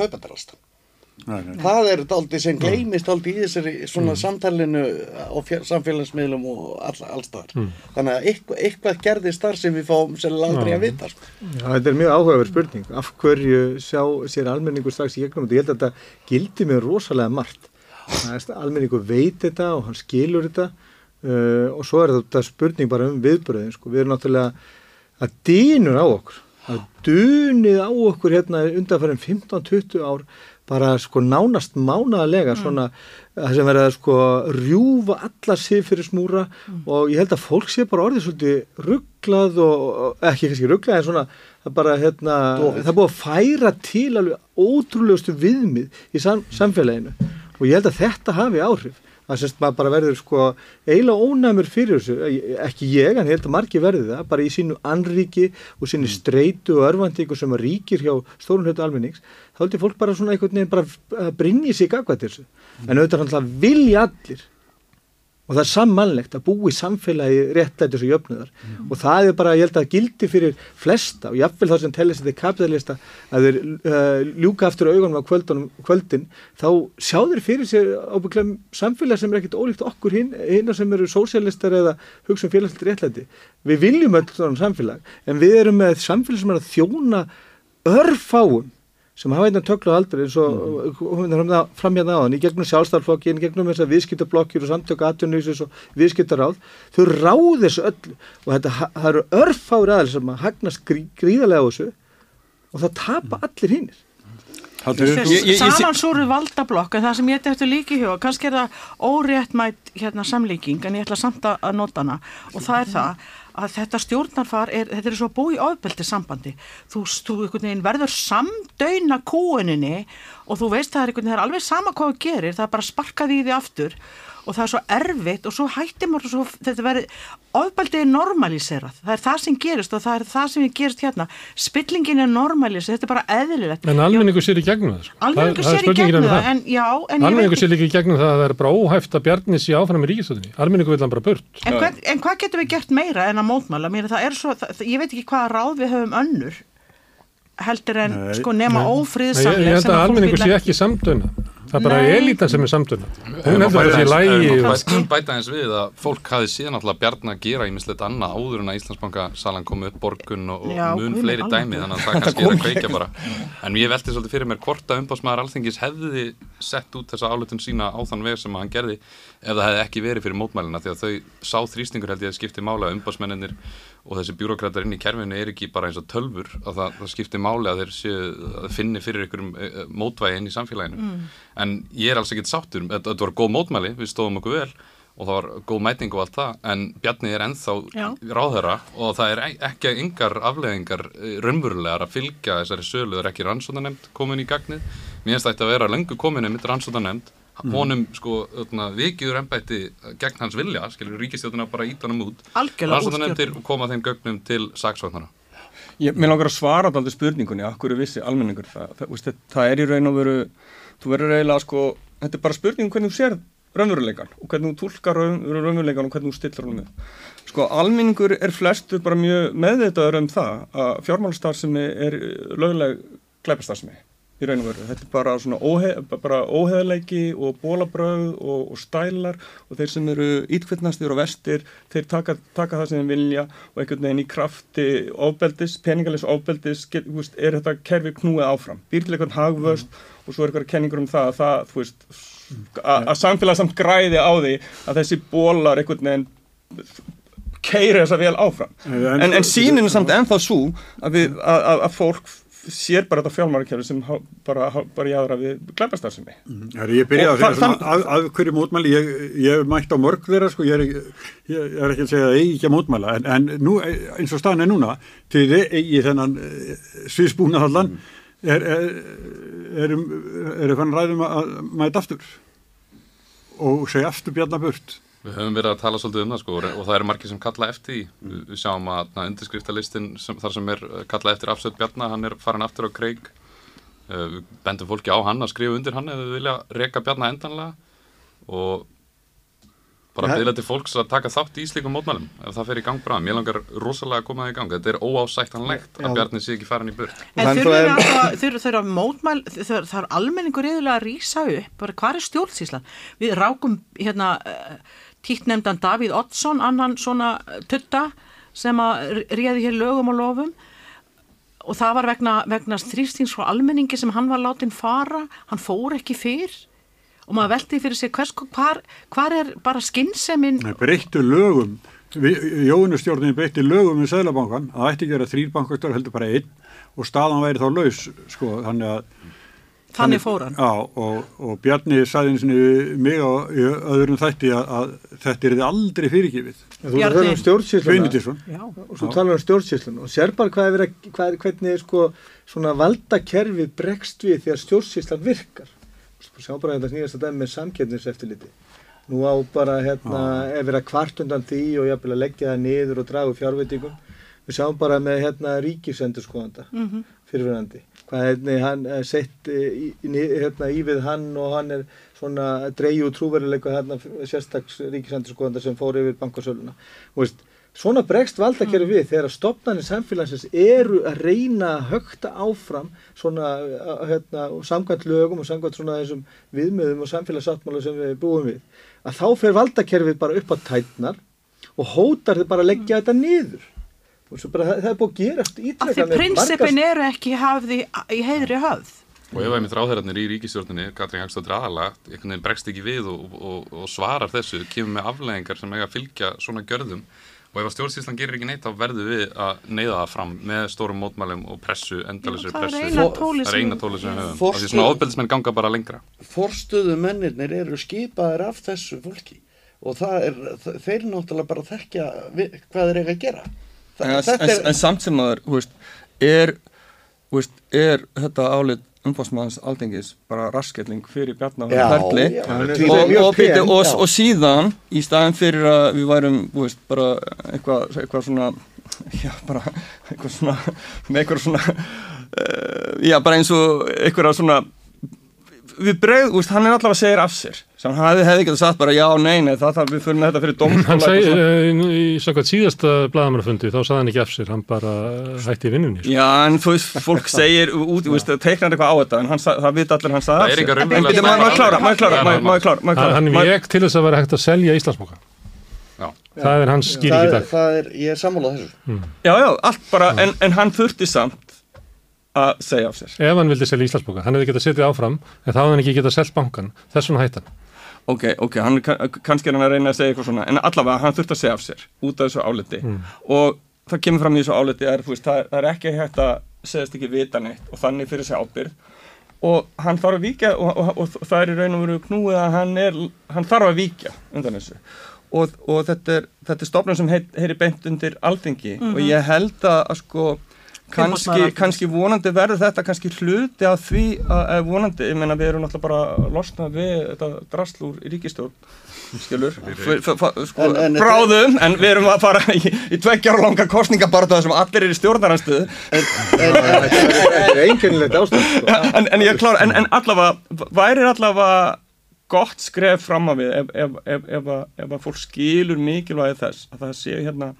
nei. Það er daldi sem gleymist daldi í þessari svona mm. samtalinu á samfélagsmiðlum og all, allstaðar. Mm. Þannig að eitthvað, eitthvað gerðist þar sem við fáum sérlega aldrei að vita. Sko. Já, þetta er mjög áhugaverð spurning. Af hverju sjá sér almenningur strax í gegnum þetta? Ég held að þetta gildi mig rosalega margt. Almenningur veit þetta og hann skilur þetta uh, og svo er þetta spurning bara um viðbröðin. Sko. Við erum náttúrulega að dýnur á okkur. Það dunið á okkur hérna undanfærin 15-20 ár bara sko nánast mánaðalega mm. svona það sem verið að sko rjúfa alla sig fyrir smúra mm. og ég held að fólk sé bara orðið svolítið rugglað og ekki kannski rugglað en svona það bara hérna Dófið. það búið að færa til alveg ótrúlegustu viðmið í sam samfélaginu og ég held að þetta hafi áhrif það sést maður bara verður sko eiginlega ónæmur fyrir þessu, ekki ég en ég held að margi verður það, bara í sínu anríki og sínu mm. streitu og örfandíku sem ríkir hjá stórun hlutu almennings þá heldur fólk bara svona einhvern veginn bara að brinja sig gagvað til þessu, mm. en auðvitað vilja allir og það er sammannlegt að búi samfélagi réttlætis og jöfnuðar mm. og það er bara, ég held að gildi fyrir flesta og jáfnvel þá sem tellist þetta kapitalista að þeir uh, ljúka aftur augunum á kvöldunum, kvöldin þá sjá þeir fyrir sér ábygglega samfélag sem er ekkit ólíkt okkur hinn hinn sem eru sósialistar eða hugsa um félagslega réttlæti. Við viljum öll svona samfélag en við erum með samfélag sem er að þjóna örfáum sem hafa einnig tökla aldrei eins og mm. fram hérna á þann í gegnum sjálfstæðarflokkin, í gegnum þessar viðskiptablokkir og samtök aðtunniðsins og viðskiptaráð þau ráð þessu öll og þetta, það eru örfári aðeins sem að hagnast grí, gríðarlega á þessu og það tapa mm. allir hinnir Samansúru valdablokk en það sem ég ætti líki hjá kannski er það óréttmætt hérna, samlíking en ég ætla samt að nota hana og það er það að þetta stjórnarfar er, þetta er svo búið ábeldi sambandi, þú, þú verður samdöyna kúininni og þú veist það er, það er alveg sama hvað þú gerir, það er bara sparkað í því aftur og það er svo erfitt og svo hættir maður svo, þetta verður ofbaldið normaliserað, það er það sem gerist og það er það sem gerist hérna. Spillingin er normaliserað, þetta er bara eðlilegt. En almenningu sér í gegnum það, sko. Almenningu sér í gegnum það, en já en Almenningu sér ekki í gegnum það að það er bara óhæft að bjarni sér áfram í ríkistöðinni, almenningu vil hann bara burt. En, en hvað getur við gert meira en að mótmála, mér það er svo, það, ég veit ekki hvaða ráð við höfum önnur heldur en nei, sko nema ófríðsamlega almenningu sé ekki samdöna það er bara elita sem er samdöna hún heldur þessi lægi bæta eins við að fólk hafi síðan alltaf bjarn að gera í mislegt annað áður en að Íslandsbanka salan komi upp borgun og, og Já, mun fleiri dæmi þannig að það kannski er að kveika bara. En ég veldi svolítið fyrir mér hvort að umbásmaður alþengis hefði sett út þessa álutun sína á þann veg sem hann gerði ef það hefði ekki verið fyrir mótmælina því að þau sá þrýstingur held ég að skipti mála umbásmenninir og þessi bjúrokrætar inn í kerfinu er ekki bara eins og tölfur að það, það skiptir máli að þeir séu að finni fyrir einhverjum e, e, mótvægi inn í samfélaginu mm. en ég er alls ekkert sáttur þetta var góð mótmæli, við stóðum okkur vel og það var góð mæting og allt það en Bjarni er enþá Já. ráðherra og það er ekki engar afleðingar e, raunverulegar að fylgja þessari sölu það er ekki rannsóðanemnd komin í gagnið mér finnst þetta að vera lengur komin einmitt rannsóðanemnd Mm. Honum sko vikiður ennbætti gegn hans vilja, skilur ríkistjóðuna bara ít hann út, rannsóðanefndir koma þeim gögnum til saksóknara. Mér langar að svara á alltaf spurningunni akkur er vissi almenningur það, það, það, það er í raun og veru þú verður eiginlega sko, þetta er bara spurningum hvernig þú sér raunveruleikan og hvernig þú tólkar raunveruleikan og hvernig þú stillar hún með sko almenningur er flestur bara mjög meðvitaður um það að fjármálstarfsemi er lögleg glæpastarfsemi í raun og veru. Þetta er bara svona óheðleiki og bólabröð og, og stælar og þeir sem eru ítkvittnastir og vestir, þeir taka, taka það sem þeir vilja og einhvern veginn í krafti ofbeldis, peningalis ofbeldis, get, veist, er þetta kerfi knúið áfram. Býr til einhvern hagvöst mm. og svo er einhverja kenningur um það að það, þú veist, að samfélag samt græði á því að þessi bólar einhvern veginn keiri þessa vel áfram. En, en síninu samt ennþá svo að, við, að, að fólk sér bara þetta fjármárakjörðu sem bara, bara jáðra við glæpastarsimi mm, Ég byrjaði að finna svona af, hverju mótmæli, ég, ég mætti á mörg þeirra sko, ég er, ég er ekki að segja að ég ekki að mótmæla, en, en nú, eins og staðin er núna, til í þennan eh, sviðsbúnaðallan mm. er erum er, fann ræðum að mæta aftur? Og segja aftur bjarnaburt Við höfum verið að tala svolítið um það sko og það eru margir sem kalla eftir því. Mm. Við sjáum að undirskriftalistin sem, þar sem er eh, kallað eftir afsöld Bjarnar, hann er farin aftur á kreig. Uh, við bendum fólki á hann að skrifa undir hann eða við vilja reyka Bjarnar endanlega og bara ja. byrja til fólks að taka þátt í slíkum mótmælum ef það fer í gang bra, mér langar rosalega að koma það í gang þetta er óásættanlegt að Bjarni sé ekki farin í burt En þurfur þeirra mótmæl það er almenningur eðulega að rýsa upp bara hvað er stjórnsíslan? Við rákum hérna tíknemdan Davíð Oddsson, annan svona tutta sem að réði hér lögum og lofum. Og það var vegna, vegna þrýstings frá almenningi sem hann var látin fara. Hann fór ekki fyrr. Og maður veldi fyrir sig hvers, hvar, hvar er bara skynnseminn breyttu lögum. Jónustjórnin breytti lögum í Sælabankan að það ætti að vera þrýr bankastar heldur bara einn og staðan væri þá laus sko, þannig að þannig fór hann. Já, og, og Bjarni sagði eins og mig á öðrum þætti að, að þetta er aldrei fyrirgifið Þú talar um stjórnsýsluna. Og svo talar um stjórnsýsluna. Og sér bara hvað er, hvað er hvernig er sko svona valdakerfið bregst við þegar stjórnsýslan virkar? Sjá bara þetta snýðast að dæmi með samkjöndiseftiliti nú á bara hérna ah. ef vera kvart undan því og jáfnvel að leggja það niður og dragu fjárveitingum. Við sjáum bara með hérna ríkisendur skoðanda mm -hmm. fyrirverandi hvað hérna hann sett í, hérna í við hann og hann er svona dreyju trúveruleika hérna sérstaks ríkisendur skoðanda sem fór yfir bankasöluna Svona bregst valdakerfi við þegar stopnarnir samfélagsins eru að reyna að högta áfram svona hérna, samkvæmt lögum og samkvæmt svona þessum viðmiðum og samfélagssáttmála sem við búum við. Að þá fer valdakerfið bara upp á tætnar og hótar þið bara að leggja þetta niður. Bara, það, það er búið að gerast ítrekka. Af því prinsipin eru ekki hafði í heiðri höfð. Og ef einmitt ráðherrarnir í ríkistjórnini, Katrín Hagstóttir aðala, einhvern veginn bregst ekki við og, og, og svarar þessu, kemur með afleggingar sem eiga að fylgja svona gjörðum. Og ef að stjórnsýslan gerir ekki neitt þá verður við að neyða það fram með stórum mótmælum og pressu, endalisri pressu það er eina tóli sem við höfum. Það er svona áðbeldismenn ganga bara lengra. Forstöðu mennirnir eru skipaðir af þessu fólki. Og það er, þeir náttúrulega bara þekkja hvað þeir eiga að gera en, en, er... en samt sem aður er, er þetta álit umbásmaðans aldengis bara raskelling fyrir Bjarnáðan Ferli og, og, og, og síðan í staðin fyrir að við værum veist, bara eitthvað eitthva svona já bara eitthvað svona með eitthvað svona uh, já bara eins og eitthvað svona við bregð, úst, hann er allavega að segja af sér. Sem hann hefði, hefði ekki sagt bara já, nei, nei það þarf við fyrir þetta fyrir domskóla hann segi, uh, í svona síðasta bladamannafundi þá saði hann ekki af sér, hann bara hætti í vinnunni sko. já, en þú veist, fólk segir út, þú veist, teiknar eitthvað á þetta en hann, það veit allir hann saði af sér. maður klára, maður klára, maður klára hann vek til þess að vera hægt að selja Íslandsboka það er hans skýring í dag. það er, ég er sammálað þessu. Já, já, allt bara, en hann þurfti samt að segja af sér. Ef hann vildi selja Íslandsbóka, hann hefði getað setið áfram en þá hefði hann ekki getað selgt bankan, þess vegna hættan. Ok, ok, hann, kannski er hann að reyna að segja eitthvað svona, en allavega hann þurft að segja af sér út af þessu áleti mm. og það kemur fram í þessu áleti að það, það er ekki hægt að segast ekki vita neitt og þannig fyrir sig ábyrð og hann þarf að víkja og, og, og, og það er í raun og veru knúið að hann, er, hann þarf að víkja undan þessu og þetta er, er stofnum sem heyri beint undir alþengi mm -hmm. og ég held að, að sko kannski, kannski vonandi verður þetta kannski hluti af því að vonandi, ég meina við erum náttúrulega bara að losna við þetta drastlúr í ríkistjórn skilur, sko, bráðum en við erum að fara í, í tveggjar langa kostningabarta sem allir er í stjórnaranstöðu en, en ég er klár en, en allavega, væri allavega gott skref fram á við ef, ef, ef, ef að fólk skilur mikilvægi þess að það sé hérna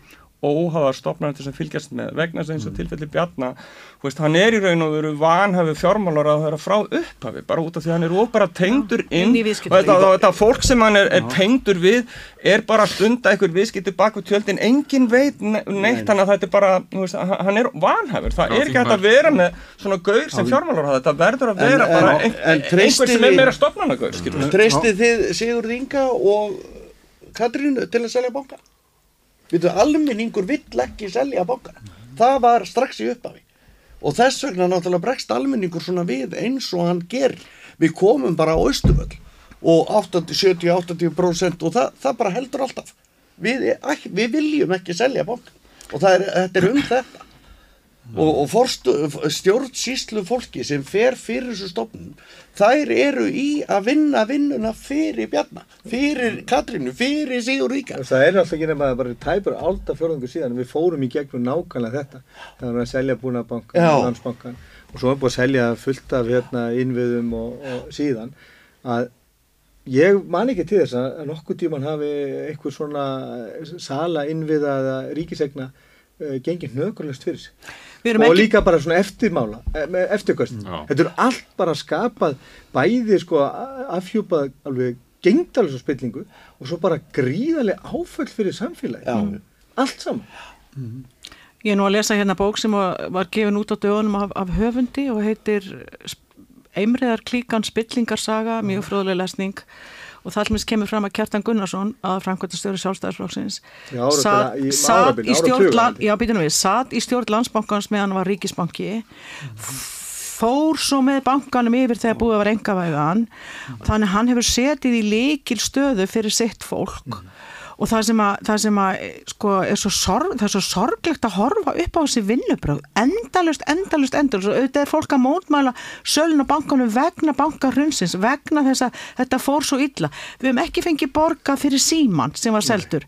óháðar stopnarnir sem fylgjast með vegna þess að mm. tilfelli Bjarnar veist, hann er í raun og veru vanhafi fjármálar að það er að frá upphafi bara út af því að hann er óbara tengdur inn og þetta, þetta fólk sem hann er, er tengdur við er bara að einhver viðskipti bak við tjöldin. Engin veit neitt hann að þetta er bara veist, hann er vanhafur, það er ekki hægt að vera með svona gaur sem fjármálar hafa þetta verður að vera en, bara en, ein, einhver sem er meira stopnarnagaur Treystið þið Sigurd Inga og Katrínu til að selja bóka? Við veitum, almenningur vill ekki selja bankana. Það var strax í upphafi. Og þess vegna náttúrulega bregst almenningur svona við eins og hann ger. Við komum bara á Östuföll og 70-80% og það, það bara heldur alltaf. Við, við viljum ekki selja bankan og er, þetta er um þetta og, og forstu, stjórnsýslu fólki sem fer fyrir þessu stofnun þær eru í að vinna vinnuna fyrir Bjarnar, fyrir Katrínu, fyrir Sigur Ríka það er alltaf ekki nefn að bara tæpur álda fjörðungu síðan við fórum í gegnum nákvæmlega þetta. Það var að selja búnabankan og landsbankan og svo er búin að selja fullt af hérna, innviðum og, og síðan. Að ég man ekki til þess að nokkuð tíman hafi eitthvað svona sala innviða eða ríkisegna uh, gengið nökurlegst fyrir sig og ekki... líka bara svona eftirmála eftirkvöst, mm. þetta er allt bara skapað bæði sko afhjúpað alveg gengdalis og spillingu og svo bara gríðarlega áföll fyrir samfélagi mm. allt saman mm. Ég er nú að lesa hérna bók sem var gefin út á dögunum af, af höfundi og heitir Eimriðar klíkan spillingarsaga, mjög fróðuleg lesning og það alveg kemur fram að Kjartan Gunnarsson að framkvæmtastöru sjálfstæðarflokksins satt í, í stjórn já, við, satt í stjórn landsbankans meðan var ríkisbanki. Fór svo með bankanum yfir þegar búið að vera engavæðan þannig hann hefur setið í leikil stöðu fyrir sitt fólk. Mm og það sem að, það sem að sko, er svo sorg, það er svo sorglegt að horfa upp á þessi vinnubröð endalust, endalust, endalust og auðvitað er fólk að mótmæla sölun og bankanum vegna bankarhundsins, vegna þess að þetta fór svo illa við hefum ekki fengið borga fyrir síman sem var seldur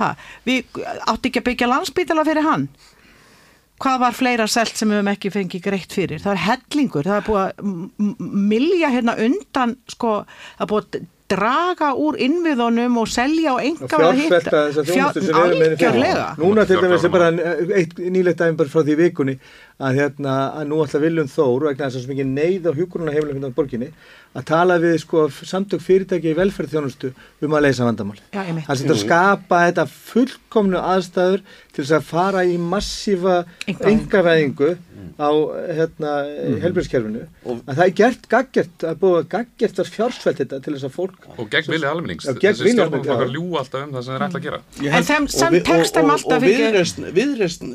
ha, við átti ekki að byggja landsbítala fyrir hann hvað var fleira selt sem við hefum ekki fengið greitt fyrir það er hellingur, það er búið að milja hérna undan sko, það er búið að draga úr innviðunum og selja og enga að hitta algjörlega. Núna til dæmis er bara eitt nýlegt aðeins bara frá því vikunni að, hérna, að nú alltaf viljum þóru vegna þess að svo mikið neyð á hjúkuruna hefðum hérna á borginni að tala við sko samtök fyrirtæki í velferðþjónustu um að leysa vandamál. Það er að skapa þetta fullkomnu aðstæður til þess að fara í massífa engavæðingu á hérna, mm. helbriðskerfinu. Það er gert gaggert að búa gaggert að fjársvælt þetta til þess að fólk... Og gegn vilja almennings. Þessi stjórnum okkar ljú alltaf um það sem þeir ætla að gera. En þeim sem tekstum alltaf... Og viðreist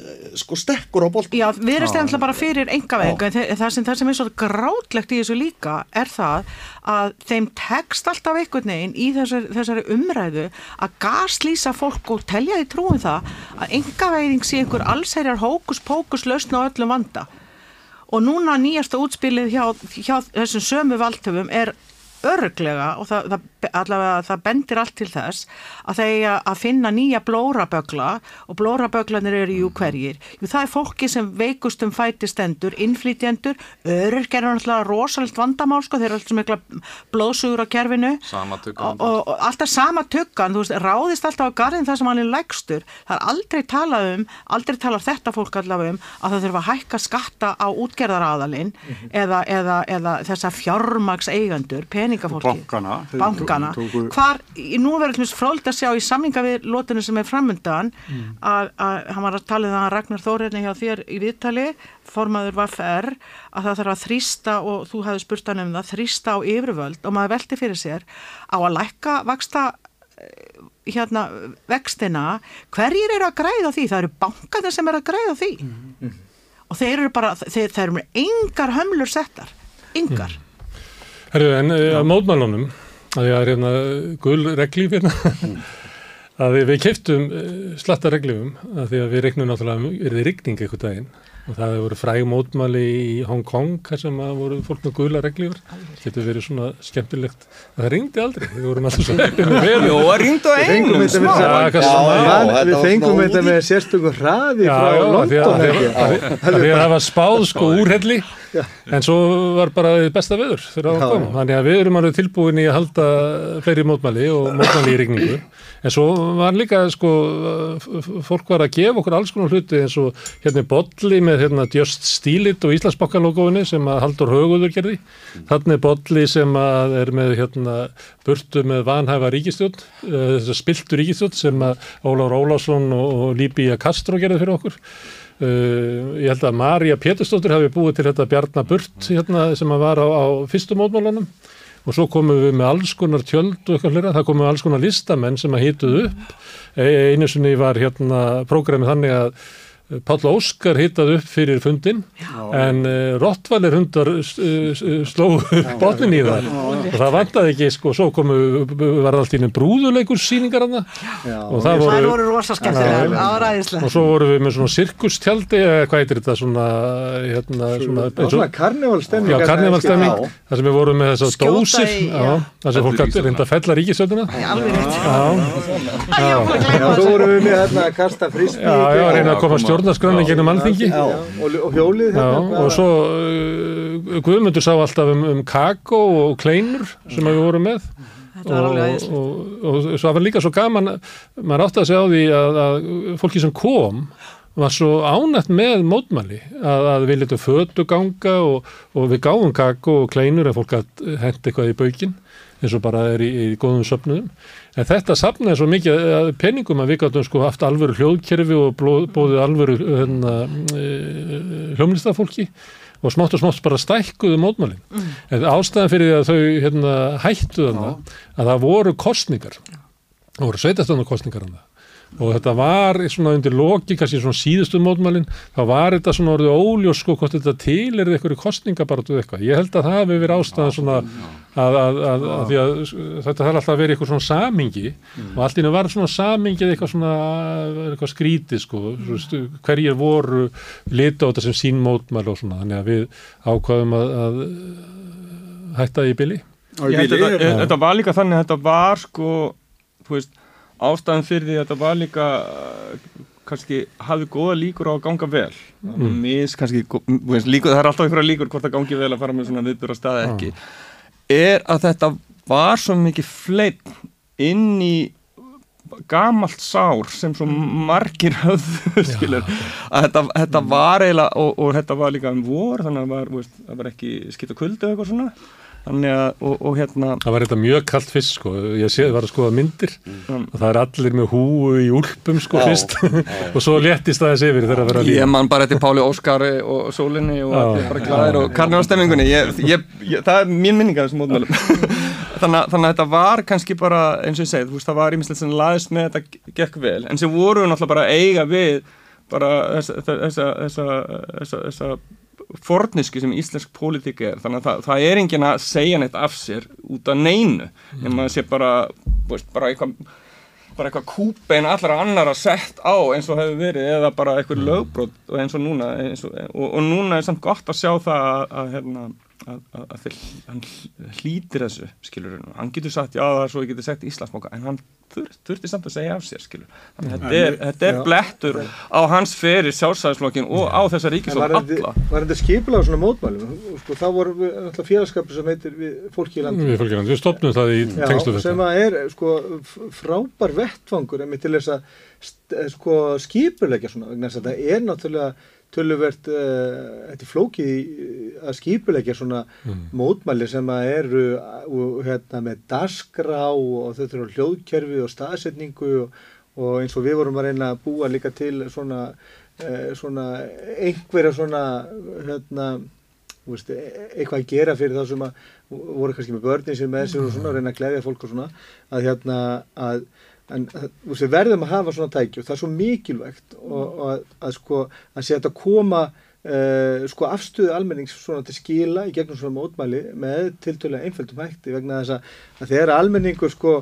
sko stekkur á bólk. Já, viðreist er alltaf bara fyrir engavæðingu. Það sem er svo grátlegt í þessu líka er það að þeim tekst alltaf einhvern veginn í þessari, þessari umræðu að gaslýsa fólk og telja því trúin um það að engaveiðing sé einhver allsherjar hókus pókus lausna á öllum vanda og núna nýjasta útspilið hjá, hjá þessum sömu valdtöfum er örglega og það, það, allavega, það bendir allt til þess að þeir að finna nýja blórabögla og blóraböglanir eru jú hverjir. Jú það er fólki sem veikust um fætistendur, innflýtjendur, öryrk er náttúrulega rosalegt vandamál sko, þeir eru alltaf mikla blóðsugur á kerfinu og, og, alltaf sama tökkan, þú veist, ráðist alltaf á garðin það sem hann er lægstur. Það er aldrei talað um, aldrei talað þetta fólk allavega um að það þurfa að hækka skatta á útgerðaraðalinn mm -hmm. eða, eða, eða þessa fjármags eigandur, peningafólki bankana, bankana. Hvar, nú verður fróld að sjá í samlinga við lótunum sem er framöndan mm. að, að hann var að tala um það að Ragnar Þóriðni hjá þér í viðtali formaður VFR að það þarf að þrýsta og þú hefði spurt hann um það þrýsta á yfirvöld og maður velti fyrir sér á að lækka vaksta eh, hérna vextina hverjir eru að græða því? Það eru bankana sem eru að græða því mm. og þeir eru bara þeir, þeir eru með yngar hömlur settar yngar mm. Herru, en eh, að mótmælunum, að ég er hérna gul reglíf hérna, mm. að við keftum eh, slatta reglífum, að því að við regnum náttúrulega, er þið regning eitthvað daginn. Og það hefur verið fræg mótmæli í Hong Kong sem að voru fólk með gula reglífur þetta verið svona skemmtilegt. Það ringdi aldrei, við vorum alltaf svo heppið með vel Jó, það ringdi á einum smá. Við fengum þetta með sérstökur hraði frá London Það en svo var bara besta veður fyrir að koma, þannig að við erum alveg tilbúin í að halda fleiri mótmæli og mótmæli í regningu, en svo var líka sko, fólk var að gefa okkur alls konar hluti eins og hérna Bodli með hérna Just Stílit og Íslandsbakkalógóinu sem að Haldur Höguður gerði, þannig Bodli sem að er með hérna burtu með vanhæfa ríkistjón þess að spiltu ríkistjón sem að Óláður Ólásson og Líbíja Kastró gerði fyrir okkur Uh, ég held að Marja Péturstóttir hafi búið til þetta Bjarnaburt hérna, sem var á, á fyrstum mótmálunum og svo komum við með alls konar tjöld og eitthvað hlera, það komum við alls konar listamenn sem að hýtuð upp. E einu sinni var hérna prógramið þannig að Páll Óskar hittað upp fyrir fundin já. en uh, Rottvalir hundar uh, sló botnin í það. Og það vandaði ekki sko, svo komu, var allt í nefn brúðuleikur síningar það og það voru, voru rosa skemmtilega, áræðislega og svo voru við með svona sirkustjaldi eða hvað heitir þetta svona hérna, svona, svona karnevalstemming já, karnevalstemming, þar sem við vorum með þess að dósir, þar sem fólk að reynda að fella ríkisönduna já, svo vorum við með hérna að kasta frísbí já, já, reyna að koma stjórn stjórnarskröðin gegnum alþingi. og, og hjólið já, hérna, og svo uh, Guðmundur sá alltaf um, um kakó og kleinur sem við vorum með. Þetta var alveg og, og, og, og svo var líka svo gaman maður átti að segja á því að, að fólki sem kom var svo ánætt með mótmæli að, að við letum fötu ganga og, og við gáum kakko og kleinur ef fólk að henda eitthvað í baukinn eins og bara er í, í góðum söfnuðum. En þetta safnaði svo mikið að penningum að við gáttum sko haft alvöru hljóðkerfi og bóðið alvöru hérna, hljómlistafólki og smátt og smátt bara stækkuðu mótmælin. Mm. en ástæðan fyrir því að þau hérna, hættu þarna að það voru kostningar það voru sveitastöndar kostningar þarna og þetta var svona undir loki kannski svona síðustu mótmælin þá var þetta svona orðið óljós sko hvort þetta til er eitthvað kostningabaratu eitthvað. Ég held að það hafi verið ástæðan svona að, að, að, að því að þetta þarf alltaf að vera eitthvað svona samingi og allt í hennu var svona samingið eitthvað svona eitthvað skrítið sko. Mm. stu, hverjir voru lita á þetta sem sín mótmæl og svona. Þannig að við ákvaðum að, að hætta í bili. Ég þetta, þetta var líka þannig að þetta var sko, þú veist, ástæðan fyrir því að þetta var líka uh, kannski hafði góða líkur á að ganga vel. Mm. mis kannski, veist, líkur, það er alltaf einhverja líkur hvort það gangi vel að fara með svona viðbjörra staði ekki. Er að þetta var svo mikið fleitt inn í gamalt sár sem svo margir höfðu skilur, að þetta, þetta var eiginlega og, og þetta var líka um vor þannig að það var, var ekki skipt á kuldu eitthvað svona þannig að, og, og hérna Það var þetta mjög kallt fyrst sko, ég sé, var að skoða myndir. Og það er allir með húu í úlpum sko Já, fyrst. Og svo léttist það þessi yfir þegar að vera að Ég man bara eftir Páli Óskari og Sólinni og Já. allir bara glæðir og karnir á stemmingunni. Ég, ég, ég, það er mín minning af þessum mótmælum. Þannig, að- þannig að þetta var kannski bara eins og ég segið, það var ímislegt sem laðist með þetta gekk vel, en sem voru náttúrulega bara eiga við bara þessa, þessa, þessa, þessa, þessa fornisku sem íslensk pólitík er. Þannig að það, það er enginn að segja neitt af sér út af neinu. Nema að sé bara, veist, bara eitthvað bara eitthvað kúpein allra annara sett á eins og hefur verið eða bara eitthvað lögbrot og eins og núna eins og, og, og núna er samt gott að sjá það að, að, hérna, að, að, að þeir, hann hlýtir þessu skilur hann getur sagt já það er svo ég getur sagt Íslandsbóka en hann þur, þurfti samt að segja af sér skilur þannig að þetta er, þetta er Já. blettur á hans fyrir sjálfsæðisflokkin og á þessa ríkisvöld alla. var þetta skipulega svona mótmælum? Sko, þá voru við náttúrulega félagskapur sem heitir við fólki í landi Við fólki í landi, við stopnum það í tengslu Já, þetta. sem að er sko frábær vettfangur einmitt til þess að sko skipulegja svona vegna þess að þetta er náttúrulega töluvert uh, þetta er flókið að skipulegja svona mótmæli sem að eru uh, hérna með dasgrá og þau þurfa hljóðkerfi og staðsetningu og, og eins og við vorum að reyna að búa líka til svona, uh, svona einhverja svona hérna veist, eitthvað að gera fyrir þá sem að voru kannski með börnin sem með sér og svona, reyna að gleðja fólk og svona að hérna að en að- veist, við verðum að hafa svona tæki og það er svo mikilvægt og, og að, að sko að sé þetta koma uh, sko afstöðu almennings svona til skila í gegnum svona mótmæli með tiltölulega einföldum hætti vegna þess að, að þegar almenningur sko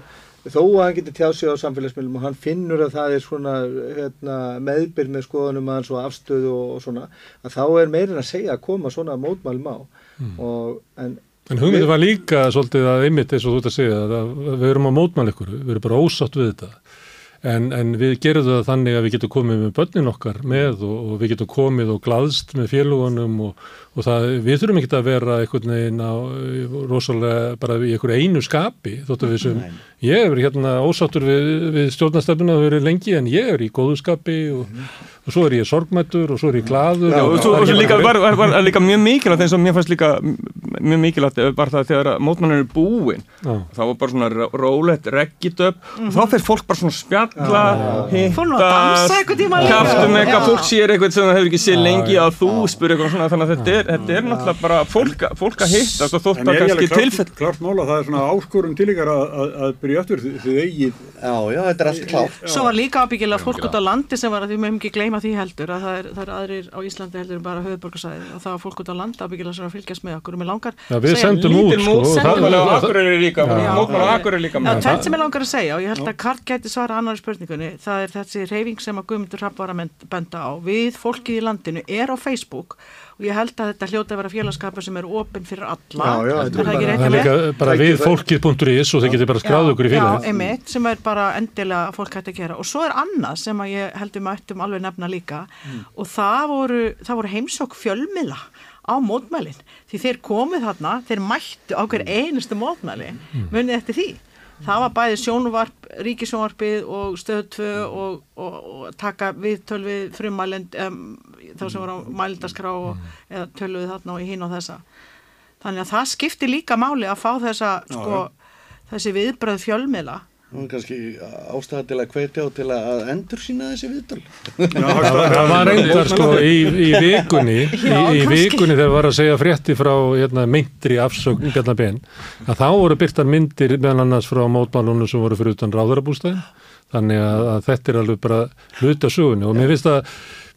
þó að hann getur tjáð sig á samfélagsmiðlum og hann finnur að það er svona hérna, meðbyr með skoðunum að hann svo afstöðu og, og svona að þá er meirin að segja að koma svona mótmælum á Mm. og en En hugmyndi var líka svolítið að einmitt eins og þú ert að segja að við erum á mótmæli ykkur, við erum bara ósátt við þetta. En, en við gerum það þannig að við getum komið með börnin okkar með og, og við getum komið og glaðst með félagunum og, og það, við þurfum ekki að vera einhvern veginn á rosalega bara í einhverju einu skapi þóttu við sem, ég er hérna ósáttur við, við stjórnastefnuna að vera lengi en ég er í góðu skapi og, og svo er ég sorgmættur og svo er ég glaður Já, og svo, er líka, bara- var, var, var líka mjög mikilvægt eins og mér fannst líka mjög mikilvægt var það þegar mótmannir eru búin Já. þá var bara svona ró- rólegt reggitöp og þá fyrir fólk bara svona spjalla líka. kaftum eitthvað, fólk sér eitthvað sem það hefur ekki séð lengi að þú spyr eitthvað svona þannig að þetta er, þetta er náttúrulega bara fólk, fólk að hitta og þótt að er kannski klart, tilfell klart mála, það er svona áskorun til ykkar að, að, að byrja eftir því þið eigið. Já, já, þetta er allt klárt. Út var að því heldur að það er, það er aðrir á Íslandi heldur en bara höfuborgarsæði og það var fólk út á landi ábyggilega sem að fylgjast með okkur. Og mér langar Já, við sendum út, sko, mótmæli á það- með. tvennt sem ég langar að segja og ég held að Karl gæti svara annari spurningunni það er þessi reyfing sem að Guðmundur Rapp var að benda á. Við fólkið í landinu er á Facebook og ég held að þetta hljóta að vera félagskapur sem er opinn fyrir alla. Já, já, þetta er það ekki bara- það bara við fólkið.is og þeir getur bara skráð okkur í Já, félagið. einmitt, sem er bara endilega að fólk hætti að gera. Og svo er annað sem að ég heldur mættum alveg nefna líka. Og það voru, það voru heimsók fjölmiðla á mótmælin. Því þeir komið þarna, þeir mættu á hver einustu mótmæli. Munið eftir því það var bæði sjónvarp, ríkisjónvarpið og stöðtvö og, og, og taka við frumælend um, þá sem voru á mælindaskrá eða töluð þarna og hinn og þessa. Þannig að það skiptir líka máli að fá þessa sko, þessi viðbröð fjölmiðla Það var kannski ástæða til að hvetja og til að endur sína þessi viðtöl. Það var reyndar sko í, í vikunni, í, í vikunni þegar var að segja frétti frá hérna, myndri afsögn Bjarnar Ben, að þá voru byrtar myndir meðal annars frá mótmálunum sem voru fyrir utan ráðarabústæðin, þannig að, að þetta er alveg bara hluta sögunni. Og mér finnst að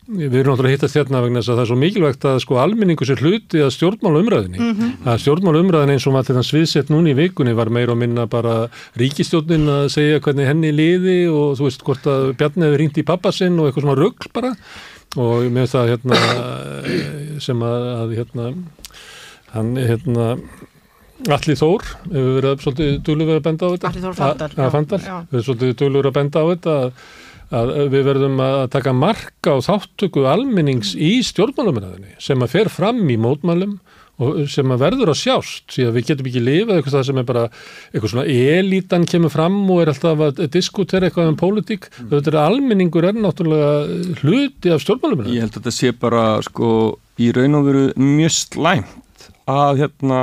við erum náttúrulega hittast hérna vegna þess að það er svo mikilvægt að sko almenningu sér hluti að stjórnmála umræðinni mm -hmm. að stjórnmála umræðinni eins og maður til þann sviðsett núni í vikunni var meira að minna bara ríkistjórnin að segja hvernig henni liði og þú veist hvort að Bjarni hefur ringt í pappasinn og eitthvað svona ruggl bara. Og með það hérna sem að, hérna hann hérna Alli Þór hefur verið svolítið dölur verið að benda á þetta. Alli Þór Fandal, Fandal hefur svolítið dölur að benda á þetta að að við verðum að taka marka á þáttöku almennings í stjórnmálamennadinni sem að fer fram í mótmálum og sem að verður að sjást því að við getum ekki lifað eitthvað sem er bara eitthvað svona elítan kemur fram og er alltaf að diskutera eitthvað um pólitík mm. þetta er almenningur er náttúrulega hluti af stjórnmálamennadinni. Ég held að þetta sé bara sko í raun og veru mjög slæmt að hérna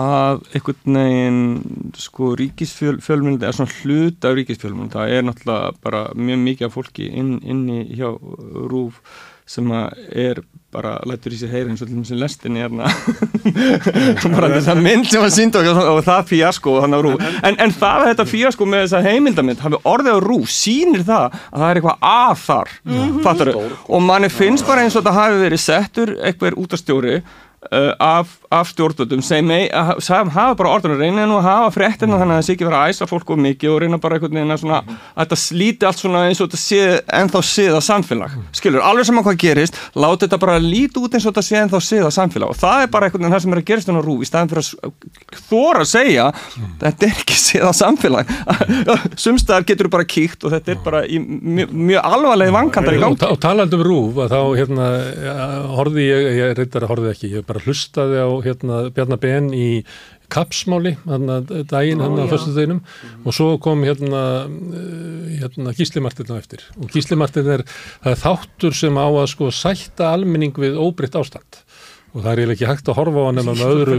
að einhvern veginn sko ríkisfjölmjöldi eða svona hlut af ríkisfjölmjöldi það er náttúrulega bara mjög mikið af fólki inn, inni hjá Rúf sem er bara lættur í sig heyra eins og til þess að lestinni hérna. Bara þess að mynd sem var sínd og, og það fíasko en, en það að þetta fíasko með þessa heimildamind hafi orðið á Rúf sínir það að það er eitthvað að þar mm -hmm. og manni finnst bara eins og þetta hafi verið settur eitthvað út af stjóri af, af stjórnvöldum sem hafa bara orðan að reyna nú að hafa fréttina mm. þannig að það sé ekki vera að æsa fólk og mikið og reyna bara einhvern veginn að svona mm. að þetta slíti allt svona eins og þetta sé ennþá siða samfélag, mm. skilur, alveg saman hvað gerist láta þetta bara líti út eins og þetta sé ennþá siða samfélag og það er bara einhvern veginn það sem er að gerast inn á rú í staðin fyrir að þóra að segja mm. þetta er ekki siða samfélag sumstaðar getur bara kíkt og þetta er bara mjög, mjög alvarlega vankandar í gangi og talandum rúf að þá hérna, horfi ég, ég að ekki, ég bara hlustaði á hérna, Bjarnar Ben í kapsmáli hérna, daginn hann á fyrstu deginum og svo kom hérna, hérna Gíslimartin á eftir. Og Gíslimartin er, er þáttur sem á að sko sætta almenning við óbritt ástand og það er ekki hægt að horfa á hann með öðru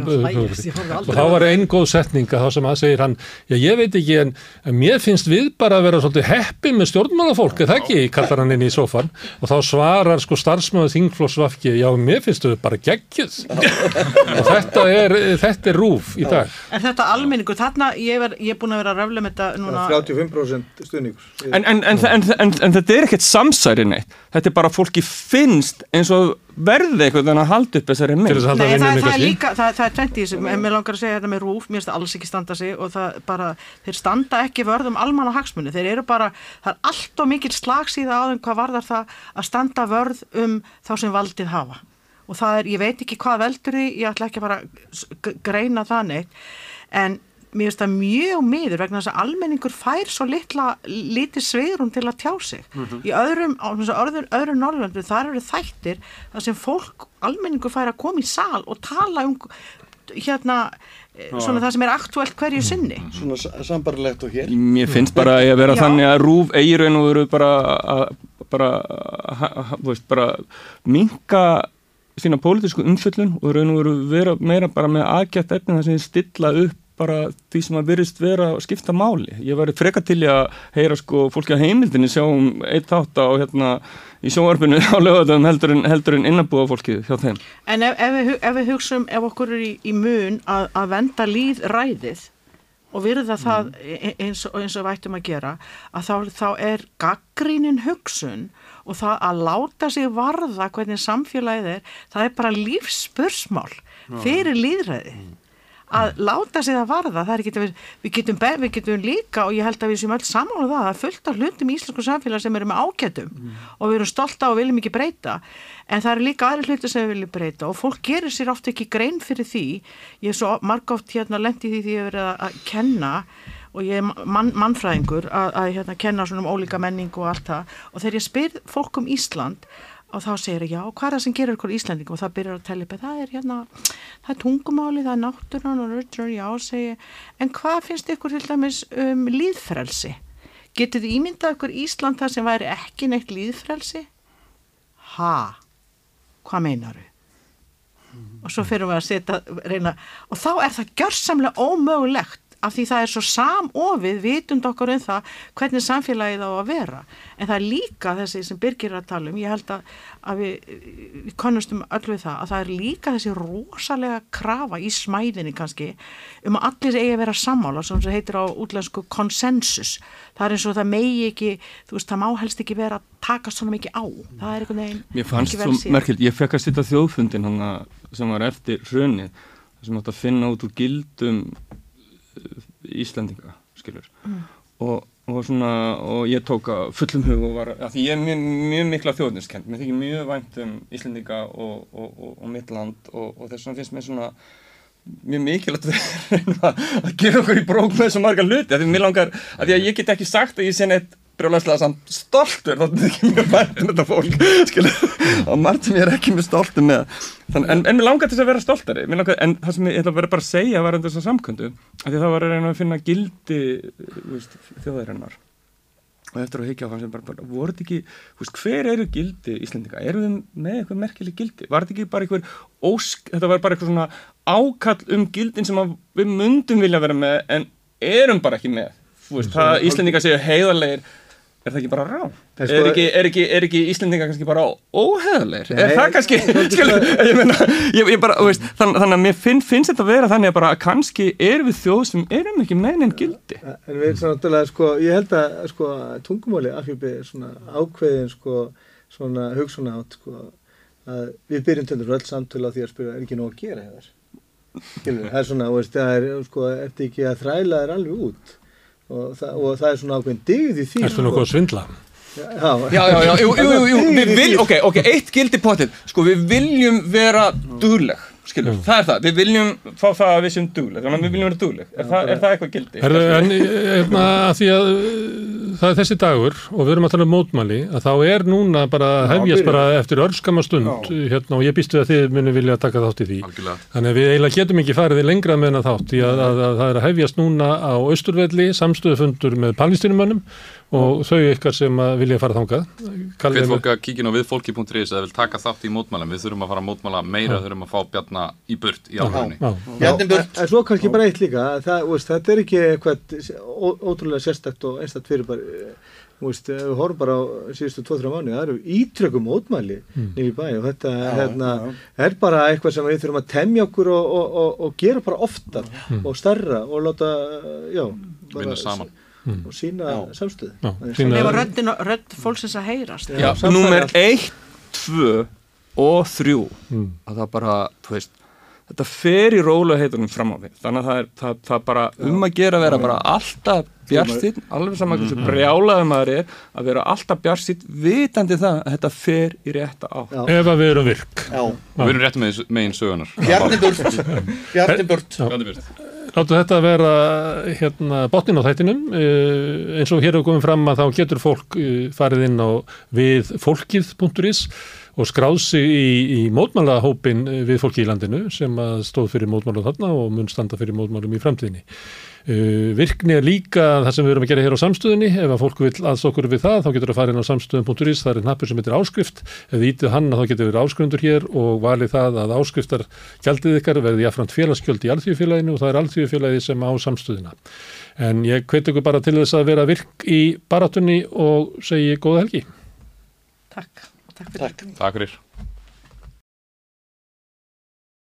og þá var einn góð setning að þá sem að segir hann, já ég veit ekki en, en mér finnst við bara að vera svolítið heppi með stjórnmálafólk, eða ekki, kallar hann inn í sófan og þá svarar sko starfsmöðu þingflósvafki, já mér finnst þau bara geggjuð. Og þetta er, þetta er rúf í dag. En þetta almenningur, þarna? Ég er, ég er búin að vera að röfla með þetta núna. 35% stuðningur. En, en, en þetta er ekkert samsæri neitt, þetta er bara fólki finnst eins og verði eitthvað þannig að halda upp þessari mynd. Nei, það, það er líka, það, það er tvent í þessu. En mér langar að segja þetta með rúf, mér finnst það alls ekki standa sig og það bara, þeir standa ekki vörðum almanna hagsmunni, þeir eru bara það er allt og mikil slagsíða á þeim hvað varðar það að standa vörð um þá sem valdið hafa. Og það er, ég veit ekki hvað veldur því, ég ætla ekki bara greina það neitt en mér finnst það mjög miður vegna þess að almenningur fær svo litla lítið sveirum til að tjá sig. Mm -hmm. í öðrum, öðrum, öðrum Norrlöndu þar eru þættir þar sem fólk almenningur fær að koma í sal og tala um hérna svona það sem er aktuelt hverju sinni. Svona sambarlegt og hér. Mér finnst bara að vera Já. þannig að rúf eigir og eru bara bara, veist, bara minka sína pólitísku umfyllun og raun og veru vera meira bara með aðgætt efni þar sem stilla upp bara því sem að virðist vera að skipta máli. Ég var freka til að heyra sko fólki á heimildinni sjá um eitt þátt á hérna í sjónvarpinu á lögatum heldur en, heldur en innabúa fólki hjá þeim. En ef, ef, við, ef við hugsaum, ef okkur er í, í mun að, að venda líð ræðið og virða mm. það e, eins og, eins og vættum að gera, að þá, þá er gaggrínin hugsun og það að láta sig varða hvernig samfélagið er, það er bara lífspursmál fyrir líðræði. Mm að láta sig það varða, það er ekki við, við, getum, við getum líka og ég held að við sem öll samála um það, það er fullt af hlutum í íslensku samfélag sem eru með ágætum mm. og við erum stolta og viljum ekki breyta. En það eru líka aðri hluti sem við viljum breyta og fólk gerir sér ofta ekki grein fyrir því. Ég er svo margóft hérna lendi því því að ég verið að kenna og ég er mann, mannfræðingur að, að hérna, kenna svona um ólíka menning og allt það. Og þegar ég spyr fólk um Ísland og þá segir ég, já, hvað er það sem gerir ykkur Íslanding og það byrjar að tella upp, það er hérna það er tungumáli, það er náttúrun og ruttur, já, segi, en hvað finnst ykkur til dæmis um líðfrelsi getið þið ímyndað ykkur Ísland það sem væri ekki neitt líðfrelsi ha? Hvað meinaru og svo fyrir við að setja reyna, og þá er það gjörsamlega ómögulegt af því það er svo samofið vitund okkur um það hvernig samfélagið á að vera. En það er líka þessi sem Birgir er að tala um ég held að, að við, við konnustum öll við það að það er líka þessi rosalega krafa í smæðinni kannski um að allir eigi að vera sammála sem það heitir á útlensku konsensus það er eins og það megi ekki þú veist það má helst ekki vera að taka svona mikið á. Það er einhvern veginn Mér fannst svo merkjöld, ég fekk að sitta þjóðfundin sem var eftir hrunið sem átt að finna út úr gildum Íslandinga skilur mm. og, og svona og ég tók að fullum hug og var því ég er mjög, mjög mikla þjóðniskend mér þykir mjög vænt um Íslandinga og, og, mitt land og þess vegna finnst mér svona mjög mikilvægt að gera okkur í brók með svo marga hluti að því mér langar að því að ég get ekki sagt að ég sé neitt brjóðlega samt stoltur þá er þetta ekki mjög vært um þetta fólk og margt sem ég er ekki mjög stoltur með. Þann, en, en mér langar til að vera stoltari. Langar, en það sem ég ætla að vera bara að segja var endur þess að samköndu, því það var að að finna gildi þjóðarinnar. Og eftir að higgja á hann sem bara, bara voru þetta ekki, veist, hver eru gildi Íslandika, eru við með eitthvað merkeli gildi? Var þetta ekki bara einhver ósk þetta var bara eitthvað svona ákall um gildin sem við mundum vilja vera með en erum bara ekki með. Veist, það Íslandika séu heiðarlegar er það ekki bara rá? Er, sko, ekki, er, ekki, er ekki Íslendinga kannski bara óheðalegir? Er það kannski, skilur, ég meina, ég, ég bara, veist, þann, þannig að mér finn, finnst þetta að vera þannig að bara kannski erum við þjóð sem erum ekki meðin en gildi. En við erum svona, sko, ég held að, sko, tungumáli afhjúpi er svona ákveðin, sko, svona hugsun átt, sko, að við byrjum til að samtölu á því að spyrja, er ekki nóg að gera hefur? Það er svona, veist, það er, sko, eftir ekki að þræla þér alveg út og það, og það er svona ákveðin digð í því Er það nokkuð að svindla? Já, já, já, já, jú, jú, jú, við viljum, ok, ok, eitt gildi potið, sko, við viljum vera dugleg, skilur, mm. það er það, við viljum fá það að við séum dugleg, þannig að við viljum vera dugleg, er, það, er það eitthvað gildi? Er, en, en að því að það er þessi dagur og við erum að tala um mótmæli, að þá er núna bara hefjast bara eftir örskama stund hérna og ég býstu að þið munum vilja taka þátt í því, Algjörlega. þannig að við eiginlega getum ekki farið lengra með þennan þátt, því að, að, að það er að hefjast núna á Östurvelli, samstöðufundur með palnistínumönnum og þau ykkar sem vilja fara þangað Hveit fólk að kíkja ná við fólki.is eða vil taka þátt í mótmælum. Við þurfum að fara að mótmæla meira, þurfum að fá bjarna í burt í burt En svo kannski bara eitt líka það, veist, þetta er ekki eitthvað ótrúlega sérstakt og einstaktt fyrir bara Veist, við horfum bara á síðustu 2-3 mánu það eru ítrökkum mótmæli mm. nýri bæ og þetta já, hérna, já. er bara eitthvað sem við þurfum að temja okkur og, og, og, og gera bara oftar mm. og starra og láta já, vinna saman mm. og sína samstöðu. Þegar röddin, rödd fólksins að heyrast. Já, nummer 1, 2 og 3 mm. að það bara, þú veist þetta fer í róla heitunum fram á við. Þannig að það er það, það bara um að gera að vera bara alltaf bjartstinn alveg saman hversu Mhm. brjálaðum maður er að vera alltaf bjartstinn vitandi það að þetta fer í rétta á Ef að við erum virk. Já. Við erum rétt með megin sögunar Bjarni burt. Bjarni burt. Láttu þetta vera hérna, botnin á þættinum uh, eins og hér hefur komið fram að þá getur fólk uh, farið inn á við fólkið.is og skráð sig í, í mótmálahópin eh, við fólki í landinu sem stóð fyrir mótmálum þarna og mun standa fyrir mótmálum í framtíðinni. Uh, virkni er líka það sem við erum að gera hér á samstöðinni ef að fólk vil aðstokkur við það þá getur það að fara inn á samstöðum.is það er nappur sem heitir áskrift. Ef þið ítið hann þá getur við áskrifendur hér og valið það að áskriftar gjaldið ykkar verði jafnframt félagsgjöld í alþjóðfélaginu og það er alþjóðfélagi sem á samstöðina en ég hveit ykkur bara til þess að vera virk í barátunni og segi góða helgi. Takk. Takk fyrir